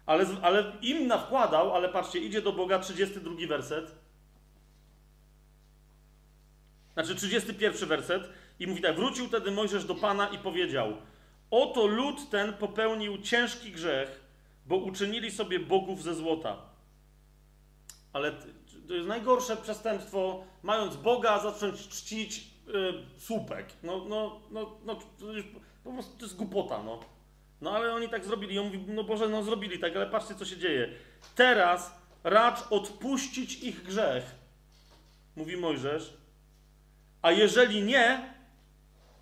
Ale, ale im nawkładał, ale patrzcie, idzie do Boga 32 werset. Znaczy 31 werset i mówi tak, wrócił wtedy Mojżesz do Pana i powiedział Oto lud ten popełnił ciężki grzech, bo uczynili sobie bogów ze złota. Ale to jest najgorsze przestępstwo, mając Boga, zacząć czcić słupek. No, no, no, no, po prostu to jest głupota, no. No ale oni tak zrobili. I on mówi, no Boże, no zrobili tak, ale patrzcie, co się dzieje. Teraz racz odpuścić ich grzech, mówi Mojżesz. A jeżeli nie,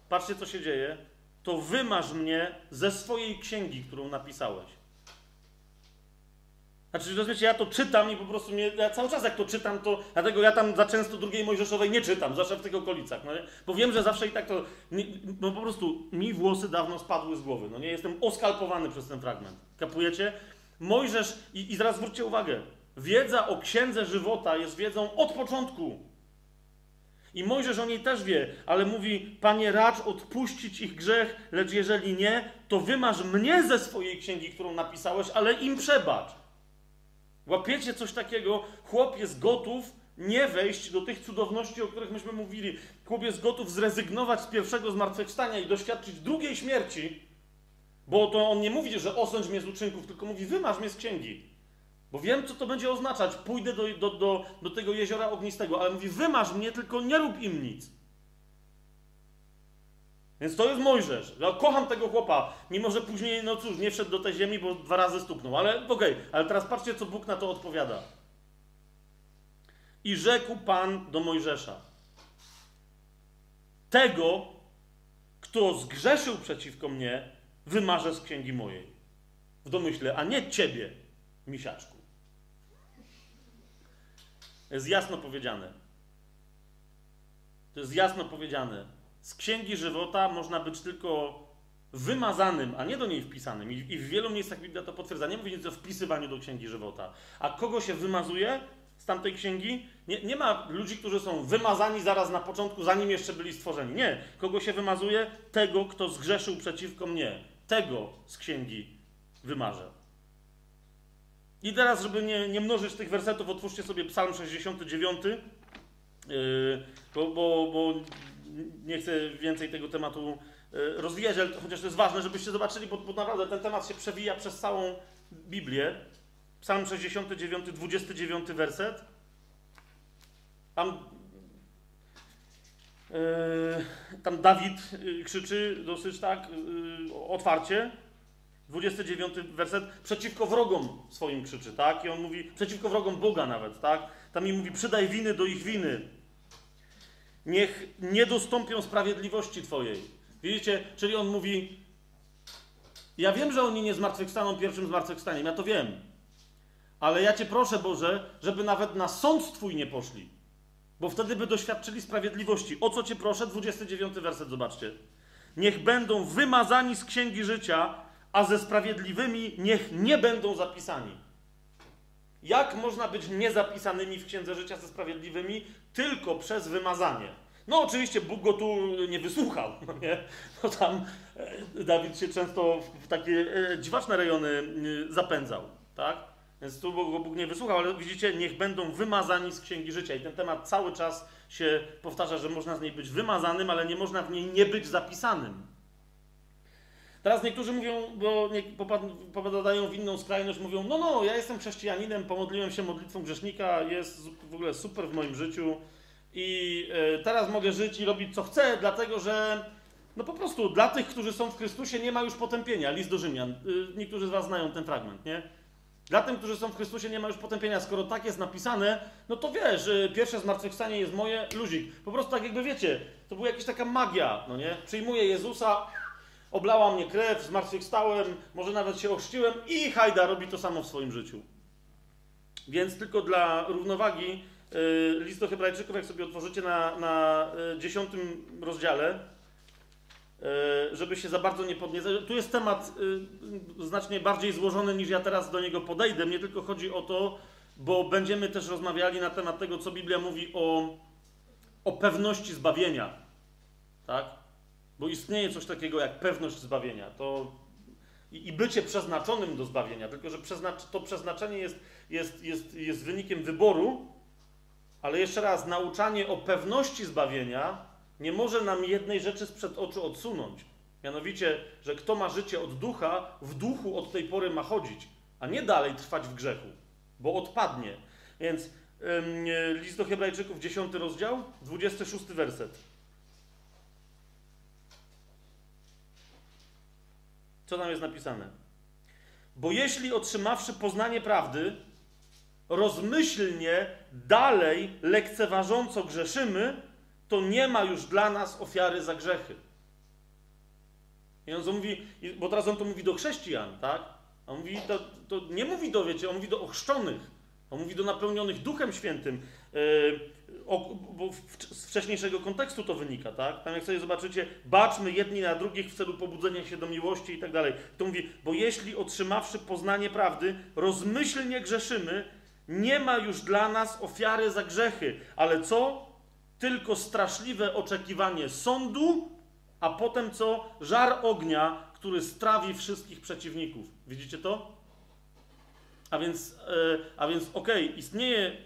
patrzcie, co się dzieje, to wymaż mnie ze swojej księgi, którą napisałeś. Znaczy, rozumiecie, ja to czytam i po prostu mnie, ja cały czas jak to czytam, to dlatego ja tam za często drugiej Mojżeszowej nie czytam, zawsze w tych okolicach, no nie? bo wiem, że zawsze i tak to, no po prostu mi włosy dawno spadły z głowy, no nie, jestem oskalpowany przez ten fragment, kapujecie? Mojżesz, i, i zaraz zwróćcie uwagę, wiedza o księdze żywota jest wiedzą od początku. I Mojżesz o niej też wie, ale mówi, panie racz odpuścić ich grzech, lecz jeżeli nie, to wymasz mnie ze swojej księgi, którą napisałeś, ale im przebacz. Łapiecie coś takiego? Chłop jest gotów nie wejść do tych cudowności, o których myśmy mówili. Chłop jest gotów zrezygnować z pierwszego zmartwychwstania i doświadczyć drugiej śmierci, bo to on nie mówi, że osądź mnie z uczynków, tylko mówi, wymasz mnie z księgi. Bo wiem, co to będzie oznaczać. Pójdę do, do, do, do tego jeziora ognistego, ale mówi, wymasz mnie, tylko nie rób im nic. Więc to jest Mojżesz. Ja kocham tego chłopa, mimo że później, no cóż, nie wszedł do tej ziemi, bo dwa razy stuknął. Ale okej, ale teraz patrzcie, co Bóg na to odpowiada. I rzekł Pan do Mojżesza: Tego, kto zgrzeszył przeciwko mnie, wymarzę z księgi mojej. W domyśle, a nie ciebie, misiaczku. Jest jasno powiedziane. To jest jasno powiedziane. Z księgi żywota można być tylko wymazanym, a nie do niej wpisanym. I, w wielu miejscach Biblia to potwierdza. Nie mówi nic o wpisywaniu do księgi żywota. A kogo się wymazuje z tamtej księgi? Nie, nie ma ludzi, którzy są wymazani zaraz na początku, zanim jeszcze byli stworzeni. Nie. Kogo się wymazuje? Tego, kto zgrzeszył przeciwko mnie. Tego z księgi wymarzę. I teraz, żeby nie, nie mnożyć tych wersetów, otwórzcie sobie Psalm 69, yy, bo, bo, bo nie chcę więcej tego tematu yy, rozwijać, ale chociaż to jest ważne, żebyście zobaczyli, bo, bo naprawdę ten temat się przewija przez całą Biblię. Psalm 69, 29 werset. Tam, yy, tam Dawid yy, krzyczy dosyć tak yy, otwarcie. 29 werset, przeciwko wrogom swoim krzyczy, tak? I on mówi, przeciwko wrogom Boga nawet, tak? Tam mi mówi, przydaj winy do ich winy. Niech nie dostąpią sprawiedliwości Twojej. Widzicie? Czyli on mówi, ja wiem, że oni nie zmartwychwstaną pierwszym zmartwychwstaniem, ja to wiem. Ale ja Cię proszę, Boże, żeby nawet na sąd Twój nie poszli. Bo wtedy by doświadczyli sprawiedliwości. O co Cię proszę? 29 werset, zobaczcie. Niech będą wymazani z księgi życia, a ze sprawiedliwymi niech nie będą zapisani. Jak można być niezapisanymi w księdze życia ze sprawiedliwymi? Tylko przez wymazanie. No oczywiście Bóg go tu nie wysłuchał, *laughs* no nie? No tam e, Dawid się często w takie e, dziwaczne rejony e, zapędzał, tak? Więc tu go Bóg nie wysłuchał, ale widzicie, niech będą wymazani z księgi życia. I ten temat cały czas się powtarza, że można z niej być wymazanym, ale nie można w niej nie być zapisanym. Teraz niektórzy mówią, bo nie, popad- popadają w inną skrajność, mówią, no no, ja jestem chrześcijaninem, pomodliłem się modlitwą grzesznika, jest w ogóle super w moim życiu i e, teraz mogę żyć i robić co chcę, dlatego że no po prostu dla tych, którzy są w Chrystusie nie ma już potępienia. List do Rzymian. Y, Niektórzy z was znają ten fragment, nie? Dla tych, którzy są w Chrystusie nie ma już potępienia. Skoro tak jest napisane, no to wiesz, że pierwsze zmartwychwstanie jest moje, luzik. Po prostu tak jakby wiecie, to była jakaś taka magia, no nie? Przyjmuję Jezusa, oblała mnie krew, zmartwychwstałem, może nawet się ochrzciłem i hajda robi to samo w swoim życiu. Więc tylko dla równowagi y, list do Hebrajczyków, jak sobie otworzycie na, na y, dziesiątym rozdziale, y, żeby się za bardzo nie podniecać. Tu jest temat y, znacznie bardziej złożony niż ja teraz do niego podejdę. Mnie tylko chodzi o to, bo będziemy też rozmawiali na temat tego, co Biblia mówi o, o pewności zbawienia. Tak? Bo istnieje coś takiego jak pewność zbawienia. To i, i bycie przeznaczonym do zbawienia, tylko że przeznacz, to przeznaczenie jest, jest, jest, jest wynikiem wyboru, ale jeszcze raz, nauczanie o pewności zbawienia nie może nam jednej rzeczy sprzed oczu odsunąć. Mianowicie, że kto ma życie od ducha, w duchu od tej pory ma chodzić, a nie dalej trwać w grzechu, bo odpadnie. Więc ym, list do Hebrajczyków, 10 rozdział, 26 werset. Co tam jest napisane? Bo jeśli otrzymawszy poznanie prawdy, rozmyślnie dalej lekceważąco grzeszymy, to nie ma już dla nas ofiary za grzechy. I on to mówi, bo teraz on to mówi do chrześcijan, tak? On mówi, to, to nie mówi do, wiecie, on mówi do ochrzczonych. On mówi do napełnionych Duchem Świętym. O, bo z wcześniejszego kontekstu to wynika, tak? Tam jak sobie zobaczycie, baczmy jedni na drugich w celu pobudzenia się do miłości i tak dalej. To mówi, bo jeśli otrzymawszy poznanie prawdy, rozmyślnie grzeszymy, nie ma już dla nas ofiary za grzechy. Ale co? Tylko straszliwe oczekiwanie sądu, a potem co? Żar ognia, który strawi wszystkich przeciwników. Widzicie to? A więc, yy, a więc okej, okay, istnieje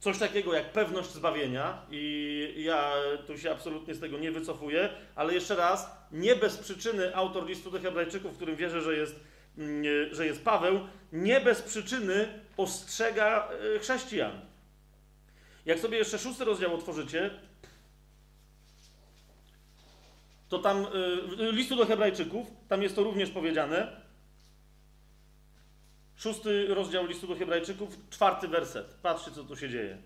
coś takiego jak pewność zbawienia i ja tu się absolutnie z tego nie wycofuję, ale jeszcze raz, nie bez przyczyny autor listu do hebrajczyków, w którym wierzę, że jest, yy, że jest Paweł, nie bez przyczyny ostrzega yy, chrześcijan. Jak sobie jeszcze szósty rozdział otworzycie, to tam listu do Hebrajczyków, tam jest to również powiedziane. Szósty rozdział listu do Hebrajczyków, czwarty werset. Patrzcie, co tu się dzieje.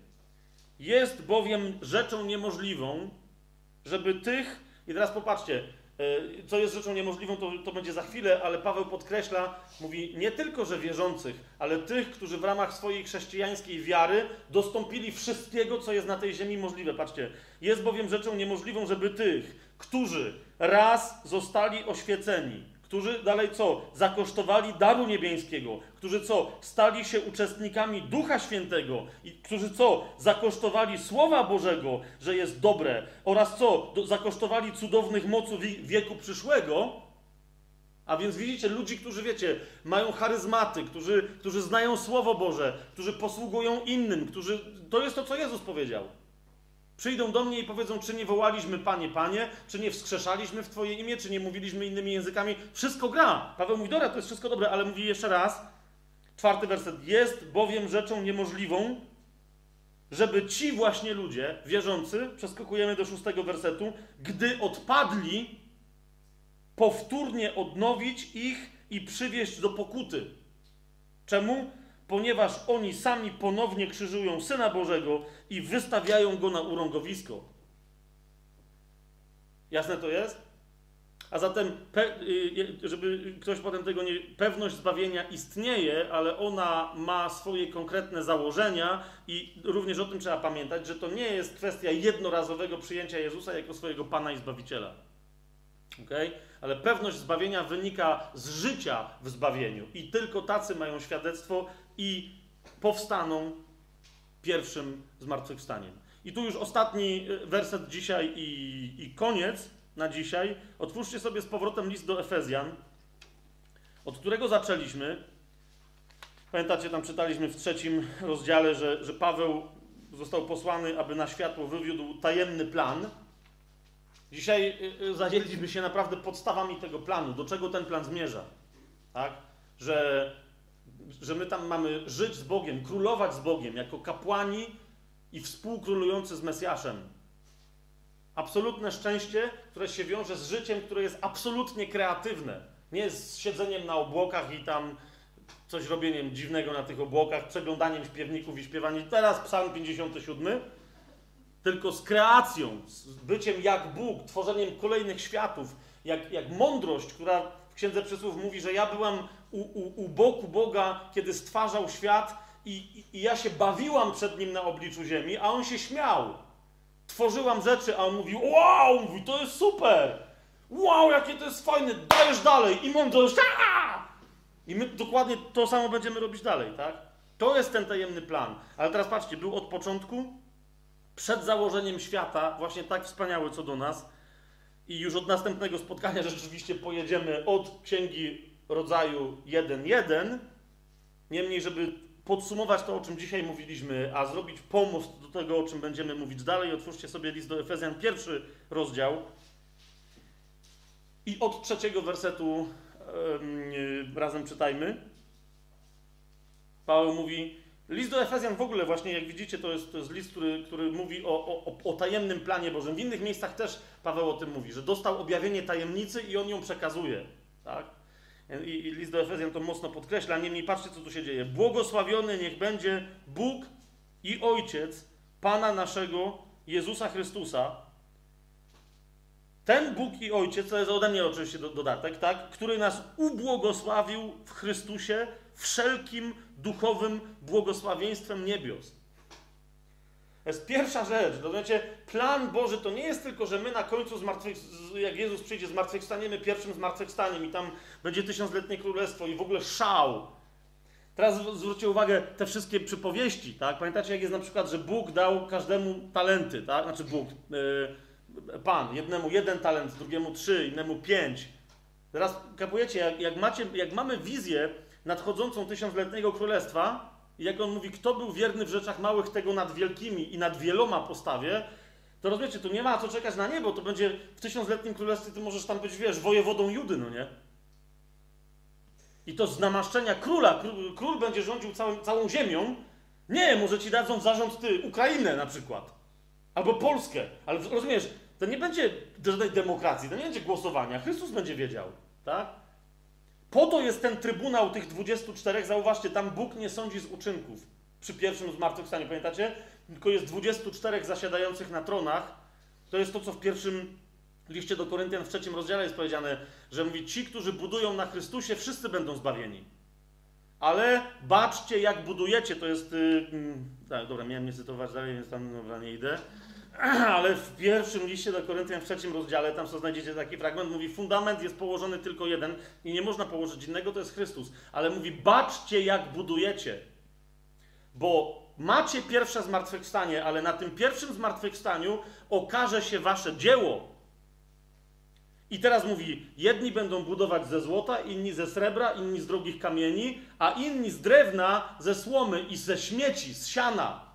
Jest bowiem rzeczą niemożliwą, żeby tych. I teraz popatrzcie, co jest rzeczą niemożliwą, to, to będzie za chwilę, ale Paweł podkreśla, mówi nie tylko, że wierzących, ale tych, którzy w ramach swojej chrześcijańskiej wiary dostąpili wszystkiego, co jest na tej ziemi możliwe. Patrzcie, jest bowiem rzeczą niemożliwą, żeby tych, którzy raz zostali oświeceni, którzy dalej co? Zakosztowali daru niebiańskiego, którzy co? Stali się uczestnikami Ducha Świętego i którzy co? Zakosztowali Słowa Bożego, że jest dobre oraz co? Do, zakosztowali cudownych moców wieku przyszłego. A więc widzicie, ludzi, którzy wiecie, mają charyzmaty, którzy, którzy znają Słowo Boże, którzy posługują innym, którzy. To jest to, co Jezus powiedział. Przyjdą do mnie i powiedzą, czy nie wołaliśmy Panie, Panie, czy nie wskrzeszaliśmy w Twoje imię, czy nie mówiliśmy innymi językami. Wszystko gra. Paweł mówi, dobra, to jest wszystko dobre, ale mówi jeszcze raz, czwarty werset, jest bowiem rzeczą niemożliwą, żeby ci właśnie ludzie, wierzący, przeskakujemy do szóstego wersetu, gdy odpadli, powtórnie odnowić ich i przywieść do pokuty. Czemu? Ponieważ oni sami ponownie krzyżują Syna Bożego i wystawiają go na urągowisko. Jasne to jest? A zatem, pe, y, żeby ktoś potem tego nie. Pewność zbawienia istnieje, ale ona ma swoje konkretne założenia, i również o tym trzeba pamiętać, że to nie jest kwestia jednorazowego przyjęcia Jezusa jako swojego Pana i Zbawiciela. Okay? Ale pewność zbawienia wynika z życia w zbawieniu. I tylko tacy mają świadectwo i powstaną pierwszym zmartwychwstaniem. I tu już ostatni y, werset dzisiaj i, i koniec na dzisiaj. Otwórzcie sobie z powrotem list do Efezjan, od którego zaczęliśmy. Pamiętacie, tam czytaliśmy w trzecim rozdziale, że, że Paweł został posłany, aby na światło wywiódł tajemny plan. Dzisiaj y, y, zajęliśmy się naprawdę podstawami tego planu, do czego ten plan zmierza. Tak? Że, że my tam mamy żyć z Bogiem, królować z Bogiem, jako kapłani i współkrólujący z Mesjaszem. Absolutne szczęście, które się wiąże z życiem, które jest absolutnie kreatywne. Nie z siedzeniem na obłokach i tam coś robieniem dziwnego na tych obłokach, przeglądaniem śpiewników i śpiewaniem. Teraz Psalm 57. Tylko z kreacją, z byciem jak Bóg, tworzeniem kolejnych światów, jak, jak mądrość, która w Księdze Przysłów mówi, że ja byłam u, u, u boku Boga, kiedy stwarzał świat i, i, ja się bawiłam przed Nim na obliczu ziemi, a On się śmiał tworzyłam rzeczy, a on mówił, wow, mówi, to jest super, wow, jakie to jest fajne, dajesz dalej i mądrość, aaa! I my dokładnie to samo będziemy robić dalej, tak? To jest ten tajemny plan. Ale teraz patrzcie, był od początku, przed założeniem świata, właśnie tak wspaniały co do nas. I już od następnego spotkania *laughs* rzeczywiście pojedziemy od księgi rodzaju 1.1. Niemniej, żeby podsumować to, o czym dzisiaj mówiliśmy, a zrobić pomost do tego, o czym będziemy mówić dalej, otwórzcie sobie list do Efezjan, pierwszy rozdział. I od trzeciego wersetu yy, razem czytajmy. Paweł mówi, list do Efezjan w ogóle właśnie, jak widzicie, to jest, to jest list, który, który mówi o, o, o tajemnym planie Bożym. W innych miejscach też Paweł o tym mówi, że dostał objawienie tajemnicy i on ją przekazuje. Tak? I, list do Efezjan to mocno podkreśla. Niemniej patrzcie, co tu się dzieje. Błogosławiony niech będzie Bóg i Ojciec Pana naszego Jezusa Chrystusa. Ten Bóg i Ojciec, to jest ode mnie oczywiście dodatek, tak? który nas ubłogosławił w Chrystusie wszelkim duchowym błogosławieństwem niebios. To jest pierwsza rzecz. Rozumiecie, plan Boży to nie jest tylko, że my na końcu, jak Jezus przyjdzie, zmartwychwstaniemy pierwszym zmartwychwstaniem i tam będzie tysiącletnie królestwo i w ogóle szał. Teraz zwróćcie uwagę te wszystkie przypowieści, tak? Pamiętacie, jak jest na przykład, że Bóg dał każdemu talenty, tak? Znaczy Bóg, yy, Pan, jednemu jeden talent, drugiemu trzy, innemu pięć. Teraz kapujecie, jak, jak, macie, jak mamy wizję nadchodzącą tysiącletniego królestwa, i jak on mówi, kto był wierny w rzeczach małych, tego nad wielkimi i nad wieloma postawie, to rozumiecie, tu nie ma co czekać na niebo, to będzie w tysiącletnim królestwie, ty możesz tam być, wiesz, wojewodą Judy, no nie? I to z namaszczenia króla, król, król będzie rządził całym, całą ziemią. Nie, może ci dadzą w zarząd ty Ukrainę na przykład. Albo Polskę. Ale rozumiesz, to nie będzie żadnej demokracji, to nie będzie głosowania. Chrystus będzie wiedział, tak? Po to jest ten trybunał tych 24. Zauważcie, tam Bóg nie sądzi z uczynków. Przy pierwszym zmartwychwstaniu, pamiętacie? Tylko jest 24 zasiadających na tronach. To jest to, co w pierwszym liście do Koryntian w trzecim rozdziale jest powiedziane, że mówi, ci, którzy budują na Chrystusie, wszyscy będą zbawieni. Ale baczcie, jak budujecie. To jest. Yy, tak, dobra, miałem nie cytować dalej, więc tam dobra, nie idę. *clears throat* Ale w pierwszym liście do Koryntian, w trzecim rozdziale, tam co znajdziecie taki fragment, mówi, fundament jest położony tylko jeden i nie można położyć innego, to jest Chrystus. Ale mówi, baczcie jak budujecie, bo macie pierwsze zmartwychwstanie, ale na tym pierwszym zmartwychwstaniu okaże się wasze dzieło. I teraz mówi, jedni będą budować ze złota, inni ze srebra, inni z drogich kamieni, a inni z drewna, ze słomy i ze śmieci, z siana.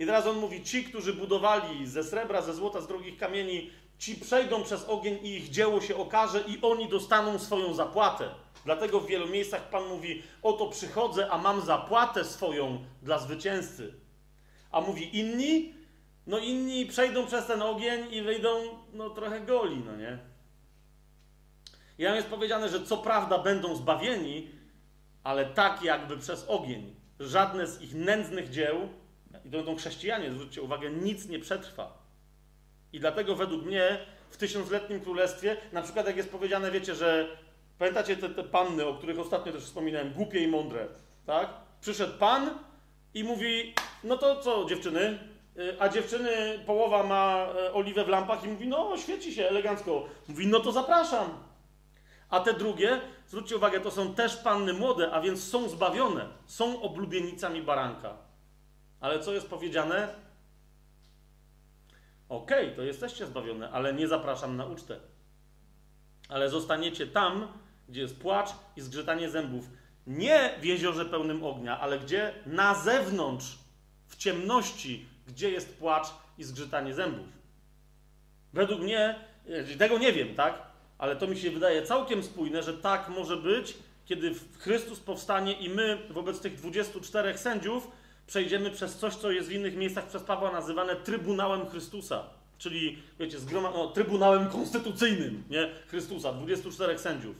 I teraz on mówi: Ci, którzy budowali ze srebra, ze złota, z drogich kamieni, ci przejdą przez ogień i ich dzieło się okaże, i oni dostaną swoją zapłatę. Dlatego w wielu miejscach Pan mówi: Oto przychodzę, a mam zapłatę swoją dla zwycięzcy. A mówi inni, no inni przejdą przez ten ogień i wyjdą, no trochę goli, no nie? I tam jest powiedziane, że co prawda będą zbawieni, ale tak jakby przez ogień. Żadne z ich nędznych dzieł, i to będą chrześcijanie, zwróćcie uwagę, nic nie przetrwa. I dlatego według mnie w tysiącletnim królestwie, na przykład jak jest powiedziane, wiecie, że pamiętacie te, te panny, o których ostatnio też wspominałem, głupie i mądre, tak? Przyszedł pan i mówi, no to co dziewczyny? Y, A dziewczyny, połowa ma e, oliwę w lampach i mówi, no świeci się elegancko. Mówi, no to zapraszam. A te drugie, zwróćcie uwagę, to są też panny młode, a więc są zbawione, są oblubienicami baranka. Ale co jest powiedziane? Okej, to jesteście zbawione, ale nie zapraszam na ucztę. Ale zostaniecie tam, gdzie jest płacz i zgrzytanie zębów. Nie w jeziorze pełnym ognia, ale gdzie? Na zewnątrz, w ciemności, gdzie jest płacz i zgrzytanie zębów. Według mnie, e, tego nie wiem, tak? Ale to mi się wydaje całkiem spójne, że tak może być, kiedy Chrystus powstanie i my wobec tych 24 sędziów przejdziemy przez coś, co jest w innych miejscach przez Pawła nazywane Trybunałem Chrystusa. Czyli, wiecie, zgroma- no, Trybunałem Konstytucyjnym, nie? Chrystusa, 24 sędziów.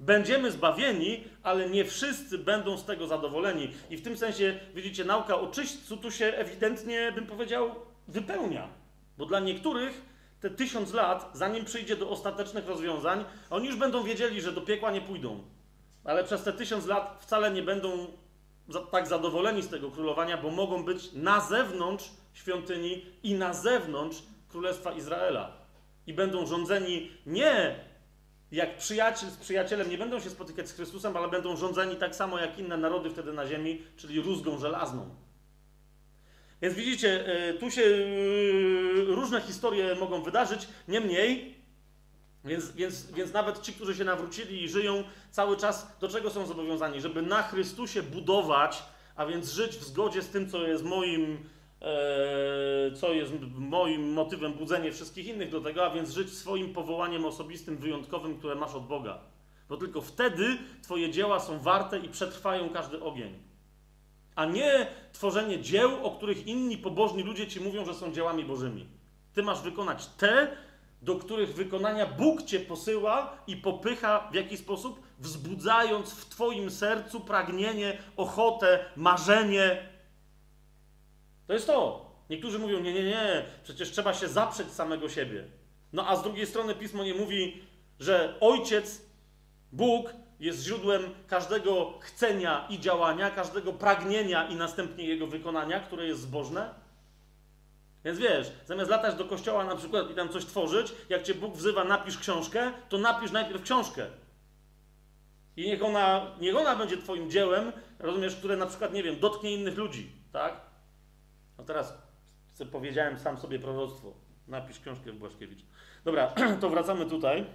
Będziemy zbawieni, ale nie wszyscy będą z tego zadowoleni. I w tym sensie, widzicie, nauka o czyśćcu tu się ewidentnie, bym powiedział, wypełnia. Bo dla niektórych te tysiąc lat, zanim przyjdzie do ostatecznych rozwiązań, oni już będą wiedzieli, że do piekła nie pójdą. Ale przez te tysiąc lat wcale nie będą tak zadowoleni z tego królowania, bo mogą być na zewnątrz świątyni i na zewnątrz Królestwa Izraela. I będą rządzeni nie jak przyjaciel z przyjacielem, nie będą się spotykać z Chrystusem, ale będą rządzeni tak samo jak inne narody wtedy na ziemi, czyli rózgą żelazną. Więc widzicie, e, tu się e, różne historie mogą wydarzyć, niemniej, więc, więc, więc nawet ci, którzy się nawrócili i żyją cały czas, do czego są zobowiązani? Żeby na Chrystusie budować, a więc żyć w zgodzie z tym, co jest moim, e, co jest moim motywem budzenia wszystkich innych do tego, a więc żyć swoim powołaniem osobistym, wyjątkowym, które masz od Boga. Bo tylko wtedy Twoje dzieła są warte i przetrwają każdy ogień a nie tworzenie dzieł, o których inni pobożni ludzie ci mówią, że są dziełami bożymi. Ty masz wykonać te, do których wykonania Bóg cię posyła i popycha w jaki sposób? Wzbudzając w twoim sercu pragnienie, ochotę, marzenie. To jest to. Niektórzy mówią, nie, nie, nie, przecież trzeba się zaprzeć samego siebie. No a z drugiej strony pismo nie mówi, że ojciec, Bóg, jest źródłem każdego chcenia i działania, każdego pragnienia i następnie jego wykonania, które jest zbożne? Więc wiesz, zamiast latać do kościoła na przykład i tam coś tworzyć, jak cię Bóg wzywa, napisz książkę, to napisz najpierw książkę. I niech ona, niech ona będzie twoim dziełem, rozumiesz, które na przykład, nie wiem, dotknie innych ludzi, tak? No teraz powiedziałem sam sobie proroctwo. Napisz książkę Błaszkiewicz. Dobra, *clears throat* to wracamy tutaj.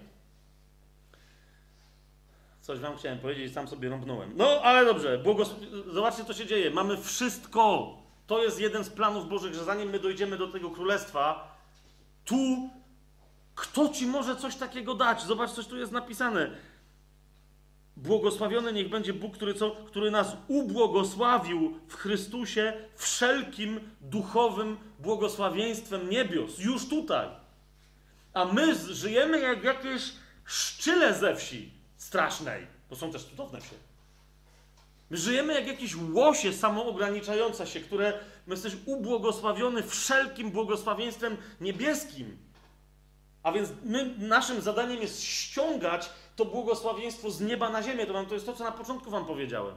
Coś wam chciałem powiedzieć, sam sobie rąbnąłem. No, ale dobrze, błogos... zobaczcie, co się dzieje. Mamy wszystko. To jest jeden z planów Bożych, że zanim my dojdziemy do tego królestwa, tu kto ci może coś takiego dać? Zobacz, coś tu jest napisane. Błogosławiony niech będzie Bóg, który, co, który nas ubłogosławił w Chrystusie wszelkim duchowym błogosławieństwem niebios. Już tutaj. A my żyjemy jak jakieś szczyle ze wsi strasznej, bo są też cudowne wsie. My żyjemy jak jakieś łosie samoograniczające się, które my jesteś ubłogosławiony wszelkim błogosławieństwem niebieskim. A więc my, naszym zadaniem jest ściągać to błogosławieństwo z nieba na ziemię. To, wam, to jest to, co na początku wam powiedziałem.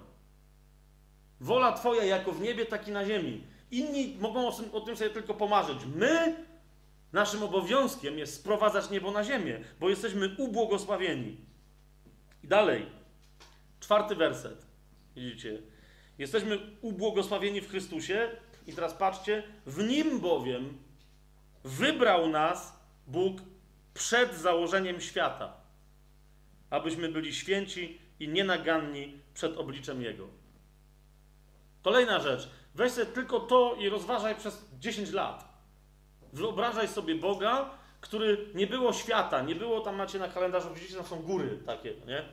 Wola Twoja jako w niebie, tak i na ziemi. Inni mogą o tym, o tym sobie tylko pomarzyć. My, naszym obowiązkiem jest sprowadzać niebo na ziemię, bo jesteśmy ubłogosławieni. I dalej, czwarty werset. Widzicie? Jesteśmy ubłogosławieni w Chrystusie i teraz patrzcie, w Nim bowiem wybrał nas Bóg przed założeniem świata, abyśmy byli święci i nienaganni przed obliczem Jego. Kolejna rzecz. Weź sobie tylko to i rozważaj przez 10 lat. Wyobrażaj sobie Boga, który nie było świata, nie było tam macie na kalendarzu, widzicie, tam są góry takie, nie?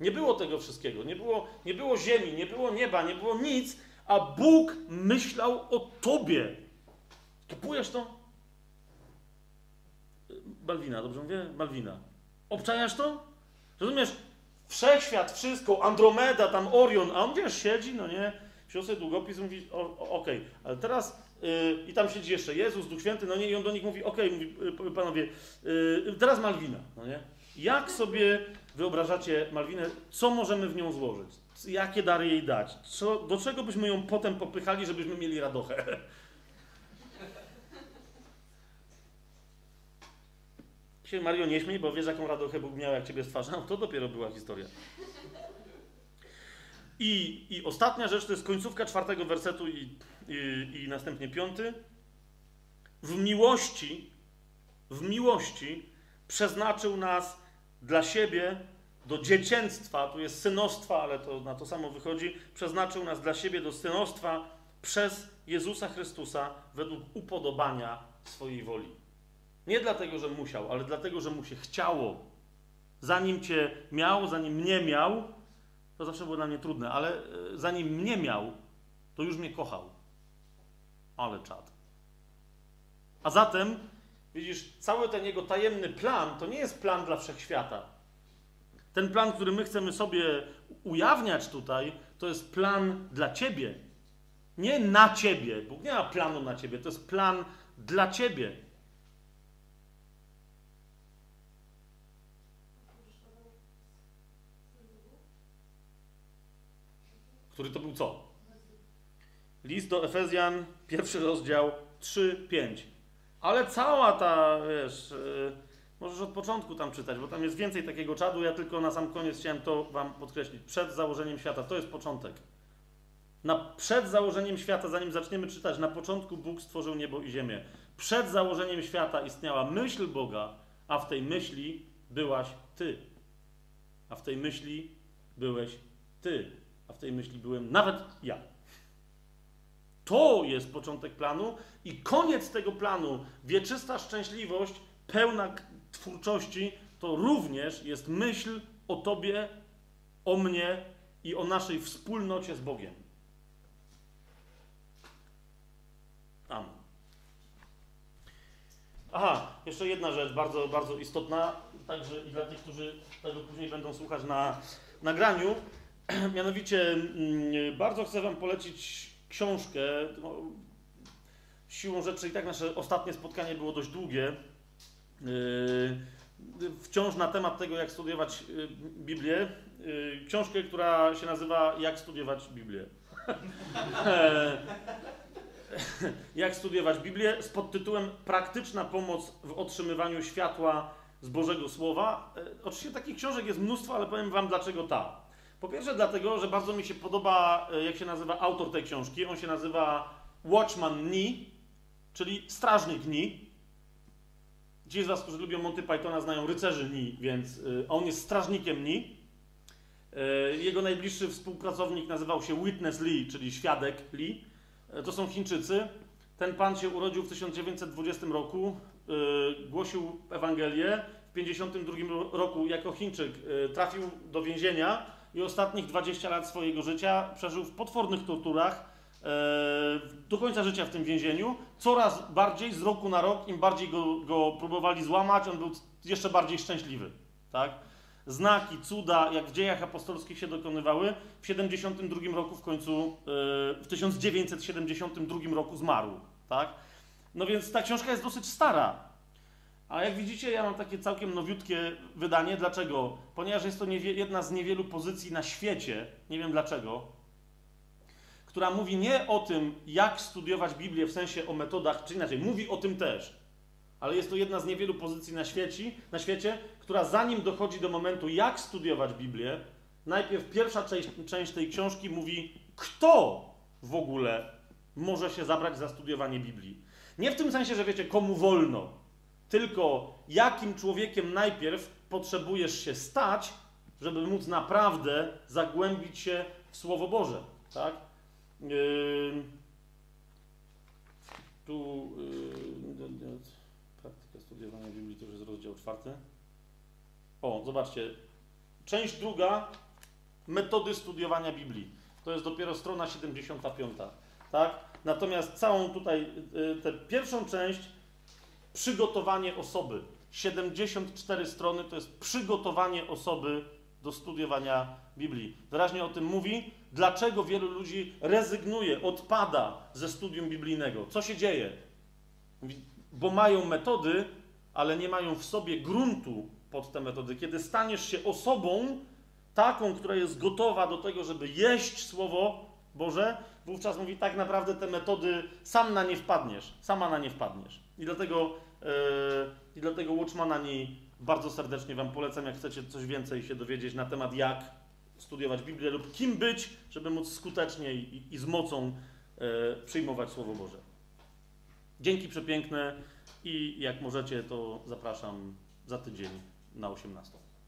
Nie było tego wszystkiego, nie było, nie było ziemi, nie było nieba, nie było nic, a Bóg myślał o tobie. Kupujesz to? Malwina, dobrze mówię? Malwina. Obczajasz to? Rozumiesz? Wszechświat, wszystko, Andromeda, tam Orion, a on wiesz, siedzi, no nie, wziął sobie długopis mówi, okej, ale teraz, yy, i tam siedzi jeszcze Jezus, Duch Święty, no nie, i on do nich mówi, okej, mówi, y, panowie, yy, teraz Malwina, no nie? Jak sobie wyobrażacie Malwinę, co możemy w nią złożyć? Jakie dary jej dać? Co, do czego byśmy ją potem popychali, żebyśmy mieli radochę? *laughs* się Mario nie śmiej, bo wiesz jaką radochę Bóg miał, jak ciebie stwarzał? To dopiero była historia. I, I ostatnia rzecz to jest końcówka czwartego wersetu i, i, i następnie piąty. W miłości, w miłości przeznaczył nas dla siebie do dziecięctwa, tu jest synostwa, ale to na to samo wychodzi, przeznaczył nas dla siebie do synostwa przez Jezusa Chrystusa według upodobania swojej woli. Nie dlatego, że musiał, ale dlatego, że mu się chciało. Zanim cię miał, zanim mnie miał, to zawsze było dla mnie trudne, ale e, zanim mnie miał, to już mnie kochał. Ale czad. A zatem, widzisz, cały ten jego tajemny plan to nie jest plan dla wszechświata. Ten plan, który my chcemy sobie ujawniać tutaj, to jest plan dla ciebie. Nie na ciebie. Bóg nie ma planu na ciebie, to jest plan dla ciebie. Który to był co? List do Efezjan, pierwszy rozdział 3-5. Ale cała ta, wiesz, yy, możesz od początku tam czytać, bo tam jest więcej takiego czadu. Ja tylko na sam koniec chciałem to Wam podkreślić. Przed założeniem świata, to jest początek. Na, przed założeniem świata, zanim zaczniemy czytać, na początku Bóg stworzył niebo i ziemię. Przed założeniem świata istniała myśl Boga, a w tej myśli byłaś Ty. A w tej myśli byłeś Ty a w tej myśli byłem nawet ja. To jest początek planu i koniec tego planu, wieczysta szczęśliwość, pełna twórczości, to również jest myśl o Tobie, o mnie i o naszej wspólnocie z Bogiem. Amen. Aha, jeszcze jedna rzecz bardzo, bardzo istotna, także i dla tych, którzy tego później będą słuchać na nagraniu. *clears throat* Mianowicie mm, bardzo chcę Wam polecić książkę. No, siłą rzeczy i tak nasze ostatnie spotkanie było dość długie. Yy, wciąż na temat tego, jak studiować yy, Biblię. Yy, książkę, która się nazywa Jak studiować Biblię. *laughs* jak studiować Biblię z podtytułem Praktyczna pomoc w otrzymywaniu światła z Bożego Słowa. Oczywiście takich książek jest mnóstwo, ale powiem Wam dlaczego ta. Po pierwsze dlatego, że bardzo mi się podoba, e, jak się nazywa autor tej książki. On się nazywa Watchman Nee, czyli strażnik Nee. Ci z Was, którzy lubią Monty Pythona, znają rycerzy Nee, więc e, on jest strażnikiem Nee. E, jego najbliższy współpracownik nazywał się Witness Lee, czyli świadek Lee. To są Chińczycy. Ten pan się urodził w 1920 roku, głosił Ewangelię. W 1952 roku jako Chińczyk trafił do więzienia i ostatnich 20 lat swojego życia przeżył w potwornych torturach, e, do końca życia w tym więzieniu. Coraz bardziej, z roku na rok, im bardziej go, go próbowali złamać, on był jeszcze bardziej szczęśliwy. Tak? Znaki, cuda, jak w dziejach apostolskich się dokonywały, w 72 roku w końcu, e, w 1972 roku zmarł. Tak? No więc ta książka jest dosyć stara. A jak widzicie, ja mam takie całkiem nowiutkie wydanie. Dlaczego? Ponieważ jest to jedna z niewielu pozycji na świecie, nie wiem dlaczego, która mówi nie o tym, jak studiować Biblię w sensie o metodach, czy inaczej, mówi o tym też. Ale jest to jedna z niewielu pozycji na świecie, na świecie która zanim dochodzi do momentu, jak studiować Biblię, najpierw pierwsza część, część tej książki mówi, kto w ogóle może się zabrać za studiowanie Biblii. Nie w tym sensie, że wiecie, komu wolno, tylko jakim człowiekiem najpierw potrzebujesz się stać, żeby móc naprawdę zagłębić się w Słowo Boże. Tak? Yy, tu yy, praktyka studiowania Biblii to już jest rozdział czwarty. O, zobaczcie. Część druga metody studiowania Biblii. To jest dopiero strona 75. Tak? Natomiast całą tutaj, yy, tę pierwszą część przygotowanie osoby. 74 strony to jest przygotowanie osoby do studiowania Biblii. Wyraźnie o tym mówi, dlaczego wielu ludzi rezygnuje, odpada ze studium biblijnego. Co się dzieje? Bo mają metody, ale nie mają w sobie gruntu pod te metody. Kiedy staniesz się osobą taką, która jest gotowa do tego, żeby jeść Słowo Boże, wówczas mówi, tak naprawdę te metody sam na nie wpadniesz, sama na nie wpadniesz. I dlatego, i dlatego Watchmanani bardzo serdecznie Wam polecam, jak chcecie coś więcej się dowiedzieć na temat, jak studiować Biblię lub kim być, żeby móc skutecznie i, i, z mocą yy, przyjmować Słowo Boże. Dzięki przepiękne i jak możecie, to zapraszam za tydzień na 18.